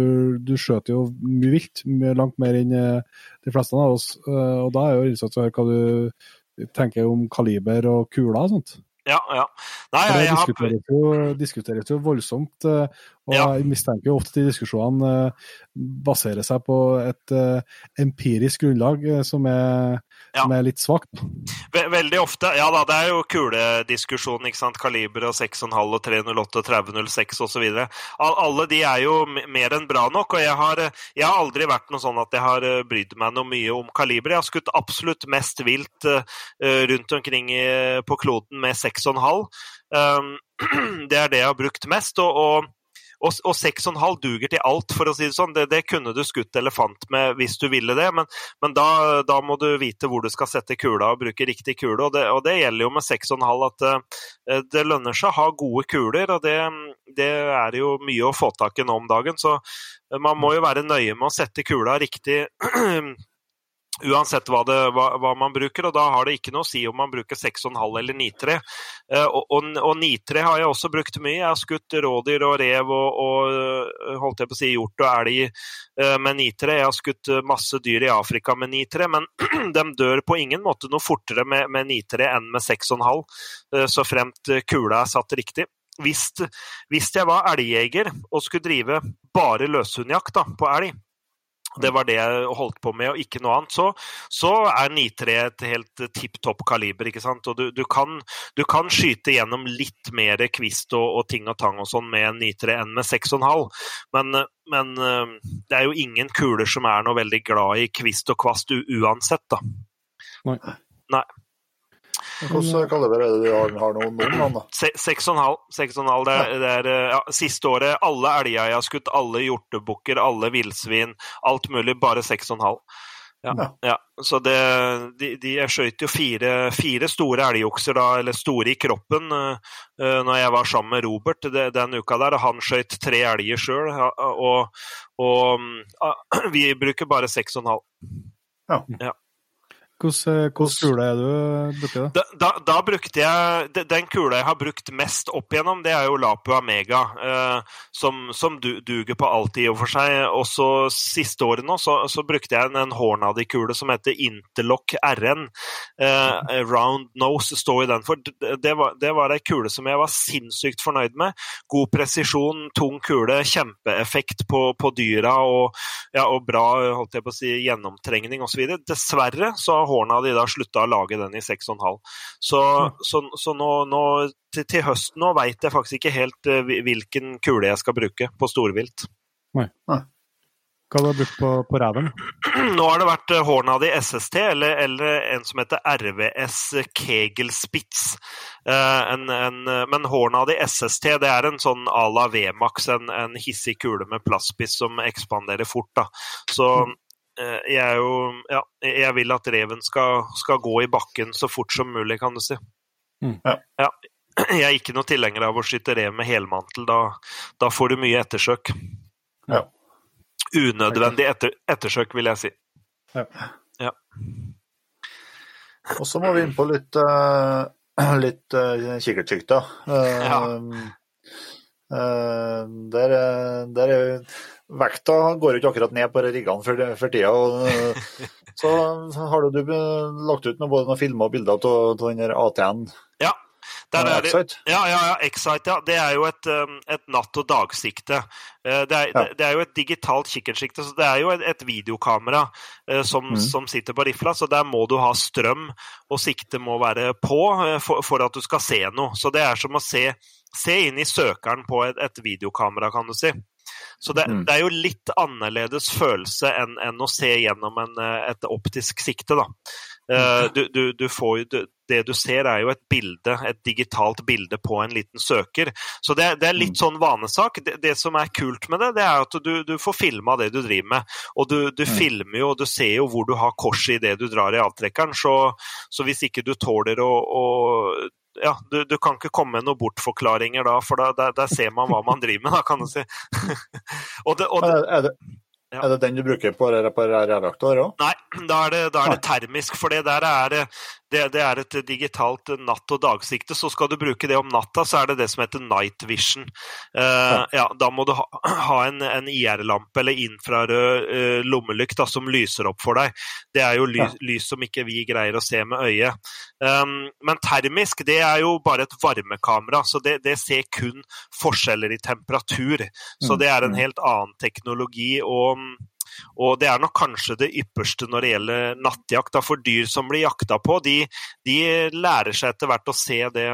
Speaker 2: du skjøter jo mye vilt, mye langt mer enn de fleste av oss. Og da er jo interessant å høre hva du tenker om kaliber og kuler og sånt.
Speaker 4: Ja, ja. Nei,
Speaker 2: det diskuteres jo, diskuteres jo voldsomt, eh, og
Speaker 4: Ja.
Speaker 2: jeg mistenker jo ofte at de diskusjonene eh, baserer seg på et eh, empirisk grunnlag som er,
Speaker 4: Ja.
Speaker 2: som er litt svakt.
Speaker 4: Veldig ofte. Ja da, det er jo kulediskusjon, ikke sant. Kaliber og 6,5 og 308 og 3006 osv. Alle de er jo mer enn bra nok. Og jeg har, jeg har aldri vært noe sånn at jeg har eh, brydd meg noe mye om kaliber. Jeg har skutt absolutt mest vilt eh, eh, rundt omkring på kloden med 6,5. Um, *clears throat* det er det jeg har brukt mest. og, og og, og 6,5 duger til alt, for å si det sånn. Det, det kunne du skutt elefant med hvis du ville det, men, men da, da må du vite hvor du skal sette kula og bruke riktig kule. Og det, og det gjelder jo med 6,5 at eh, det lønner seg å ha gode kuler, og det, det er jo mye å få tak i nå om dagen. Så eh, man må jo være nøye med å sette kula riktig. *clears throat* Uansett hva, det, hva, hva man bruker, og da har det ikke noe å si om man bruker 6,5 eller 9,3. Eh, Og, og, og 9,3 har jeg også brukt mye. Jeg har skutt rådyr og rev og, og holdt jeg på å si hjort og elg eh, med 9,3. Jeg har skutt masse dyr i Afrika med 9,3, men *clears throat* de dør på ingen måte noe fortere med, med 9,3 enn med 6,5, eh, så fremt kula er satt riktig. Hvis, hvis jeg var elgjeger og skulle drive bare løshundjakt på elg, det var det jeg holdt på med, og ikke noe annet. Så, så er 9-3 et helt tipp topp kaliber. ikke sant? Og du, du, kan, du kan skyte gjennom litt mer kvist og, og ting og tang og sånn med 9-3 enn med 6,5. Men, men eh, det er jo ingen kuler som er noe veldig glad i kvist og kvast uansett, da.
Speaker 2: Nei.
Speaker 4: Nei.
Speaker 3: Hvilken kaliber er det du har, har noen noen gang, da?
Speaker 4: Se- 6,5. 6,5, Det er, det ja, siste året alle elger jeg har skutt, alle hjortebukker, alle villsvin, alt mulig, bare 6,5. Ja,
Speaker 3: Ja.
Speaker 4: ja. Så det, de, de, jeg skøyt jo fire, fire store elgokser, da, eller store i kroppen, uh, når jeg var sammen med Robert det, den uka der. og Han skøyt tre elger sjøl, og, og ah, *clears throat* vi bruker bare 6,5.
Speaker 2: Hvordan, hvordan kule er du borti? det?
Speaker 4: Da, da, da brukte jeg Den kula jeg har brukt mest opp igjennom, det er jo Lapua Mega. Eh, som, som du, duger på alt i og for seg. Også siste året nå så, så brukte jeg en, en Hornady-kule som heter Interlock RN. Eh, round nose står i den for. Det, det var, det var ei kule som jeg var sinnssykt fornøyd med. God presisjon, tung kule, kjempeeffekt på, på dyra og, ja, og bra holdt jeg på å si, gjennomtrengning osv. Dessverre så har Hornady da slutta å lage den i 6,5. Så, så, så nå, nå til, til høsten nå veit jeg faktisk ikke helt eh, hvilken kule jeg skal bruke på storvilt.
Speaker 2: Hva har du brukt på, på ræven? *clears throat*
Speaker 4: Nå har det vært eh, Hornady SST, eller, eller en som heter RVS Kegelspitz. Eh, en, en, eh, men Hornady SST det er en sånn à la VMAX, en, en hissig kule med plastspiss som ekspanderer fort. Da. Så eh, jeg er jo Ja, jeg vil at reven skal, skal gå i bakken så fort som mulig, kan du si.
Speaker 2: Mm.
Speaker 3: Ja. *clears throat*
Speaker 4: Jeg er ikke noe tilhenger av å skyte rev med helmantel. Da, da får du mye ettersøk.
Speaker 3: Ja.
Speaker 4: Unødvendig etter, ettersøk, vil jeg si.
Speaker 3: Og så må vi inn på litt, uh, *clears throat* litt uh, da. Eh,
Speaker 4: Ja.
Speaker 3: Eh, der, eh, der er Vekta går jo ikke akkurat ned på riggene for, for tida. Og, eh, *laughs* så har du, du lagt ut med både noen filmer og bilder av den ATN.
Speaker 4: Ja. Der er det,
Speaker 3: Excite.
Speaker 4: ja, ja, ja, Excite, ja. Det er jo et, um, et natt- og dagsikte. Eh, Det er,
Speaker 3: Ja.
Speaker 4: det er jo et digitalt kikkertsikte, så det er jo et, et videokamera eh, som,
Speaker 3: mm.
Speaker 4: som sitter på rifla. Så der må du ha strøm, og siktet må være på eh, for, for at du skal se noe. Så det er som å se se inn i søkeren på et, et videokamera, kan du si. Så det,
Speaker 3: Mm.
Speaker 4: det er jo litt annerledes følelse enn, enn å se gjennom en, et optisk sikte. Da. Eh, Du, du, du får det du ser er jo et bilde, et digitalt bilde på en liten søker. Så det, det er litt sånn vanesak. Det, det som er kult med det, det er at du, du får filma det du driver med. Og du, du filmer jo, og du ser jo hvor du har korset i det du drar i avtrekkeren. Så, så hvis ikke du tåler å, å ja, du, du kan ikke komme med noen bortforklaringer da, for da, der, der ser man hva man driver med, da, kan du si. *laughs* og det, og det,
Speaker 3: Er, det,
Speaker 4: Ja.
Speaker 3: er det den du bruker på reparerreaktor òg?
Speaker 4: Nei, da er det, da er det termisk, for det der er, det, det er et digitalt natt- og dagsikte. Så skal du bruke det om natta, så er det det som heter night vision. Uh, ja, da må du ha, *clears throat* ha en, en IR-lampe eller infrarød uh, lommelykt da, som lyser opp for deg. Det er jo lys, lys som ikke vi greier å se med øyet. Um, men termisk det er jo bare et varmekamera, så det, det ser kun forskjeller i temperatur. Så
Speaker 3: Mm,
Speaker 4: det er en
Speaker 3: mm.
Speaker 4: helt annen teknologi. og og det er nok kanskje det ypperste når det gjelder nattjakt. For dyr som blir jakta på, de, de lærer seg etter hvert å se det,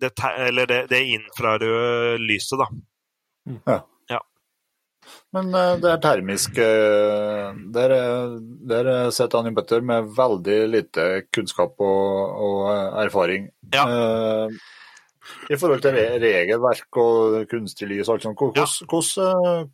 Speaker 4: det, eller det, det infrarøde lyset. Da. Ja.
Speaker 3: Men eh, det er termisk eh, Der, er- der sitter Annie bøtter med veldig lite kunnskap og, og eh, erfaring.
Speaker 4: Ja.
Speaker 3: Eh, I forhold til regelverk og kunstig lys og alt sånt, hvordan, hvordan eh,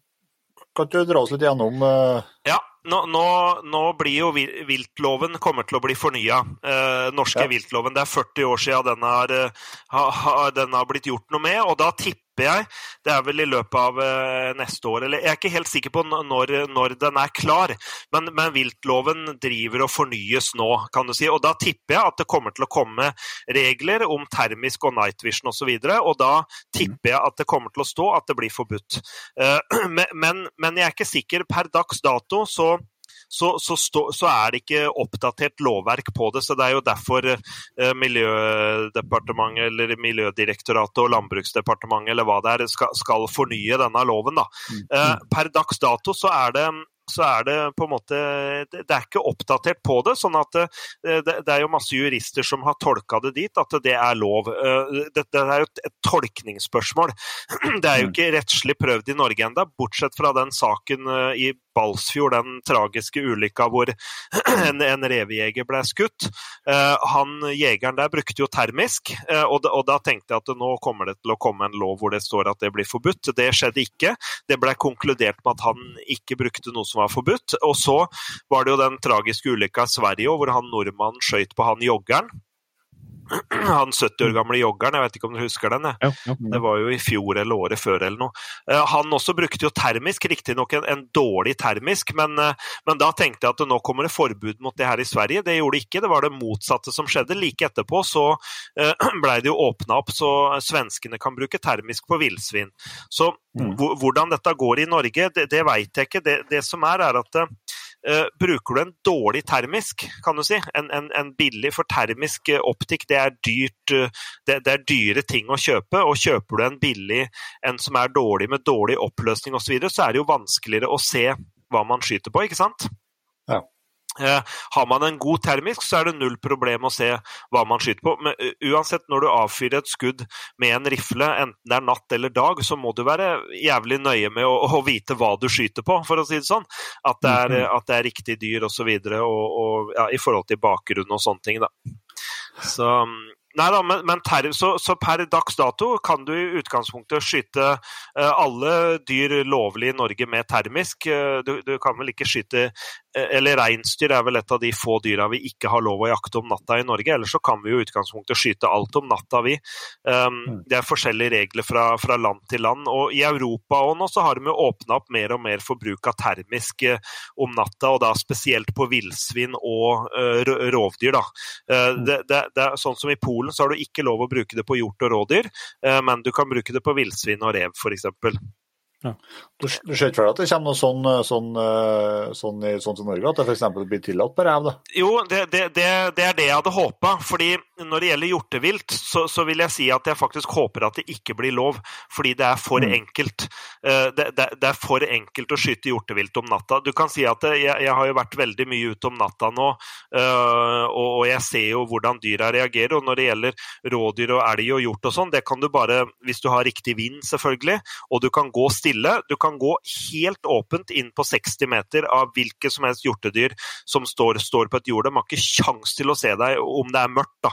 Speaker 3: Kan du dra oss litt gjennom eh,
Speaker 4: Ja, nå, nå, nå blir jo viltloven kommer til å bli fornya. Eh, norske
Speaker 3: Ja.
Speaker 4: viltloven. Det er 40 år siden den har, eh, har, ha, den har blitt gjort noe med. Og da tipper jeg, det er vel i løpet av eh, neste år, eller jeg er ikke helt sikker på når, når den er klar, men, men viltloven driver og fornyes nå, kan du si. Og da tipper jeg at det kommer til å komme regler om termisk og night vision osv. Og, så og da tipper jeg at det kommer til å stå at det blir forbudt. Eh, *clears throat* men, men jeg er ikke sikker. Per dags dato så så, så, stå, så er det ikke oppdatert lovverk på det. så Det er jo derfor eh, Miljødepartementet eller Miljødirektoratet og Landbruksdepartementet eller hva det er, skal, skal fornye denne loven. Da. Eh, per dags dato så er det så er det på en måte Det er ikke oppdatert på det. sånn at eh, det, det er jo masse jurister som har tolka det dit at det er lov. Dette Det, det er jo et, tolkningsspørsmål. *clears throat* Det er jo ikke rettslig prøvd i Norge enda, bortsett fra den saken eh, i Balsfjord, den tragiske ulykka hvor *clears throat* en, en revejeger ble skutt. Eh, han Jegeren der brukte jo termisk, eh, og, og da tenkte jeg at nå kommer det til å komme en lov hvor det står at det blir forbudt. Det skjedde ikke. Det ble konkludert med at han ikke brukte noe som var forbudt. Og så var det jo den tragiske ulykka i Sverige hvor han nordmannen skøyt på han joggeren. Han 70 år gamle joggeren, jeg vet ikke om du husker den? jeg.
Speaker 2: Ja, ja.
Speaker 4: Det var jo i fjor eller året før eller noe. Eh, Han også brukte jo termisk, riktignok en, en dårlig termisk, men, eh, men da tenkte jeg at nå kommer det forbud mot det her i Sverige. Det gjorde det ikke, det var det motsatte som skjedde. Like etterpå så eh, *clears throat* blei det jo åpna opp så svenskene kan bruke termisk på villsvin. Så
Speaker 3: Mm.
Speaker 4: hvordan dette går i Norge, det, det veit jeg ikke. Det, det som er, er at bruker du en dårlig termisk, kan du si, en, en, en billig For termisk eh, optikk, det er dyrt. eh, det, det er dyre ting å kjøpe. Og kjøper du en billig en som er dårlig med dårlig oppløsning osv., så, videre, så er det jo vanskeligere å se hva man skyter på, ikke sant?
Speaker 3: Ja.
Speaker 4: Eh, har man en god termisk, så er det null problem å se hva man skyter på. Men uh, uansett, når du avfyrer et skudd med en rifle, enten det er natt eller dag, så må du være jævlig nøye med å, *laughs* å vite hva du skyter på, for å si det sånn. At det er,
Speaker 3: Mhm.
Speaker 4: at det er riktig dyr osv. Og, så videre, og, og ja, i forhold til bakgrunn og sånne ting, da. Så Nei da, men, men ter, så, så per dags dato kan du i utgangspunktet skyte eh, alle dyr lovlig i Norge med termisk. Eh, du, du kan vel ikke skyte eh, Eller reinsdyr er vel et av de få dyra vi ikke har lov å jakte om natta i Norge. Ellers så kan vi jo i utgangspunktet skyte alt om natta, vi. Um, det er forskjellige regler fra, fra land til land. Og i Europa og nå så har de åpna opp mer og mer for bruk av termisk om natta, og da spesielt på villsvin og rovdyr. da. Eh, det, det, det er sånn som I Polen så har du ikke lov å bruke det på hjort og rådyr, eh, men du kan bruke det på villsvin og rev f.eks.
Speaker 2: Ja.
Speaker 3: Du, du ser ikke for deg at det kommer noe sånn, sånn, eh, sånn, i, sånn Norge, at det f.eks. blir tillatt på rev?
Speaker 4: Jo, det, det, det, det er det jeg hadde håpa. Fordi når det gjelder hjortevilt, så, så, vil jeg si at jeg faktisk håper at det ikke blir lov. Fordi det er for
Speaker 3: Mm.
Speaker 4: enkelt. Eh, Det, det, det er for enkelt å skyte hjortevilt om natta. Du kan si at jeg, jeg har jo vært veldig mye ute om natta nå, eh, og, og jeg ser jo hvordan dyra reagerer. Og når det gjelder rådyr og elg og hjort og sånn, det kan du bare, hvis du har riktig vind selvfølgelig, og du kan gå stille. Du kan gå helt åpent inn på 60 meter av hvilket som helst hjortedyr som står, står på et jorde. De har ikke kjangs til å se deg om det er mørkt, da,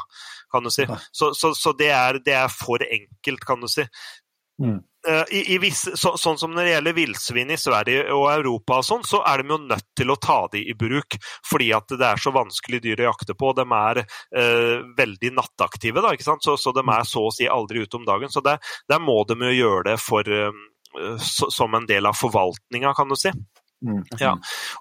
Speaker 4: kan du si. Så, så, så det, er, det er for enkelt, kan du si.
Speaker 2: Mm.
Speaker 4: Eh, I, i visse, så, sånn som når det gjelder villsvin i Sverige og Europa, og sånn, så er de jo nødt til å ta de i bruk. Fordi at det er så vanskelig dyr å jakte på. De er eh, veldig nattaktive, da? Så, så de er så å si aldri ute om dagen. Så der, der må de jo gjøre det for, eh, som en del av forvaltninga, kan du si.
Speaker 3: Mm.
Speaker 4: Ja.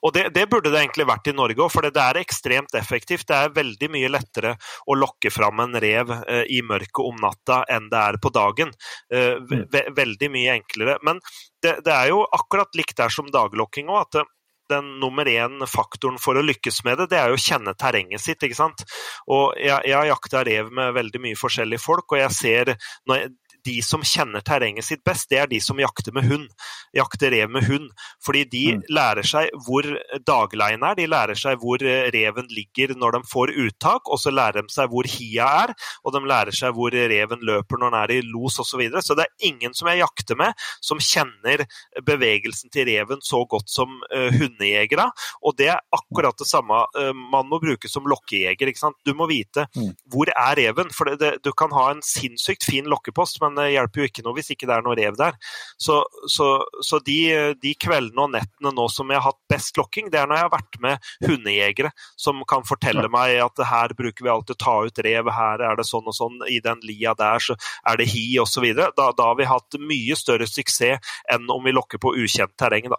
Speaker 4: Og det, det burde det egentlig vært i Norge òg, for det er ekstremt effektivt. Det er veldig mye lettere å lokke fram en rev eh, i mørket om natta enn det er på dagen. Eh, ve ve veldig mye enklere. Men det, det, er jo akkurat likt der som daglokking òg, at den nummer én faktoren for å lykkes med det, det er jo å kjenne terrenget sitt. ikke sant? Og jeg, jeg har jakta rev med veldig mye forskjellige folk, og jeg ser når jeg, de som kjenner terrenget sitt best, det er de som jakter med hund. Jakter rev med hund. Fordi de
Speaker 3: Mm.
Speaker 4: lærer seg hvor dagleien er, de lærer seg hvor eh, reven ligger når de får uttak, og så lærer de seg hvor hia er, og de lærer seg hvor reven løper når den er i los osv. Så, videre. så det er ingen som jeg jakter med, som kjenner bevegelsen til reven så godt som uh, hundejegere. Og det er akkurat det samme uh, man må bruke som lokkejeger. ikke sant? Du må vite
Speaker 3: Mm.
Speaker 4: hvor er reven. For det, det, du kan ha en sinnssykt fin lokkepost, men det hjelper jo ikke noe hvis ikke det er noe rev der. Så, så, så de, de kveldene og nettene nå som jeg har hatt best lokking, det er når jeg har vært med hundejegere som kan fortelle meg at her bruker vi alltid å ta ut rev, her er det sånn og sånn, i den lia der så er det hi osv. Da, da har vi hatt mye større suksess enn om vi lokker på ukjent terreng, da.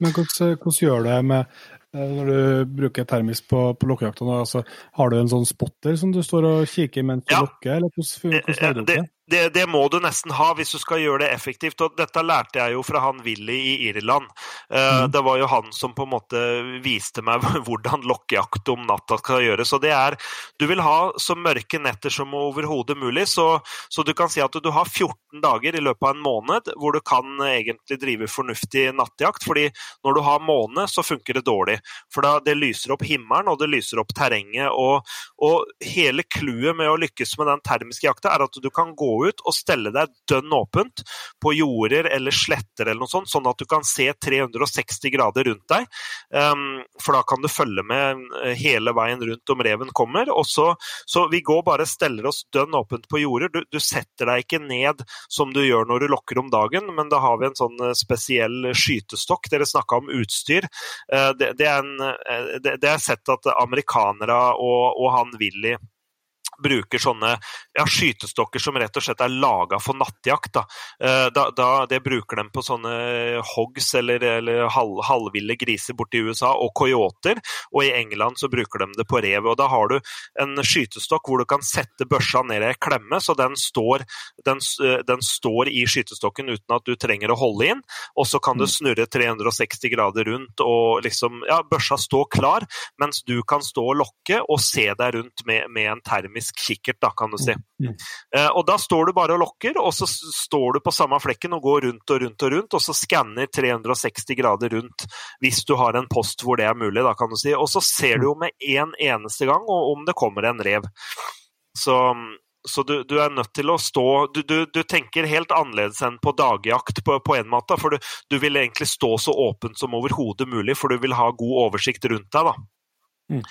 Speaker 2: Men hvordan, hvordan gjør du det med eh, når du bruker termisk på, på lokkejakta? Altså, har du en sånn spotter som du står og kikker mens du
Speaker 4: Ja.
Speaker 2: lokker, eller hvordan, hvordan
Speaker 4: det,
Speaker 2: det?
Speaker 4: Det, det må du nesten ha hvis du skal gjøre det effektivt. og Dette lærte jeg jo fra han Willy i Irland. Uh,
Speaker 2: Mm.
Speaker 4: Det var jo han som på en måte viste meg *laughs* hvordan lokkejakt om natta skal gjøres. og det er, Du vil ha så mørke netter som overhodet mulig, så, så du kan si at du har 14 dager i løpet av en måned hvor du kan egentlig drive fornuftig nattjakt. fordi når du har måne, så funker det dårlig. For da, det lyser opp himmelen, og det lyser opp terrenget. Og, og hele clouet med å lykkes med den termiske jakta, er at du kan gå ut og stelle deg dønn åpent på jorder eller sletter eller noe sånt, sånn at du kan se 360 grader rundt deg. Um, for da kan du følge med eh, hele veien rundt om reven kommer. Og så, så vi går bare steller oss dønn åpent på jorder. Du, du setter deg ikke ned som du gjør når du lokker om dagen, men da har vi en sånn eh, spesiell skytestokk. Dere snakka om utstyr. Eh, Det, det, er en, det, det er sett at amerikanere og, og han Willy bruker sånne ja, skytestokker som rett og slett er laga for nattjakt. Da. Eh, Da, da, det bruker de på sånne hogs eller, eller halv, halvville griser borti USA, og coyoter. Og i England så bruker de det på rev. og Da har du en skytestokk hvor du kan sette børsa ned i ei klemme, så den står, den, eh, den står i skytestokken uten at du trenger å holde inn. Og så kan du snurre 360 grader rundt, og liksom, ja, børsa står klar, mens du kan stå og lokke og se deg rundt med, med en termisk kikkert, da, kan du si.
Speaker 2: Mm.
Speaker 4: Eh, og da står du bare og lokker, og så står du på samme flekken og går rundt og rundt og rundt, og så skanner 360 grader rundt hvis du har en post hvor det er mulig, da, kan du si. Og så ser du jo med en eneste gang om det kommer en rev. Så, så du, du, er nødt til å stå du, du, du tenker helt annerledes enn på dagjakt på, på en måte. For du, du vil egentlig stå så åpent som overhodet mulig, for du vil ha god oversikt rundt deg. da.
Speaker 2: Mm.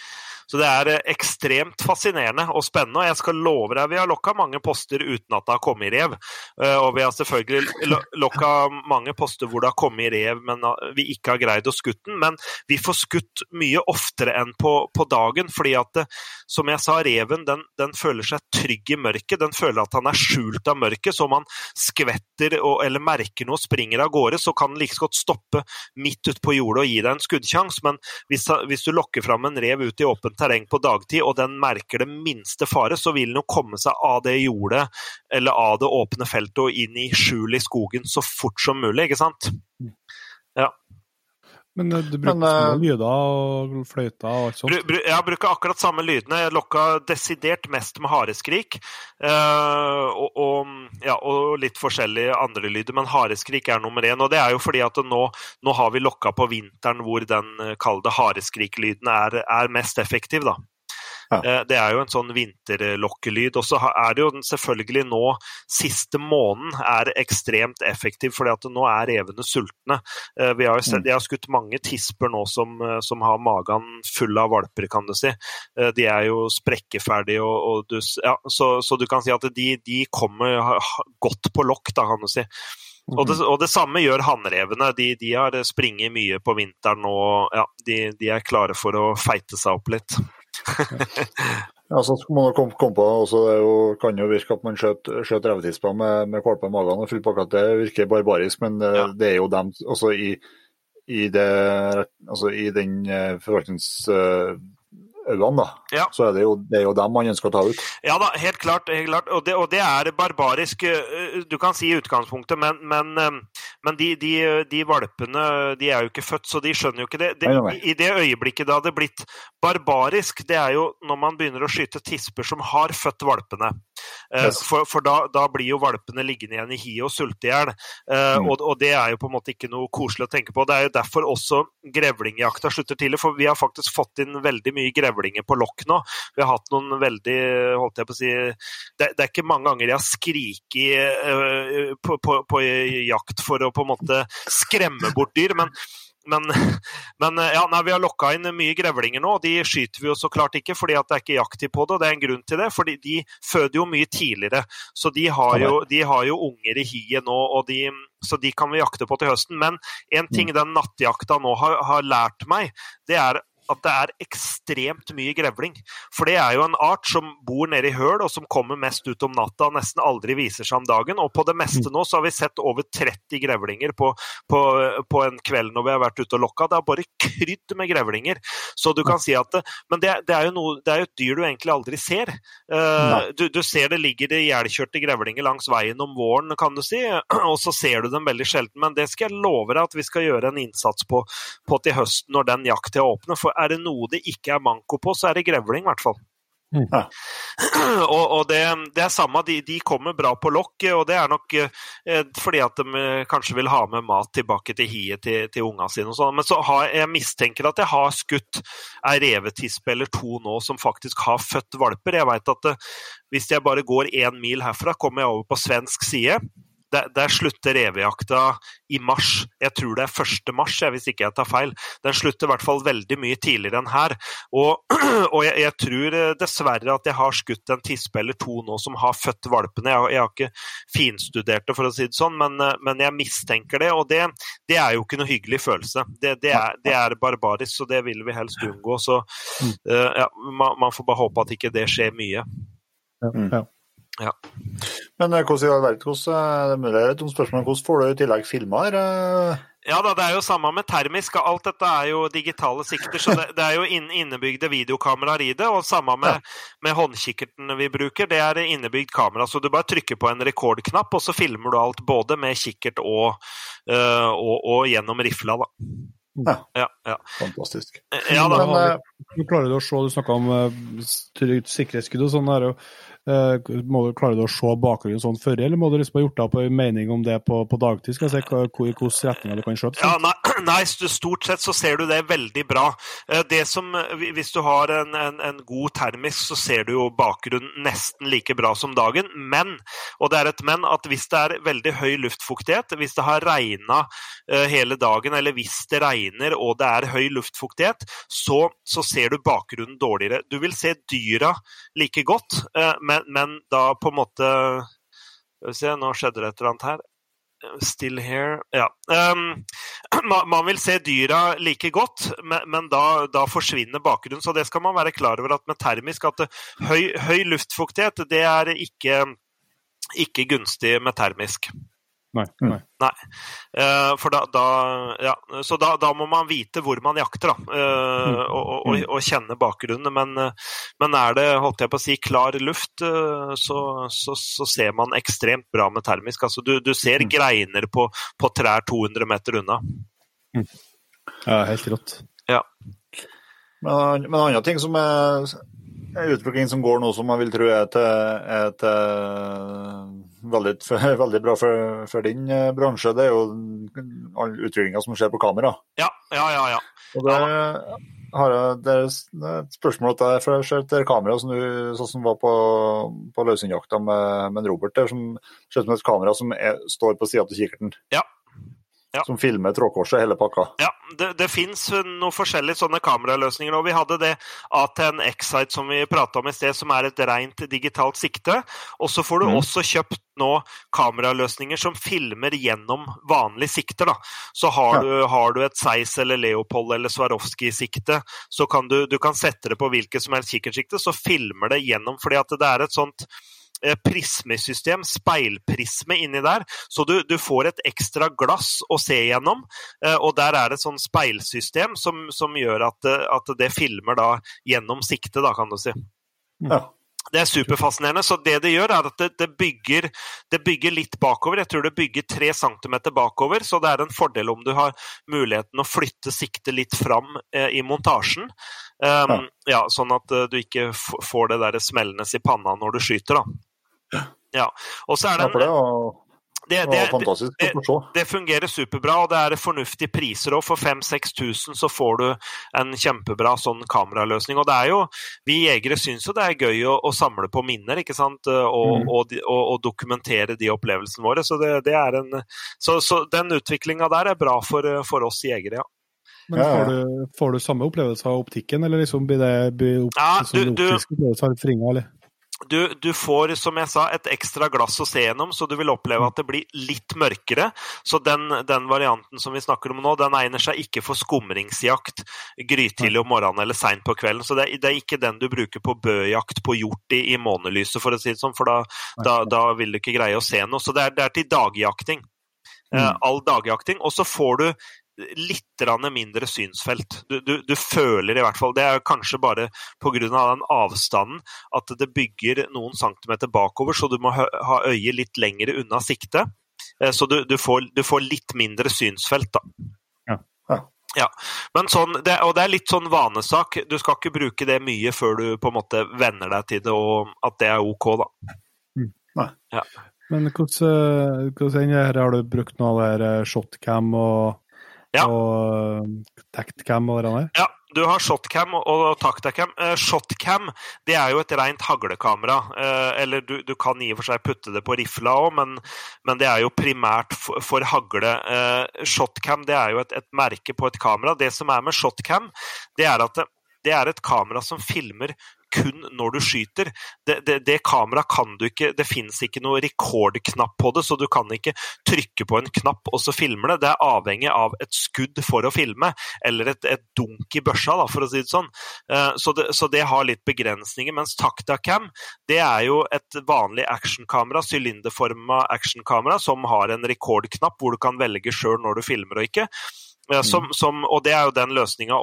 Speaker 4: Så det er eh, ekstremt fascinerende og spennende. Og jeg skal love deg, vi har lokka mange poster uten at det har kommet rev. Eh, Og vi har selvfølgelig lo- lokka mange poster hvor det har kommet rev, men eh, vi ikke har greid å skutte den. Men vi får skutt mye oftere enn på, på dagen, fordi at som jeg sa, reven den, den føler seg trygg i mørket. Den føler at han er skjult av mørket, så om han skvetter og, eller merker noe og springer av gårde, så kan den like godt stoppe midt ute på jordet og gi deg en skuddsjanse. Men hvis, hvis, du lokker fram en rev ut i åpent terreng på dagtid, og den merker det minste fare, så vil den jo komme seg av det jordet eller av det åpne feltet og inn i skjul i skogen så fort som mulig, ikke sant?
Speaker 2: Men eh, du bruker Men, uh, lyder og fløyter og alt sånt?
Speaker 4: Br jeg bruker akkurat samme lydene. Jeg lokka desidert mest med hareskrik. Uh, og, og, ja, og, litt forskjellige andre lyder, men hareskrik er nummer én. Og det er jo fordi at nå, nå har vi lokka på vinteren hvor den kalde hareskrik-lyden er, er mest effektiv, da. Ja. Eh, det er jo en sånn vinterlokkelyd. Og så er det jo selvfølgelig nå siste måneden er ekstremt effektiv, fordi at nå er revene sultne. Eh, vi har jo sett, de jeg har skutt mange tisper nå som, eh, som har magen full av valper, kan du si. De er jo sprekkeferdige, og, og du, ja, så, så, du kan si at de, de kommer godt på lokk, da, kan du si. Og det, og det, samme gjør hannrevene. De, de har springet mye på vinteren og ja, de, de, er klare for å feite seg opp litt
Speaker 3: ja, så må man komme, kom på, også, Det jo, kan jo virke at man skjøt revetispa med, med kvalper i magen og full pakke. Det virker barbarisk, men det, ja. det er jo dem også i, i, det, altså i den uh, forvaltnings... Uh, øynene, da. Ja. Så er det, jo, det er jo dem man ønsker å ta ut.
Speaker 4: Ja da, helt klart. Helt klart. Og, det, og, det, er barbarisk, eh, du kan si i utgangspunktet, men, men, eh, men de, de, de, valpene de er jo ikke født, så de skjønner jo ikke det. det I det øyeblikket det hadde blitt barbarisk, det er jo når man begynner å skyte tisper som har født valpene. Eh, yes. For, for da, da, blir jo valpene liggende igjen i hiet og sulte i hjel. Mm. Og, og, det er jo på en måte ikke noe koselig å tenke på. Det er jo derfor også grevlingjakta slutter tidlig, for vi har faktisk fått inn veldig mye grevling grevlinger på lokk nå. Vi har hatt noen veldig holdt jeg på å si, det, det er ikke mange ganger jeg har skriket uh, på, på, på, jakt for å på en måte skremme bort dyr. men men, men ja, nei, vi har lokka inn mye grevlinger nå, og de skyter vi jo så klart ikke fordi det er ikke jakttid på det. og Det er en grunn til det, fordi de føder jo mye tidligere. Så de har jo, de har jo unger i hiet nå, og de, så de kan vi jakte på til høsten. Men en ting mm. den nattjakta nå har, har lært meg, det er at det er ekstremt mye grevling. For det er jo en art som bor nede i høl, og som kommer mest ut om natta og nesten aldri viser seg om dagen. Og på det meste mm. nå så har vi sett over 30 grevlinger på, på, på en kveld når vi har vært ute og lokka. Det er bare krydd med grevlinger. Så du kan si at det, Men det, det, er jo noe, det er jo et dyr du egentlig aldri ser. Uh, du, du, ser det ligger det ihjelkjørte grevlinger langs veien om våren, kan du si, *clears throat* og så ser du dem veldig sjelden. Men det skal jeg love deg at vi skal gjøre en innsats på, på til høsten når den jakta åpner. For er det noe det ikke er manko på, så er det grevling, i hvert fall. Mm. Ja. *clears throat* Og, og det, det, er samme, de, de, kommer bra på lokk, og det er nok eh, fordi at de eh, kanskje vil ha med mat tilbake til hiet til, til ungene sine. og sånn. Men så har, jeg mistenker at jeg har skutt ei revetispe eller to nå som faktisk har født valper. Jeg vet at eh, hvis jeg bare går én mil herfra, kommer jeg over på svensk side der, der, slutter revejakta i mars. Jeg tror det er 1. mars, hvis ikke jeg tar feil. Den slutter i hvert fall veldig mye tidligere enn her. Og, *clears throat* og jeg, jeg, tror eh, dessverre at jeg har skutt en tispe eller to nå som har født valpene. Jeg, jeg har ikke finstudert det, for å si det sånn, men, eh, men jeg mistenker det. Og det, det, er jo ikke noe hyggelig følelse. Det, det, er, det er, barbarisk, så det vil vi helst unngå. Så uh, ja, man, man, får bare håpe at ikke det skjer mye. Ja, ja.
Speaker 3: Ja. Men eh, hvordan i all verden, hvordan, det er et spørsmål, hvordan får du i tillegg filmer? Eh?
Speaker 4: Ja da, det er jo samme med termisk. Alt dette er jo digitale sikter, så det, det er jo innebygde videokameraer i det. Og samme med, ja. med håndkikkerten vi bruker, det er innebygd kamera. Så du bare trykker på en rekordknapp, og så filmer du alt både med kikkert og, og, og gjennom rifla, da.
Speaker 3: Ja. ja, ja. Fantastisk.
Speaker 4: Ja, da,
Speaker 2: Men, klarer du å se, du snakka om uh, sikkerhetsskudd og sånn. og Uh, må du Klarer du å se bakgrunnen sånn før, eller må du liksom ha gjort deg opp en mening om det på, på dagtid? skal jeg se hvordan retninger du kan skjøte?
Speaker 4: Ja, nei, nei, stort sett så ser du det veldig bra. Uh, det som, Hvis du har en, en, en, god termisk, så ser du jo bakgrunnen nesten like bra som dagen. Men, og det er et men, at hvis det er veldig høy luftfuktighet, hvis det har regna uh, hele dagen, eller hvis det regner og det er høy luftfuktighet, så, så ser du bakgrunnen dårligere. Du vil se dyra like godt. men, men, da på en måte Skal vi se, nå skjedde det et eller annet her. Still here Ja. *clears throat* Um, man vil se dyra like godt, men, da, da, forsvinner bakgrunnen. Så det skal man være klar over at med termisk at høy, høy luftfuktighet, det er ikke ikke gunstig med termisk.
Speaker 2: Nei. nei.
Speaker 4: Uh, for da, da, ja, så da, da, må man vite hvor man jakter, da, Uh, og, og, og, og, kjenne bakgrunnen. Men, men, er det holdt jeg på å si, klar luft, uh, så, så, så, ser man ekstremt bra med termisk. Altså, du, du ser
Speaker 2: Mm.
Speaker 4: greiner på, på trær 200 meter unna.
Speaker 2: Ja, helt rått.
Speaker 4: Ja.
Speaker 3: Men, men annen ting som er utvikling som går nå, som man vil tro er til, er til veldig, *laughs* veldig bra for, for din eh, bransje, det er jo all utviklinga som skjer på kamera.
Speaker 4: Ja, ja, ja. ja.
Speaker 3: Og det har jeg, det er et spørsmål til deg, for jeg ser et kamera som du sånn som var på, på løshundjakta med, med Robert, der, som ser ut som et kamera som er, står på sida av kikkerten.
Speaker 4: Ja. Ja.
Speaker 3: Som filmer trådkorset, hele pakka.
Speaker 4: Ja, det, det fins noen forskjellige sånne kameraløsninger. og Vi hadde det ATN X-Site som vi prata om i sted, som er et rent digitalt sikte. Og så får du
Speaker 3: Mm.
Speaker 4: også kjøpt nå kameraløsninger som filmer gjennom vanlige sikter. Da. Så har,
Speaker 3: Ja.
Speaker 4: du, har du et Zeiss eller Leopold eller Swarovski-sikte, så kan du, du kan sette det på hvilket som helst kikkertsikte, så filmer det gjennom. fordi at det er et sånt prismesystem, speilprisme inni der, så du, du får et ekstra glass å se gjennom. Eh, Og der er det et sånn speilsystem som, som gjør at, det- at det filmer da gjennom siktet, da, kan du si.
Speaker 3: Ja.
Speaker 4: Det er superfascinerende. Så det det gjør, er at det, det, bygger, det bygger litt bakover. Jeg tror det bygger tre centimeter bakover, så det er en fordel om du har muligheten å flytte siktet litt fram eh, i montasjen. Um, ja. sånn at uh, du ikke får det der smellende i panna når du skyter, da. Ja. Og så er det en, det, det, det- det fungerer superbra, og det er fornuftige priser òg. For 5000-6000 så får du en kjempebra sånn kameraløsning. Og det er jo, vi jegere syns jo det er gøy å, å samle på minner, ikke sant. Og,
Speaker 3: Mm.
Speaker 4: og, og, og dokumentere de opplevelsene våre. Så, det, det er en, så, så den utviklinga der er bra for, for oss jegere, ja.
Speaker 2: Men får du, får du samme opplevelse av optikken, eller liksom blir det blir opp,
Speaker 4: Ja,
Speaker 2: liksom,
Speaker 4: du- du-
Speaker 2: optisk opplevelse av fringa, eller?
Speaker 4: Du, du får, som jeg sa, et ekstra glass å se gjennom, så du vil oppleve at det blir litt mørkere. Så den, den varianten som vi snakker om nå, den egner seg ikke for skumringsjakt grytidlig om morgenen eller seint på kvelden. Så det det er ikke den du bruker på bøjakt på hjort i, i månelyset, for å si det sånn, for da, da, da vil du ikke greie å se noe. Så det er, det er til dagjakting. Eh,
Speaker 2: Mm.
Speaker 4: all dagjakting. Og så får du litt mindre synsfelt. Du, du, du føler i hvert fall Det er kanskje bare pga. den avstanden at det bygger noen centimeter bakover, så du må ha øyet litt lengre unna siktet. Eh, Så du, du, får, du får litt mindre synsfelt, da.
Speaker 2: Ja.
Speaker 3: Ja.
Speaker 4: Ja. Men sånn, det, og det er litt sånn vanesak. Du skal ikke bruke det mye før du på en måte venner deg til det, og at det er OK, da.
Speaker 2: Men hvordan, hvordan er det her? har du brukt noe av det her eh, shotcam og,
Speaker 4: Ja.
Speaker 2: og eh, tactcam og det der?
Speaker 4: Ja, du har shotcam og, tactacam. Eh, shotcam det er jo et rent haglekamera. Eh, eller du, du kan i og for seg putte det på rifla òg, men, men det er jo primært for, for hagle. Eh, shotcam det er jo et, et merke på et kamera. Det som er med shotcam, det er at det, det er et kamera som filmer kun når du skyter. Det, det, det kameraet kan du ikke Det fins ikke noe rekordknapp på det, så du kan ikke trykke på en knapp og så filmer det. Det er avhengig av et skudd for å filme, eller et, et dunk i børsa, da, for å si det sånn. Eh, Så det, så det har litt begrensninger. Mens Tactacam det er jo et vanlig actionkamera, sylinderforma actionkamera, som har en rekordknapp hvor du kan velge sjøl når du filmer og ikke. Eh, Som, som, og det er jo den løsninga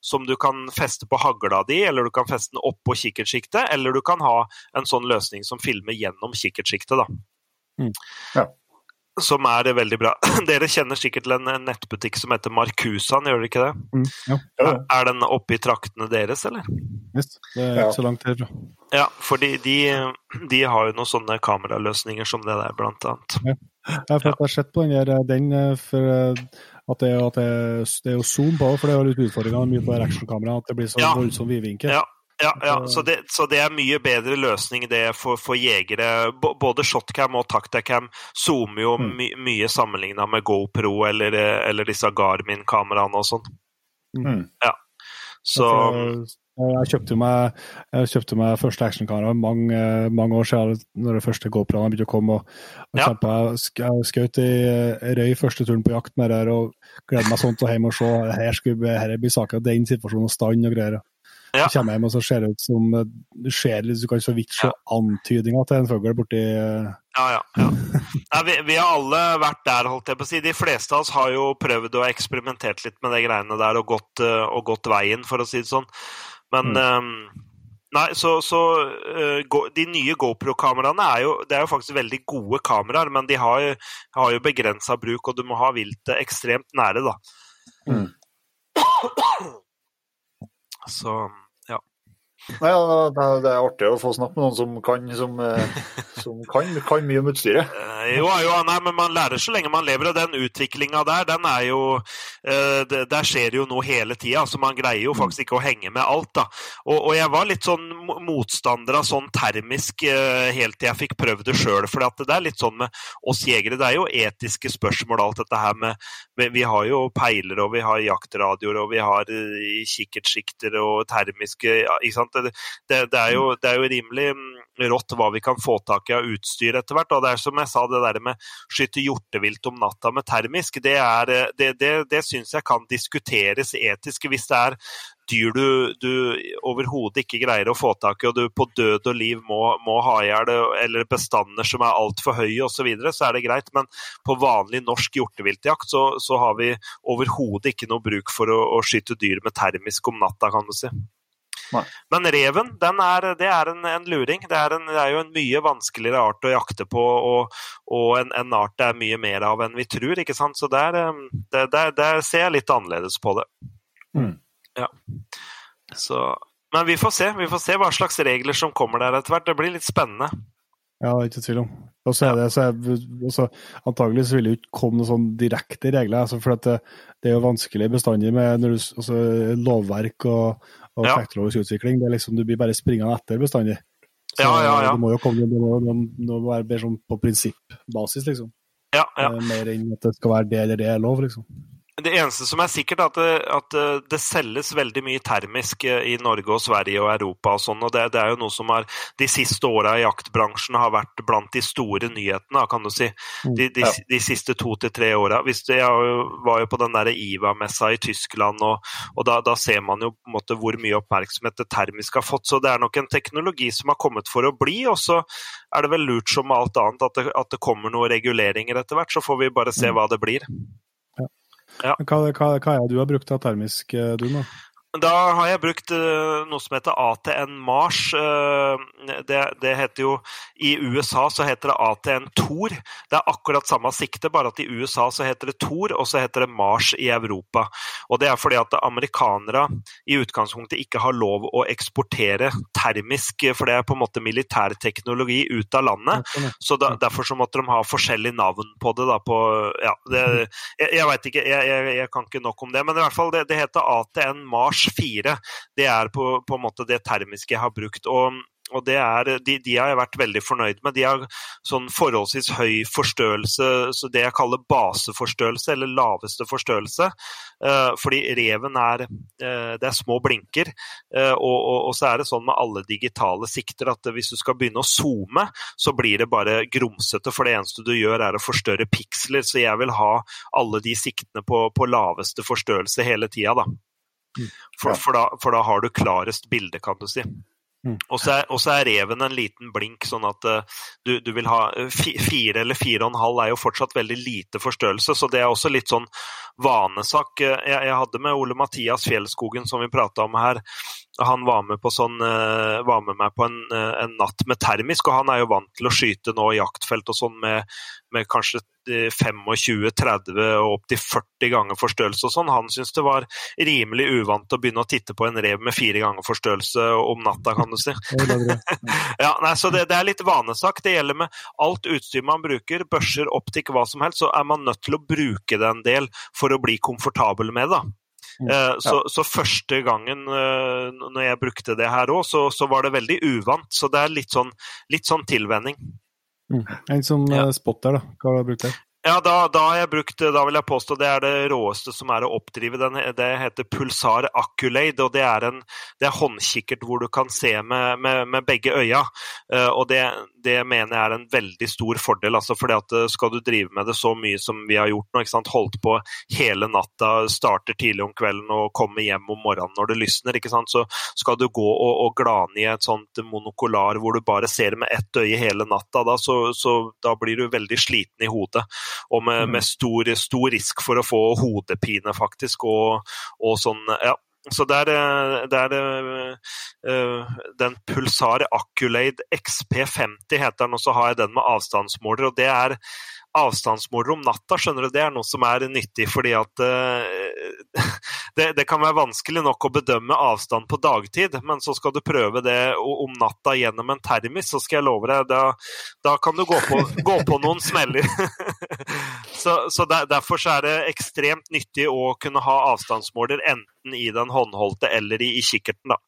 Speaker 4: som du kan feste på hagla di, eller du kan feste den oppå kikkertsjiktet, eller du kan ha en sånn løsning som filmer gjennom kikkertsjiktet, da.
Speaker 2: Mm.
Speaker 3: Ja.
Speaker 4: Som er veldig bra. *clears throat* Dere kjenner sikkert til en nettbutikk som heter Markusan, gjør dere ikke det?
Speaker 2: Mm, ja,
Speaker 3: Ja,
Speaker 4: Er, den oppe i traktene deres, eller?
Speaker 2: visst. Det er
Speaker 3: Ja.
Speaker 2: ikke så langt herfra.
Speaker 4: Ja, for de, de har jo noen sånne kameraløsninger som det der, blant annet.
Speaker 2: Ja, for jeg har sett på den, der, den eh, for eh, at det, at det, det er jo zoom på, for det er jo litt utfordringa mye på actionkamera, at det blir så
Speaker 4: Ja.
Speaker 2: voldsom vidvinkel.
Speaker 4: Ja, ja, ja. Så, det, så det er mye bedre løsning det for, for jegere. B både shotcam og tactacam zoomer jo
Speaker 3: Mm.
Speaker 4: my mye sammenligna med GoPro eller, eller disse Garmin-kameraene og sånn.
Speaker 3: Mm.
Speaker 4: Så
Speaker 2: For, eh, jeg kjøpte meg, jeg kjøpte meg første actionkamera mange, mange år siden, når det første GoPro-ene begynte å komme. og, og
Speaker 4: Ja.
Speaker 2: jeg sk- jeg skjøt i eh, røy første turen på jakt med det her, og gledet meg sånn til å hjem og se. Her, skulle, her blir saken den situasjonen og stand og greier. Ja. Så kommer jeg hjem og så ser det ut som ser Du kan så vidt se ja. antydninger til en fugl borti
Speaker 4: Ja, ja. ja. *laughs* Nei, vi, vi, har alle vært der, holdt jeg på å si. De fleste av oss har jo prøvd og eksperimentert litt med de greiene der og gått, og gått veien, for å si det sånn. Men mm. um, Nei, så, så uh, De nye GoPro-kameraene er, jo, det er jo faktisk veldig gode kameraer, men de har, har jo begrensa bruk, og du må ha viltet ekstremt nære, da. Mm. Så
Speaker 3: Nei, ja, Det er artig å få snakke med noen som kan, som, eh, som kan, kan mye om utstyret.
Speaker 4: Eh, jo, jo, nei, men man lærer så lenge man lever, og den utviklinga der, den er jo det, Der skjer jo noe hele tida, så man greier jo faktisk ikke å henge med alt. da. Og, og jeg var litt sånn motstander av sånn termisk helt til jeg fikk prøvd det sjøl. For det er litt sånn med oss jegere, det er jo etiske spørsmål alt dette her med, med Vi har jo peiler, og vi har jaktradioer, og vi har kikkertsikter og termiske ikke sant? Det, det, er jo, det, er jo, rimelig mm, rått hva vi kan få tak i av utstyr etter hvert. Og det er som jeg sa, det der med å skyte hjortevilt om natta med termisk, det, er, det, det, det syns jeg kan diskuteres etisk. Hvis det er dyr du, du overhodet ikke greier å få tak i, og du på død og liv må, må ha i hjel, eller bestander som er altfor høye osv., så, videre, så er det greit. Men på vanlig norsk hjorteviltjakt så, så har vi overhodet ikke noe bruk for å, å skyte dyr med termisk om natta, kan du si. Nei. Men reven, er, det er en, en luring. Det er, en, det er, jo en mye vanskeligere art å jakte på, og, og en, en, art det er mye mer av enn vi tror. ikke sant? Så der, um, der, der ser jeg litt annerledes på det. Mm. Ja. Så, men vi får se. Vi får se hva slags regler som kommer der etter hvert. Det blir litt spennende.
Speaker 2: Ja, det er ikke tvil om. Og så er det, så er, Antagelig så vil det ikke komme noen sånn direkte regler. Altså for det, det, er jo vanskelig bestandig med du, altså, lovverk og, og ja. teknologisk utvikling. Det er liksom, Du blir bare springende etter bestandig. Så ja, ja, ja. det må jo komme det må, det må være mer sånn på prinsippbasis, liksom.
Speaker 4: Ja, ja.
Speaker 2: Eh, mer enn at det skal være det eller det er lov, liksom.
Speaker 4: Det eneste som er sikkert, er at det, at eh, det selges veldig mye termisk eh, i Norge og Sverige og Europa og sånn. og det, det, er jo noe som har de siste åra i jaktbransjen har vært blant de store nyhetene, kan du si. Mm, de, de, de siste to til tre åra. Jeg var jo på den der IVA-messa i Tyskland, og, og da, da, ser man jo på en måte hvor mye oppmerksomhet det termisk har fått. Så det er nok en teknologi som har kommet for å bli. Og så er det vel lurt som alt annet at det, at det kommer noen reguleringer etter hvert, så får vi bare se mm. hva det blir.
Speaker 2: Ja. Hva, hva, hva, er det du har brukt av termisk du dun? Da?
Speaker 4: Har jeg brukt uh, noe som heter ATN Mars. Uh, det, det, heter jo I USA så heter det ATN Tor. Det er akkurat samme sikte, bare at i USA så heter det Tor, og så heter det Mars i Europa. Og Det er fordi at amerikanere i utgangspunktet ikke har lov å eksportere termisk, for det er på en måte militærteknologi ut av landet. Så da, Derfor så måtte de ha forskjellig navn på det. Da, på, ja, det jeg, jeg veit ikke, jeg, jeg, jeg, kan ikke nok om det. Men i hvert fall det, det heter ATN Mars Mars 4. Det er på, på en måte det termiske jeg har brukt. og og er, de, de, har jeg vært veldig fornøyd med. De har sånn forholdsvis høy forstørrelse, så det jeg kaller baseforstørrelse, eller laveste forstørrelse. Eh, fordi reven er eh, Det er små blinker. Eh, og, og, og, så er det sånn med alle digitale sikter at hvis du skal begynne å zoome, så blir det bare grumsete. For det eneste du gjør, er å forstørre piksler. Så jeg vil ha alle de siktene på, på laveste forstørrelse hele tida, da. For, for, da, for, da, har du klarest bilde, kan du si. Mm. Og så er, er, reven en liten blink, sånn at uh, du, du, vil ha uh, Fire eller fire og en halv er jo fortsatt veldig lite forstørrelse, så det er også litt sånn vanesak. Uh, jeg, jeg, hadde med Ole Mathias Fjellskogen, som vi prata om her. Han var med, sånn, var med meg på en, en, natt med termisk, og han er jo vant til å skyte nå i jaktfelt og sånn med, med kanskje 25-30 og opptil 40 ganger forstørrelse og sånn. Han syntes det var rimelig uvant å begynne å titte på en rev med fire ganger forstørrelse om natta, kan du si. *laughs* *laughs* ja, nei, så det, det, er litt vanesak. Det gjelder med alt utstyr man bruker, børser, optikk, hva som helst, så er man nødt til å bruke det en del for å bli komfortabel med det. Uh, så, så, første gangen uh, når jeg brukte det her òg, så, så, var det veldig uvant. Så det er litt sånn, litt sånn tilvenning.
Speaker 2: Mm. En sånn ja. Eh, spotter, da. Hva har du brukt der?
Speaker 4: Ja, da, da, har jeg brukt, da vil jeg påstå det er det råeste som er å oppdrive. Den, det heter Pulsar Acculade, og det er en det er håndkikkert hvor du kan se med, med, med begge øya. Og det, det mener jeg er en veldig stor fordel. Altså fordi at eh, Skal du drive med det så mye som vi har gjort nå, ikke sant? holdt på hele natta, starter tidlig om kvelden og kommer hjem om morgenen når det lysner, ikke sant? så skal du gå og, og glane i et sånt monokolar hvor du bare ser med ett øye hele natta, da, så, så da blir du veldig sliten i hodet. Og med, med stor, stor, risk for å få hodepine, faktisk. Og, og sånn, ja, så det er, eh, det er uh, den Pulsar Acculade XP50 heter den, og så har jeg den med avstandsmåler. og det er avstandsmåler om natta, skjønner du, det er noe som er nyttig. fordi at uh, *laughs* det, det, kan være vanskelig nok å bedømme avstand på dagtid, men så skal du prøve det om natta gjennom en termis, så skal jeg love deg, da, da kan du gå på, *laughs* gå på noen smeller. *laughs* så, så der, Derfor så er det ekstremt nyttig å kunne ha avstandsmåler enten i den håndholdte eller i, i kikkerten. da.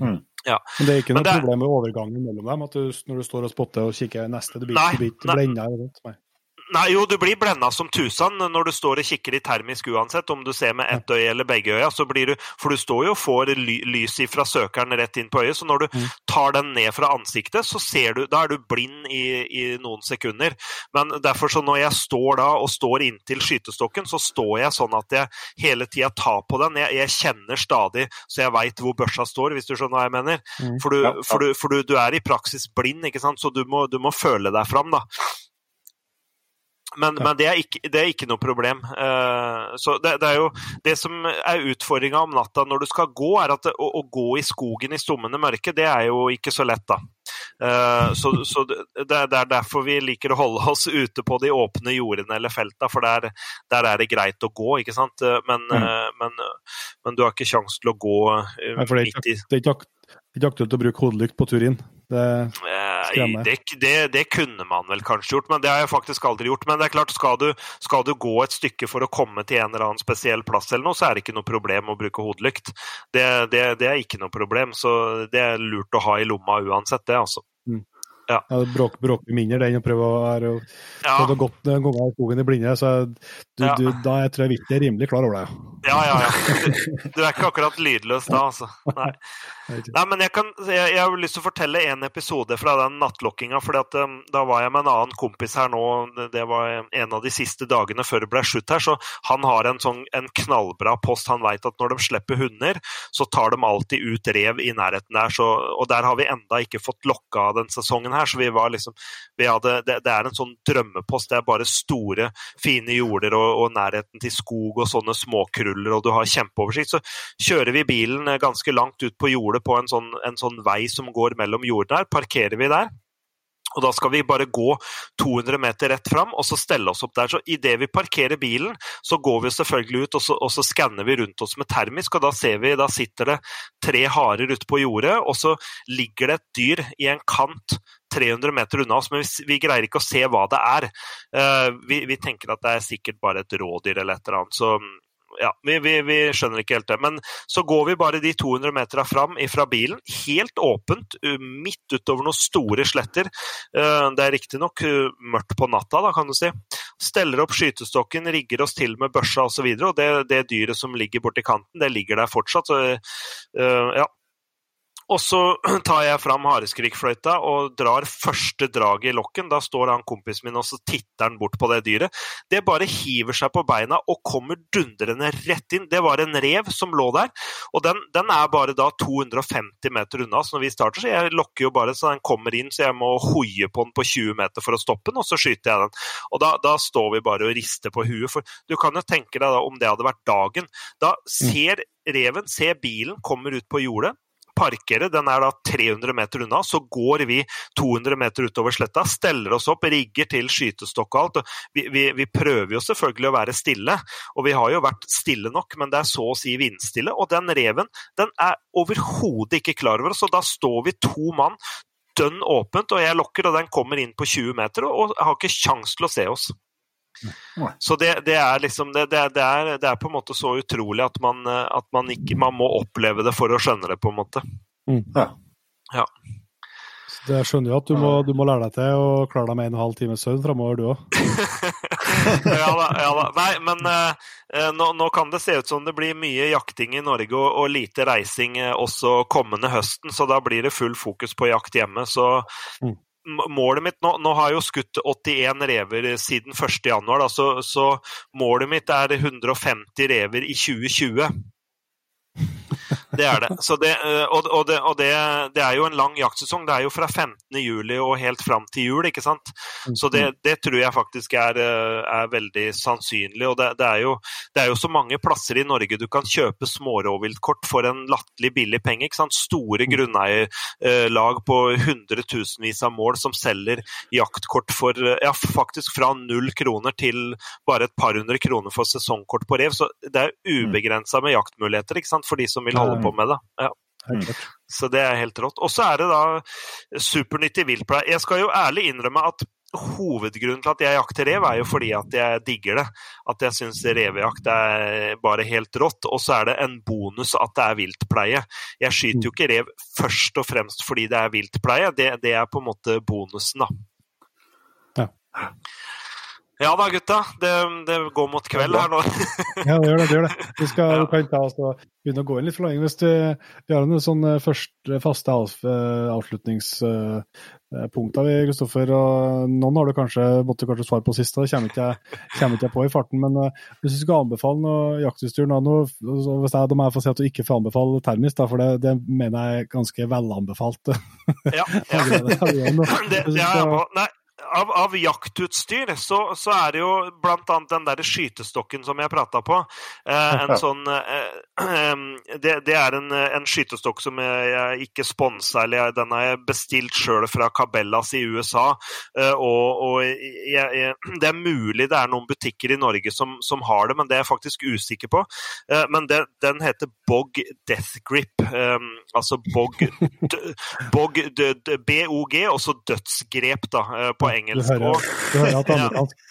Speaker 2: Mm. Ja. Men det er ikke noe problem med overgangen mellom dem? at du, Når du står og spotter og kikker neste, du blir ikke blenda?
Speaker 4: Nei, jo, du blir blenda som tusen når du står og kikker i termisk uansett. Om du ser med ett øye eller begge øya, så blir du For du står jo og får ly lys fra søkeren rett inn på øyet, så når du mm. tar den ned fra ansiktet, så ser du Da er du blind i, i noen sekunder. Men derfor så når jeg står da og står inntil skytestokken, så står jeg sånn at jeg hele tida tar på den. Jeg, jeg kjenner stadig så jeg veit hvor børsa står, hvis du skjønner hva jeg mener. Mm. For, du, for, du, for du, du, er i praksis blind, ikke sant? så du må, du må føle deg fram. da. Men, men det, er ikke, det, er ikke, noe problem. Uh, så det, det, er jo det som er utfordringa om natta når du skal gå, er at det, å, å, gå i skogen i stummende mørke, det er jo ikke så lett, da. Uh, så, så det, er derfor vi liker å holde oss ute på de åpne jordene eller felta, for der, der er det greit å gå, ikke sant. Eh, men, mm. uh, men, men du har ikke sjanse til å gå
Speaker 2: midt i Det er ikke aktuelt å bruke hodelykt på tur inn? Det
Speaker 4: skremmer. Det, det, det, kunne man vel kanskje gjort, men det har jeg faktisk aldri gjort. Men det er klart, skal du, skal du, gå et stykke for å komme til en eller annen spesiell plass, eller noe, så er det ikke noe problem å bruke hodelykt. Det, det, er ikke noe problem, så det er lurt å ha i lomma uansett, det, altså. Mm.
Speaker 2: Ja. ja bråker bråk mindre det enn å prøve å være og, ja. og gått noen ganger i skogen i blinde, så du, ja. du, da jeg tror jeg Vitti er rimelig klar over det.
Speaker 4: Ja, ja, ja. Du, du, er ikke akkurat lydløs da, altså. Nei. Nei, men jeg, kan, jeg, jeg, har lyst til å fortelle en episode fra den nattlokkinga. for um, Da var jeg med en annen kompis her nå, det var en av de siste dagene før det ble slutt her. så Han har en, sånn, en knallbra post. Han veit at når de slipper hunder, så tar de alltid ut rev i nærheten der. Så, og der har vi enda ikke fått lokka den sesongen her. så vi var liksom, vi hadde, det, det, er en sånn drømmepost. Det er bare store, fine jorder og, og nærheten til skog og sånne småkruller, og du har kjempeoversikt. Så kjører vi bilen ganske langt ut på jordet på en sånn, en sånn vei som går mellom jordene her. Parkerer vi der. Og Da skal vi bare gå 200 meter rett fram og så stelle oss opp der. Så Idet vi parkerer bilen, så går vi selvfølgelig ut og så, og så skanner vi rundt oss med termisk. og Da ser vi, da sitter det tre harer ute på jordet, og så ligger det et dyr i en kant 300 meter unna oss, men vi, vi greier ikke å se hva det er. Uh, vi, vi, tenker at det er sikkert bare et rådyr eller et eller annet. Så ja, vi, vi, vi, skjønner ikke helt det. Men så går vi bare de 200 metera fram fra bilen, helt åpent, midt utover noen store sletter. Eh, det er riktignok mørkt på natta, da, kan du si. Steller opp skytestokken, rigger oss til med børsa osv. Og, så videre, og det, det dyret som ligger borti kanten, det ligger der fortsatt. Så, uh, ja, og så *clears throat* tar jeg fram hareskrikfløyta og drar første draget i lokken. Da står han kompisen min og så titter han bort på det dyret. Det bare hiver seg på beina og kommer dundrende rett inn. Det var en rev som lå der, og den, den er bare da 250 meter unna. Så når vi starter, så jeg lokker jo bare så den kommer inn, så jeg må hoie på den på 20 meter for å stoppe den, og så skyter jeg den. Og da, da står vi bare og rister på huet, for du kan jo tenke deg da om det hadde vært dagen. Da mm. ser reven, ser bilen, kommer ut på jordet parkere, den er da 300 meter unna. Så går vi 200 meter utover sletta, steller oss opp, rigger til skytestokk og alt. Vi, vi, vi, prøver jo selvfølgelig å være stille, og vi har jo vært stille nok, men det er så å si vindstille. Og den reven den er overhodet ikke klar over oss, og da står vi to mann dønn åpent, og jeg lokker, og den kommer inn på 20 meter og har ikke kjangs til å se oss. Så det, det er liksom det, det, er, det, er, på en måte så utrolig at man, at man ikke Man må oppleve det for å skjønne det, på en måte. Mm. Ja.
Speaker 2: ja. Jeg skjønner jo at du må, du må, lære deg til å klare deg med en og en halv times søvn framover, du òg. *laughs*
Speaker 4: ja da, ja da. Nei, men eh, nå, nå, kan det se ut som det blir mye jakting i Norge og, og lite reising uh, også kommende høsten, så da blir det full fokus på jakt hjemme. Så mm. Målet mitt nå, nå har jeg jo skutt 81 rever siden 1.1, så, så målet mitt er 150 rever i 2020. Det er det. det eh, og, og, det, og det, det, er jo en lang jaktsesong. Det er jo fra 15. juli og helt fram til jul, ikke sant. Så det, mm. det tror jeg faktisk er, eh, er veldig sannsynlig. Og det, er jo, det, er jo, så mange plasser i Norge du kan kjøpe smårovviltkort for en latterlig billig penge. ikke sant? Store mm. grunneierlag på hundretusenvis av mål som selger jaktkort for ja, faktisk fra null kroner til bare et par hundre kroner for sesongkort på rev. Så det er mm. ubegrensa med jaktmuligheter ikke sant? for de som vil holde på med det. Ja. Så det er helt rått. Og så er det da supernyttig viltpleie. Jeg skal jo ærlig innrømme at hovedgrunnen til at jeg jakter rev, er jo fordi at jeg digger det. At jeg syns revejakt er bare helt rått. Og så er det en bonus at det er viltpleie. Jeg skyter jo ikke rev først og fremst fordi det er viltpleie, det, det er på en måte bonusen, da. Ja. Ja da, gutta. Det, det, går mot kveld her nå.
Speaker 2: ja, det gjør det. det, gjør det. *laughs* Vi skal, ja. kan ta oss og begynne å gå inn litt for lenge. Hvis du, vi har noen sånne første faste eh, avslutningspunkter, vi, Kristoffer. og Noen har du kanskje måtte kanskje svare på sist, det kommer ikke, kommer ikke jeg på i farten. Men hvis du skal anbefale noe jaktutstyr nå, hvis jeg, da må jeg få si at du ikke får anbefale termis, da, for det, det mener jeg er ganske velanbefalt.
Speaker 4: ja, *laughs* ja. det, *laughs* det, jeg på. Nei av, av, jaktutstyr så, så, er det jo bl.a. den der skytestokken som jeg prata på. Eh, en *laughs* sånn eh, *clears throat* det, det, er en, en, skytestokk som jeg, jeg ikke sponsa, eller jeg, den har jeg bestilt sjøl fra Cabellas i USA. Eh, og, og jeg, *clears throat* det er mulig det er noen butikker i Norge som, som har det, men det er jeg faktisk usikker på. Eh, men det, den heter Bog Death Grip. Eh, altså Bog, *laughs* Bog BOG, og så dødsgrep, da, eh, på engelsk.
Speaker 2: Du hører, du hører at *laughs* amerikansk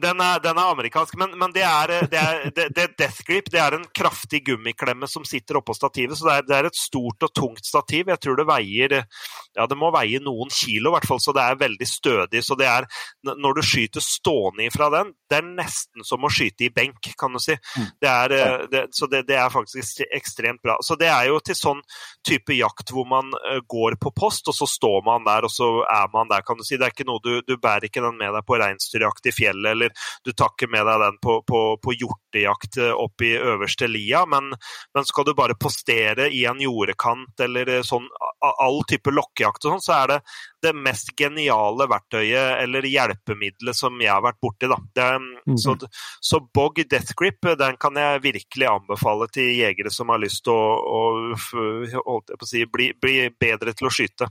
Speaker 4: den er, den er, amerikansk, men, men det, er, det, er, det, det, Death Grip det er en kraftig gummiklemme som sitter oppå stativet. Så det er, det er, et stort og tungt stativ. Jeg tror det veier ja, det må veie noen kilo, i hvert fall, så det er veldig stødig. Så det er, når du skyter stående ifra den, det er nesten som å skyte i benk, kan du si. Mm. Det er, det, så det, er faktisk ekstremt bra. Så det er jo til sånn type jakt hvor man eh, går på post, og så står man der, og så er man der, kan du si. Det er ikke noe du, du bærer ikke den med deg på reinsdyrjakt i fjellet eller du tar ikke med deg den på, på, på hjortejakt eh, opp i øverste lia, men, men, skal du bare postere i en jordekant eller eh, sånn all type lokkejakt og sånn, så er det det mest geniale verktøyet eller hjelpemiddelet som jeg har vært borti. Da. Det, mm. så, så, Bog Death Grip den kan jeg virkelig anbefale til jegere som har lyst til å, å, si, bli, bli bedre til å skyte.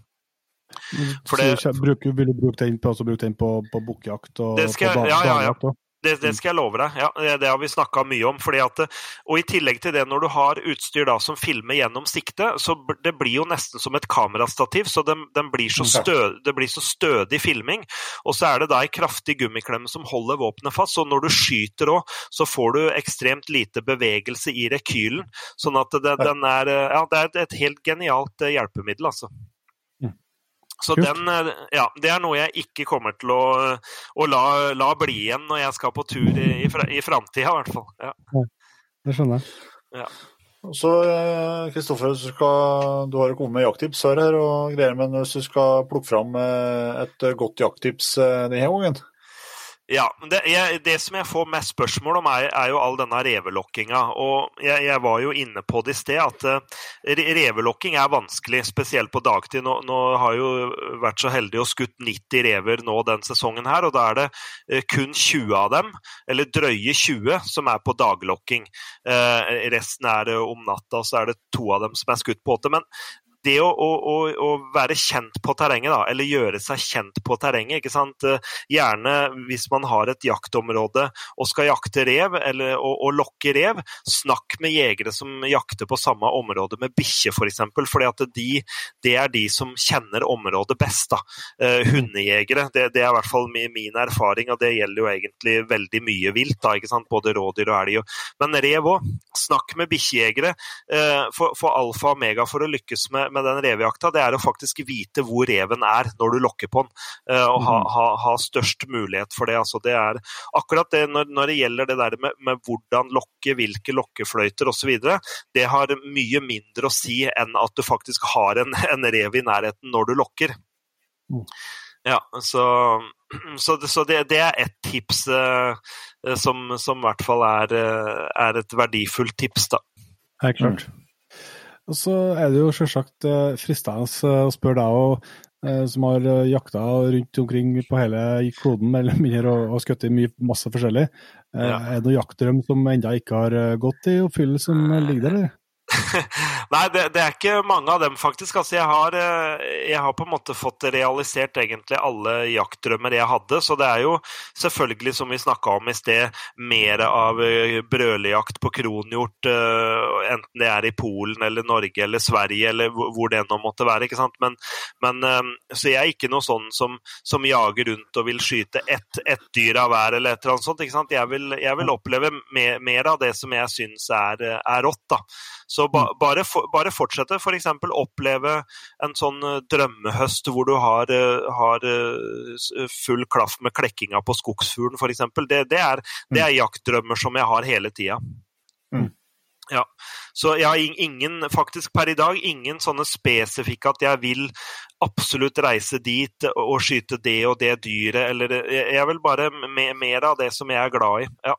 Speaker 2: For det, bruker, vil du bruke den på, bruke den på, på bukkjakt og
Speaker 4: på ja, ja, ja. Det, det, skal jeg love deg. Ja, det har vi snakka mye om. At, og I tillegg til det, når du har utstyr da, som filmer gjennom sikte, så det blir jo nesten som et kamerastativ. så den, den blir så stød, Det blir så stødig filming. Og så er det da ei kraftig gummiklemme som holder våpenet fast. Så når du skyter òg, så får du ekstremt lite bevegelse i rekylen. Sånn at det, den er, ja, det er et helt genialt eh, hjelpemiddel, altså. Så den, eh, ja, det er noe jeg ikke kommer til å, å la, la, bli igjen når jeg skal på tur i, i, i framtida, i hvert fall. Ja.
Speaker 2: Det skjønner jeg.
Speaker 3: Ja. Så Kristoffer, du, du, har jo kommet med jakttips her, og greier, men hvis du skal plukke fram eh, et godt jakttips eh, denne gangen?
Speaker 4: Ja, det, jeg, det, som jeg får mest spørsmål om, er, er jo all denne revelokkinga. Og jeg, jeg, var jo inne på det i sted, at uh, revelokking er vanskelig, spesielt på dagtid. Nå, nå har jeg jo vært så heldig og skutt 90 rever nå den sesongen her, og da er det uh, kun 20 av dem, eller drøye 20, som er på daglokking. Uh, resten er om natta, og så er det to av dem som er skutt på åtte. Men det å, å, å, være kjent på terrenget, da, eller gjøre seg kjent på terrenget ikke sant? Eh, gjerne hvis man har et jaktområde og skal jakte rev, eller, og, og lokke rev, snakk med jegere som jakter på samme område med bikkje f.eks. For eksempel, fordi at de, det er de som kjenner området best. da. Uh, hundejegere, det, det, er i hvert fall min, erfaring, og det gjelder jo egentlig veldig mye vilt. da, ikke sant? Både rådyr og elg. Men rev òg. Snakk med bikkjejegere. For, for alfa og omega for å lykkes med med den revejakta, det er å faktisk vite hvor reven er når du lokker på den. Eh, og ha, mm. ha, ha størst mulighet for det. Altså, det er akkurat det når, når det gjelder det der med, med hvordan lokke, hvilke lokkefløyter osv., det har mye mindre å si enn at du faktisk har en, en rev i nærheten når du lokker. Mm. Ja, så, så, det, så det, det, er ett tips eh, som, som, i hvert fall er, eh, er, et verdifullt tips, da.
Speaker 2: er klart. Mm. Og så er det jo selvsagt eh, fristende å spørre deg òg, som har jakta rundt omkring på hele kloden eller *laughs* mindre og, skutt i masse forskjellig. Ja. Er det noen jaktdrøm som ennå ikke har gått i oppfyllelse, som ligger der? *laughs*
Speaker 4: Nei, det, det, er ikke mange av dem, faktisk. Altså, jeg, har, eh, jeg, har, på en måte fått realisert egentlig alle jaktdrømmer jeg hadde. Så det er jo selvfølgelig, som vi snakka om i sted, mer av eh, brølejakt på kronhjort. Eh, enten det er i Polen eller Norge eller Sverige eller hvor det nå måtte være. ikke sant? Men, men, så jeg er ikke noe sånn som, som jager rundt og vil skyte ett et dyr av hver eller et eller annet sånt. ikke sant? Jeg vil, jeg vil oppleve mer, mer, av det som jeg syns er, er rått. da. Så ba, bare, for, bare fortsette. F.eks. oppleve en sånn eh, drømmehøst hvor du har, eh, har eh, full klaff med klekkinga på skogsfuglen f.eks. Det, det, er, det er mm. jaktdrømmer som jeg har hele tida. Mm. Ja. Så jeg har ingen, faktisk per i dag, ingen sånne spesifikke at jeg vil absolutt reise dit og skyte det og det dyret, eller Jeg vil bare mer av det som jeg er glad i. Ja.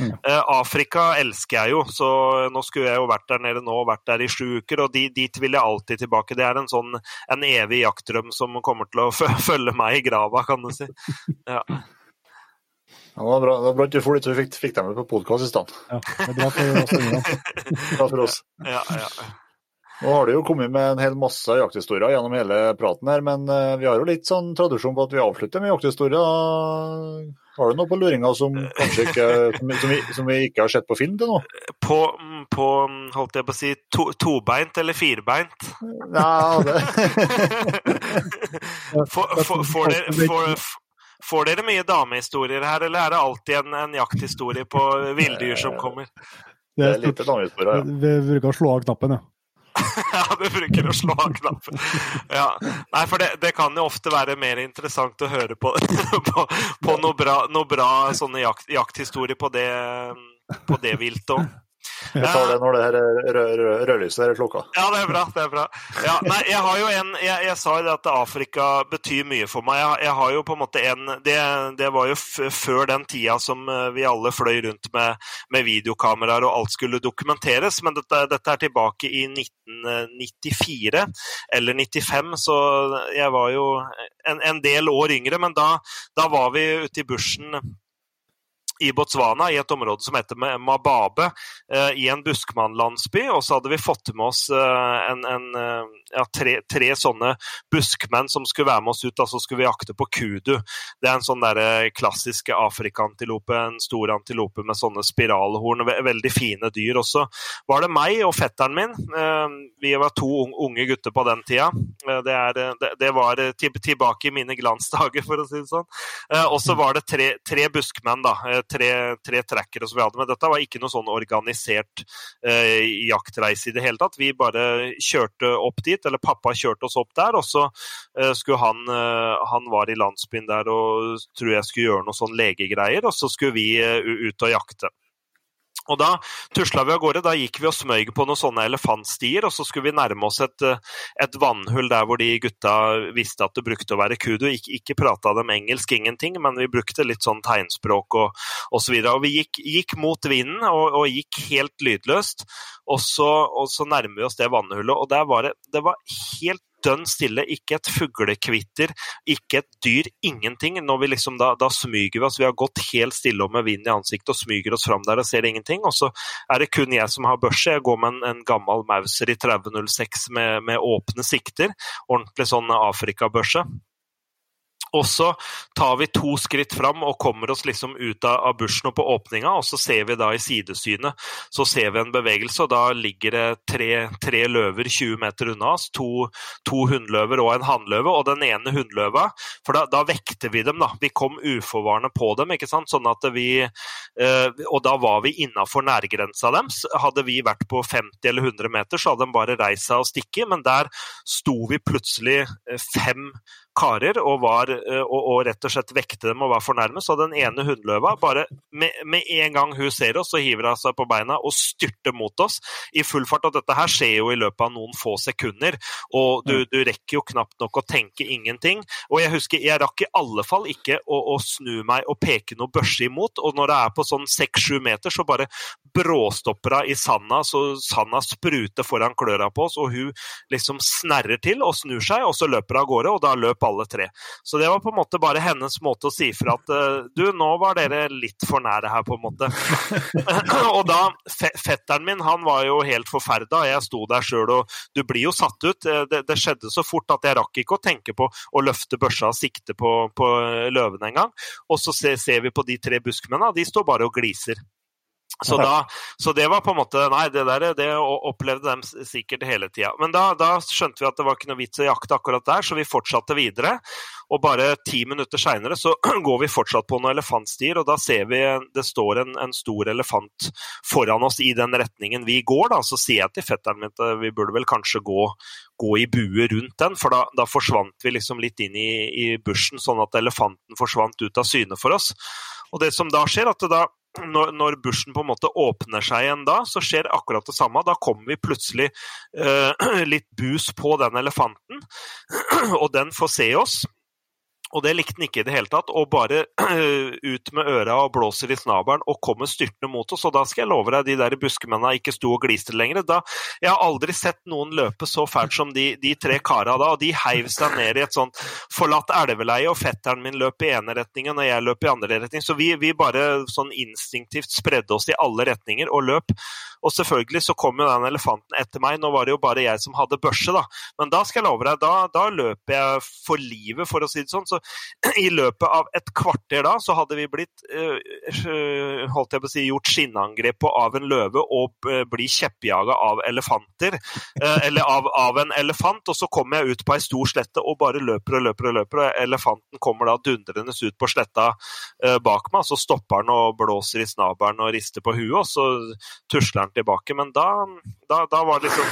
Speaker 4: Mm. Uh, Afrika elsker jeg jo, så nå skulle jeg jo vært der nede nå, og vært der i sju uker, og dit vil jeg alltid tilbake. Det er en sånn en evig jaktdrøm som kommer til å *laughs* følge meg i grava, kan du si. Ja.
Speaker 3: Ja, det var bra, det var bra at du for litt, fikk, fikk deg med på podkast i stand.
Speaker 2: Ja, det er bra for oss.
Speaker 3: bra *laughs* for oss.
Speaker 4: Ja, ja.
Speaker 3: Nå har det jo kommet med en hel masse jakthistorier gjennom hele praten her, men uh, vi har jo litt sånn tradisjon på at vi avslutter med jakthistorier. Har du noe på luringa som ikke, som, som, vi, som, vi, ikke har sett på film til nå?
Speaker 4: På, på holdt jeg på å si, to, tobeint eller firbeint?
Speaker 3: Ja, det *laughs*
Speaker 4: Får dere Får dere mye damehistorier her, eller er det alltid en, en jakthistorie på villdyr som kommer?
Speaker 3: Det er lite damehistorier, ja.
Speaker 2: Vi bruker å slå av knappen, ja. *laughs*
Speaker 4: ja, du bruker å slå av knappen. Ja. Nei, for det, det, kan jo ofte være mer interessant å høre på, *laughs* på, på noe bra, noe bra sånne jakt, jakthistorier på det, på det viltet òg.
Speaker 3: Vi tar det når det her rødlyset er slukka.
Speaker 4: Ja, det er bra. det er bra. Ja, nei, jeg har jo en, jeg, jeg sa jo at Afrika betyr mye for meg. Jeg, jeg har jo på en måte en Det, det var jo før den tida som eh, vi alle fløy rundt med, med videokameraer og alt skulle dokumenteres, men dette, dette, er tilbake i 1994 eller 95, så jeg var jo en, en del år yngre. Men da, da var vi ute i bushen i Botswana, i et område som heter Mababe, eh, i en buskmannlandsby. Og så hadde vi fått med oss eh, en, en, eh, ja, tre, tre, sånne buskmenn som skulle være med oss ut. Altså skulle vi jakte på kudu. Det er en sånn der klassisk afrikantilope, en stor antilope med sånne spiralhorn. Veldig fine dyr. Og så var det meg og fetteren min. Vi var to unge gutter på den tida. Det, er, det var tilbake i mine glansdager, *laughs* for å si det sånn. Og så var det tre, tre buskmenn, da tre, tre trackere som vi hadde. Men dette var ikke noe sånn organisert eh, jaktreise i det hele tatt. Vi bare kjørte opp dit, eller pappa kjørte oss opp der, og så eh, skulle han eh, Han var i landsbyen der og tror jeg skulle gjøre noe sånn legegreier, og så skulle vi eh, ut og jakte. Og Da tusla vi av gårde. Da gikk vi og smøg på noen sånne elefantstier. og Så skulle vi nærme oss et, eh, et vannhull der hvor de gutta visste at det brukte å være kudu. Ikke, ikke prata dem engelsk, ingenting, men vi brukte litt sånn tegnspråk og osv. Vi gikk, gikk, mot vinden og, og, gikk helt lydløst. Og så, og så nærmer vi oss det vannhullet, og der var det, det var helt dønn stille. Ikke et fuglekvitter, ikke et dyr, ingenting. Liksom da, da, smyger vi oss. Vi har gått helt stille og med vind i ansiktet og smyger oss fram der og ser ingenting. Og så er det kun jeg som har børse. Jeg går med en, en gammel Mauser i 3006 med, med åpne sikter. Ordentlig sånn Afrikabørse. Og så tar vi to skritt fram og kommer oss liksom ut av, av bushen og på åpninga, og så ser vi da i sidesynet så ser vi en bevegelse, og da ligger det tre, tre løver 20 meter unna oss. To, to hunnløver og en hannløve, og den ene hunnløva For da, da, vekter vi dem, da. Vi kom uforvarende på dem, ikke sant. Sånn at vi, Eh, og da var vi innafor nærgrensa deres. Hadde vi vært på 50 eller 100 meter, så hadde de bare reist seg og stikket, men der sto vi plutselig fem karer og, var, eh, og, og, rett og slett vekte dem og var fornærmet. Så den ene hunnløva, bare med, med, en gang hun ser oss, så hiver hun seg på beina og styrter mot oss i full fart. Og dette her skjer jo i løpet av noen få sekunder, og du, du rekker jo knapt nok å tenke ingenting. Og jeg husker, jeg rakk i alle fall ikke å, å snu meg og peke noe børse imot, og når det er på sånn seks-sju meter, så bare bråstopper hun i sanda, så sanda spruter foran kløra på oss, og hun liksom snerrer til og snur seg, og så løper hun av gårde, og da løp alle tre. Så det var på en måte bare hennes måte å si fra at eh, du, nå var dere litt for nære her, på en måte. *laughs* og da, fetteren min han var jo helt forferda, jeg sto der sjøl og du blir jo satt ut. Eh, det, det, skjedde så fort at jeg rakk ikke å tenke på å løfte børsa og sikte på, på løven engang. Og så ser, ser vi på de tre buskmennene, de står bare og gliser. Så, da, så, det var på en måte Nei, det der det opplevde de sikkert hele tida. Men da, da, skjønte vi at det var ikke noe vits å jakte akkurat der, så vi fortsatte videre. Og bare ti minutter seinere så *clears throat* går vi fortsatt på noen elefantstier, og da ser vi det står en, en, stor elefant foran oss i den retningen vi går. da, Så sier jeg til fetteren min at vi burde vel kanskje gå, gå i bue rundt den, for da, da forsvant vi liksom litt inn i, i bushen, sånn at elefanten forsvant ut av syne for oss. Og det som da skjer, at da når, når bushen på en måte åpner seg igjen da, så skjer akkurat det samme. Da kommer vi plutselig eh, *clears throat* litt bus på den elefanten, *clears throat* og den får se oss. Og det likte han ikke i det hele tatt. Og bare *clears throat* ut med øra og blåser i snabelen og kommer styrtende mot oss. Og da skal jeg love deg, de der buskemennene ikke sto og gliste lenger. Da, jeg har aldri sett noen løpe så fælt som de, de tre kara da. Og de heiv seg ned i et sånt forlatt elveleie, og fetteren min løp i ene retningen, og jeg løp i andre retning. Så vi, vi bare sånn instinktivt spredde oss i alle retninger og løp. Og selvfølgelig så kom jo den elefanten etter meg. Nå var det jo bare jeg som hadde børse, da. Men da skal jeg love deg, da, da løper jeg for livet, for å si det sånn. Så *clears throat* i løpet av et kvarter da, så hadde vi blitt uh, holdt jeg på å si, gjort skinnangrep på av en løve og uh, bli kjeppjaga av elefanter. Uh, eller av, av, en elefant. Og så kommer jeg ut på ei stor slette og bare løper og løper og løper. Og elefanten kommer da dundrende ut på sletta bak meg. Så stopper han og blåser i snabelen og rister på huet, og så tusler han tilbake. Men da, da, da var det liksom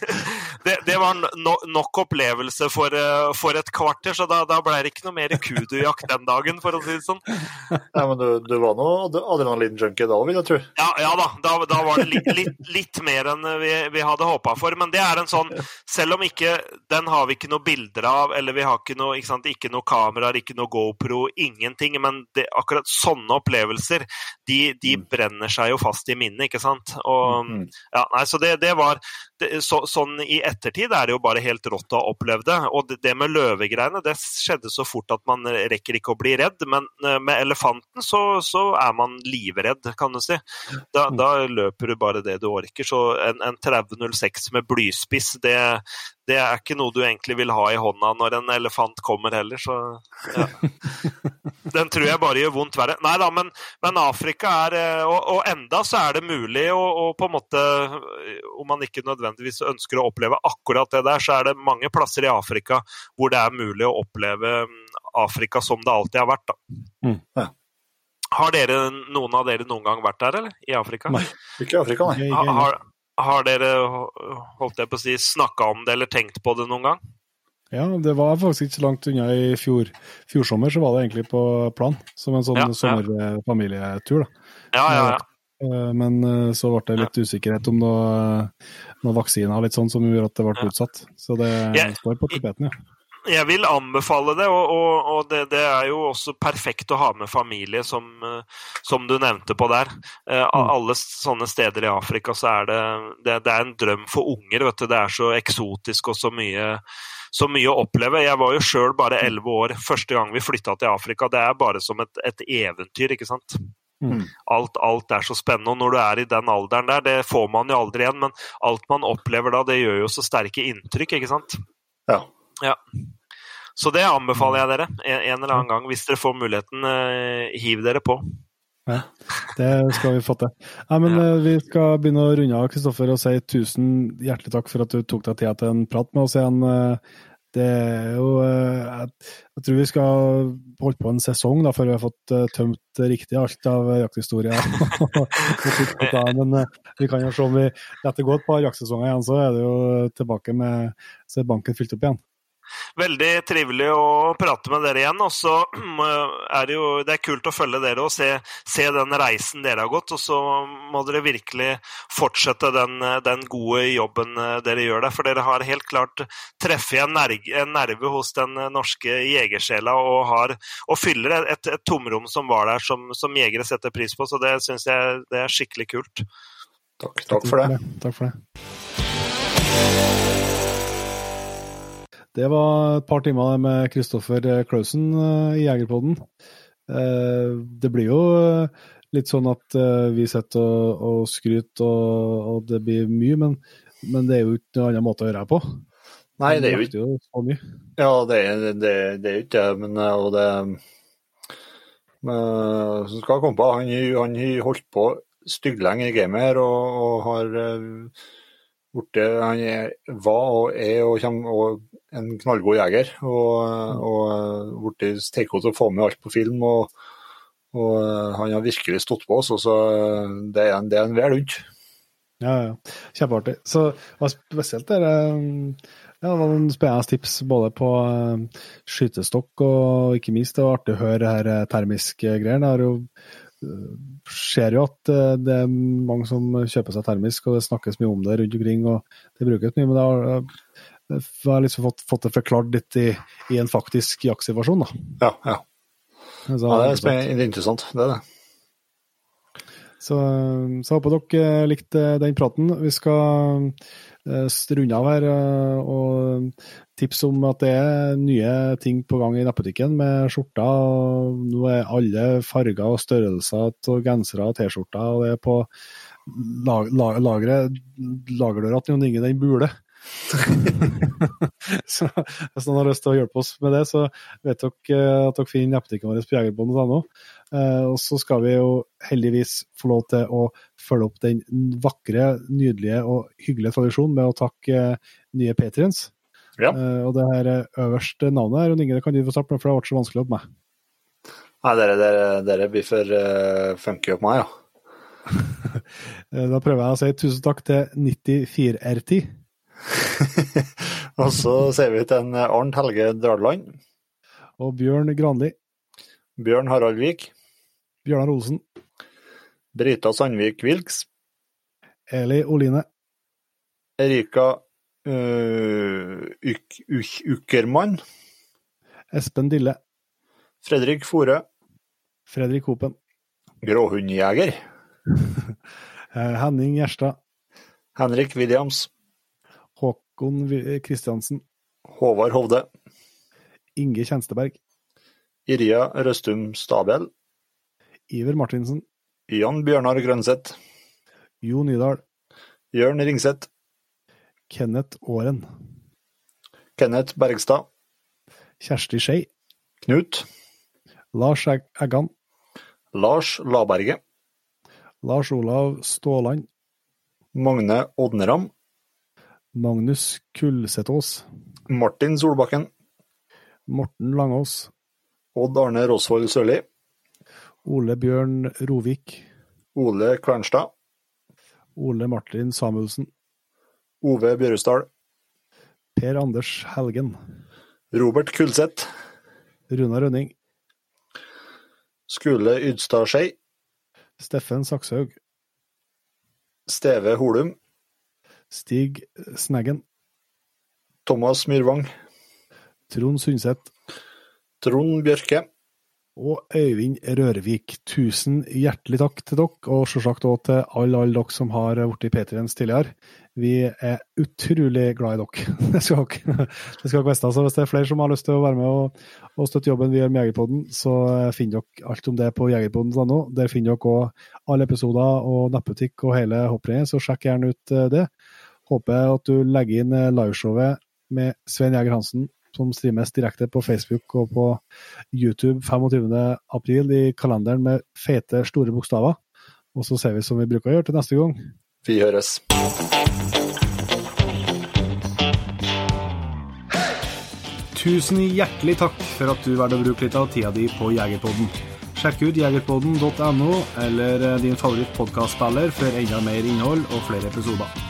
Speaker 4: *laughs* det, det, var no, nok opplevelse for, eh, for, et kvarter, så da, da ble det ikke noe mer kudujakt den dagen, for å si det sånn.
Speaker 3: Ja, Men du, du var nå adrenalin-junkie da, vil jeg tro?
Speaker 4: Ja, ja da, da, da, var det litt, litt, litt mer enn vi, vi hadde håpa for. Men det er en sånn, selv om ikke den har vi ikke noe bilder av, eller vi har ikke noe, ikke sant, ikke noe kameraer, ikke noe GoPro, ingenting. Men det, akkurat sånne opplevelser, de, de mm. brenner seg jo fast i minnet, ikke sant. Og, mm. ja, nei, så det, det var det, så, Sånn i ettertid er det jo bare helt rått å ha opplevd det. Og det, det med løvegreiene, det skjedde så fort at man rekker ikke å bli redd. Men eh, med elefanten så, så er man livredd, kan du si. Da, mm. da, løper du bare det du orker. Så en, en 3006 med blyspiss, det, det er ikke noe du egentlig vil ha i hånda når en elefant kommer heller, så ja. *laughs* Den tror jeg bare gjør vondt verre. Nei da, men, men Afrika er eh, og, og, enda så er det mulig å, å, på en måte Om man ikke nødvendigvis ønsker å oppleve akkurat det der, så er det mange plasser i Afrika hvor det er mulig å oppleve Afrika som det alltid har vært. da. Mm. Ja. Har dere, noen av dere noen gang vært der, eller? I Afrika?
Speaker 3: Nei, ikke i Afrika, nei.
Speaker 4: Har, har dere holdt jeg på å si, snakka om det eller tenkt på det noen gang?
Speaker 2: Ja, det var faktisk ikke så langt unna. I fjor, fjor sommer så var det egentlig på plan, som en sånn ja, sommerfamilietur.
Speaker 4: Ja, ja, ja.
Speaker 2: Eh, men eh, så ble det litt usikkerhet om noe, noe vaksiner litt sånn som gjorde at det ble utsatt. Så det står på tapeten, ja
Speaker 4: jeg vil anbefale det, og, og, og det, det, er jo også perfekt å ha med familie, som, eh, som du nevnte på der. Eh, mm. Alle sånne steder i Afrika så er det, det, det er en drøm for unger. vet du. Det er så eksotisk og så mye, så mye å oppleve. Jeg var jo sjøl bare elleve år første gang vi flytta til Afrika. Det er bare som et, et eventyr, ikke sant. Mm. Alt, alt, er så spennende. Og når du er i den alderen der, det får man jo aldri igjen, men alt man opplever da, det gjør jo så sterke inntrykk, ikke sant.
Speaker 3: Ja.
Speaker 4: Ja. Så det anbefaler jeg dere en, en eller annen gang. Hvis dere får muligheten, eh, hiv dere på.
Speaker 2: Ja, det skal vi få til. Ja, men ja. Eh, vi skal begynne å runde av, Kristoffer, og si tusen hjertelig takk for at du tok deg tida til en prat med oss igjen. Eh, det er jo jeg, tror vi skal holde på en sesong da, før vi har fått tømt riktig alt av jakthistorie. *laughs* Men vi kan jo se om vi etter gå et par jaktsesonger igjen, så er det jo tilbake med så er banken fylt opp igjen.
Speaker 4: Veldig trivelig å prate med dere igjen. Og så *clears throat* er det jo det er kult å følge dere og se, se den reisen dere har gått. Og så må dere virkelig fortsette den, den gode jobben dere gjør der. For dere har helt klart treffet en, en nerve hos den norske jegersjela og, har, og fyller et, et, tomrom som var der, som, som jegere setter pris på. Så det syns jeg det er skikkelig kult.
Speaker 3: Takk, takk for det.
Speaker 2: Takk for det. Det var et par timer med Kristoffer Klausen eh, i Jegerpodden. Eh, det blir jo eh, litt sånn at vi sitter og, og skryter, og, og, det blir mye, men, men, det er jo ikke noen annen måte å gjøre det på.
Speaker 3: Nei, det er jo ikke. Ja, det er, det, det er ikke men og det men, så skal jeg komme på, han har holdt på stygglenge i gamet her og, og har borte, Han er, var og er og kommer og en knallgod jeger. Og, og blitt til å få med alt på film. og, og han har virkelig stått på oss. så Det er en, det er en vel rundt.
Speaker 2: Ja, ja. Kjempeartig. Så det spesielt det ja, det var noen spennende tips både på uh, skytestokk og ikke minst det var artig å høre her eh, termiske greiene. Jeg har jo ser jo at eh, det er mange som kjøper seg termisk, og det snakkes mye om det rundt omkring. og Det brukes mye, men det har, eh, jeg har liksom fått, fått, det forklart litt i, i en faktisk jaktsituasjon.
Speaker 3: Ja, ja. Så, ja, det er spennende, interessant. Det er det.
Speaker 2: Så, så håper dere likte den praten. Vi skal Eh, runde av her eh, og tips om at det er nye ting på gang i nettbutikken med skjorter. Nå er alle farger og størrelser av gensere og T-skjorter, og det er på lag, lag, lageret lagerdøra til Jon Inge den bule. *laughs* så hvis noen har lyst til å hjelpe oss med det, så vet dere at dere finner nettbutikken vår på jegerbånd.no. Eh, og så skal vi jo heldigvis få lov til å følge opp den vakre, nydelige og hyggelige tradisjonen med å takke eh, nye patriens. Ja. Eh, og det her øverste navnet her, Inge, det kan du få starte med, for det har vært så vanskelig opp meg.
Speaker 3: Nei, dere, dere, dere blir for uh, funky opp meg, ja. *laughs*
Speaker 2: da prøver jeg å si tusen takk til 94RT. *laughs*
Speaker 3: og så sier vi til en Arnt Helge Dradland
Speaker 2: Og Bjørn Granli.
Speaker 3: Bjørn Harald Vik.
Speaker 2: Bjørnar Olsen.
Speaker 3: Brita Sandvik Wilks.
Speaker 2: Eli Oline.
Speaker 3: Erika uh, Uk.
Speaker 2: Espen Dille.
Speaker 3: Fredrik Fore.
Speaker 2: Fredrik Hopen.
Speaker 3: Gråhundjeger. *laughs*
Speaker 2: Eh, Henning Gjerstad.
Speaker 3: Henrik Williams.
Speaker 2: Håkon Kristiansen.
Speaker 3: Håvard Hovde.
Speaker 2: Inge Tjensteberg.
Speaker 3: Irja Røstum Stabel.
Speaker 2: Iver Martinsen.
Speaker 3: Jan Bjørnar Grønseth.
Speaker 2: Jo Nydahl.
Speaker 3: Jørn Ringseth.
Speaker 2: Kenneth Åren.
Speaker 3: Kenneth Bergstad.
Speaker 2: Kjersti Skei.
Speaker 3: Knut.
Speaker 2: Lars Eggan.
Speaker 3: Lars Laberge.
Speaker 2: Lars Olav Ståland.
Speaker 3: Magne Odneram.
Speaker 2: Magnus Kullsetås.
Speaker 3: Martin Solbakken.
Speaker 2: Morten Langås.
Speaker 3: Odd Arne Rosvold Sørli.
Speaker 2: Ole Bjørn Rovik.
Speaker 3: Ole Kvernstad.
Speaker 2: Ole Martin Samuelsen.
Speaker 3: Ove Bjørusdal.
Speaker 2: Per Anders Helgen.
Speaker 3: Robert Kulseth.
Speaker 2: Runa Rønning.
Speaker 3: Skule Ydstad Skei.
Speaker 2: Steffen Sakshaug.
Speaker 3: Steve Holum.
Speaker 2: Stig Sneggen.
Speaker 3: Thomas Myrvang.
Speaker 2: Trond Sundset.
Speaker 3: Trond Bjørke.
Speaker 2: Og Øyvind Rørevik. Tusen hjertelig takk til dere, og selvsagt òg til alle, alle dere som har blitt Patriens tidligere. Vi er utrolig glad i dere. *laughs* Det skal dere, det skal dere vite. Så hvis det er flere som har lyst til å være med og, og støtte jobben vi gjør med Jegerpodden, så finner dere alt om det på jegerpodden.no. Der finner dere òg alle episoder og nettbutikk og hele hopprennet, så sjekk gjerne ut eh, det. Håper at du legger inn eh, liveshowet med Svein Jæger Hansen som streames direkte på Facebook og på YouTube 25.4 i kalenderen med fete, store bokstaver. Og så ser vi som vi bruker å gjøre til neste gang.
Speaker 3: Vi høres.
Speaker 1: tusen hjertelig takk for at du valgte å bruke litt av tida di på Jegerpodden. Sjekk ut jegerpodden.no eller din favoritt-podkastspiller for enda mer innhold og flere episoder.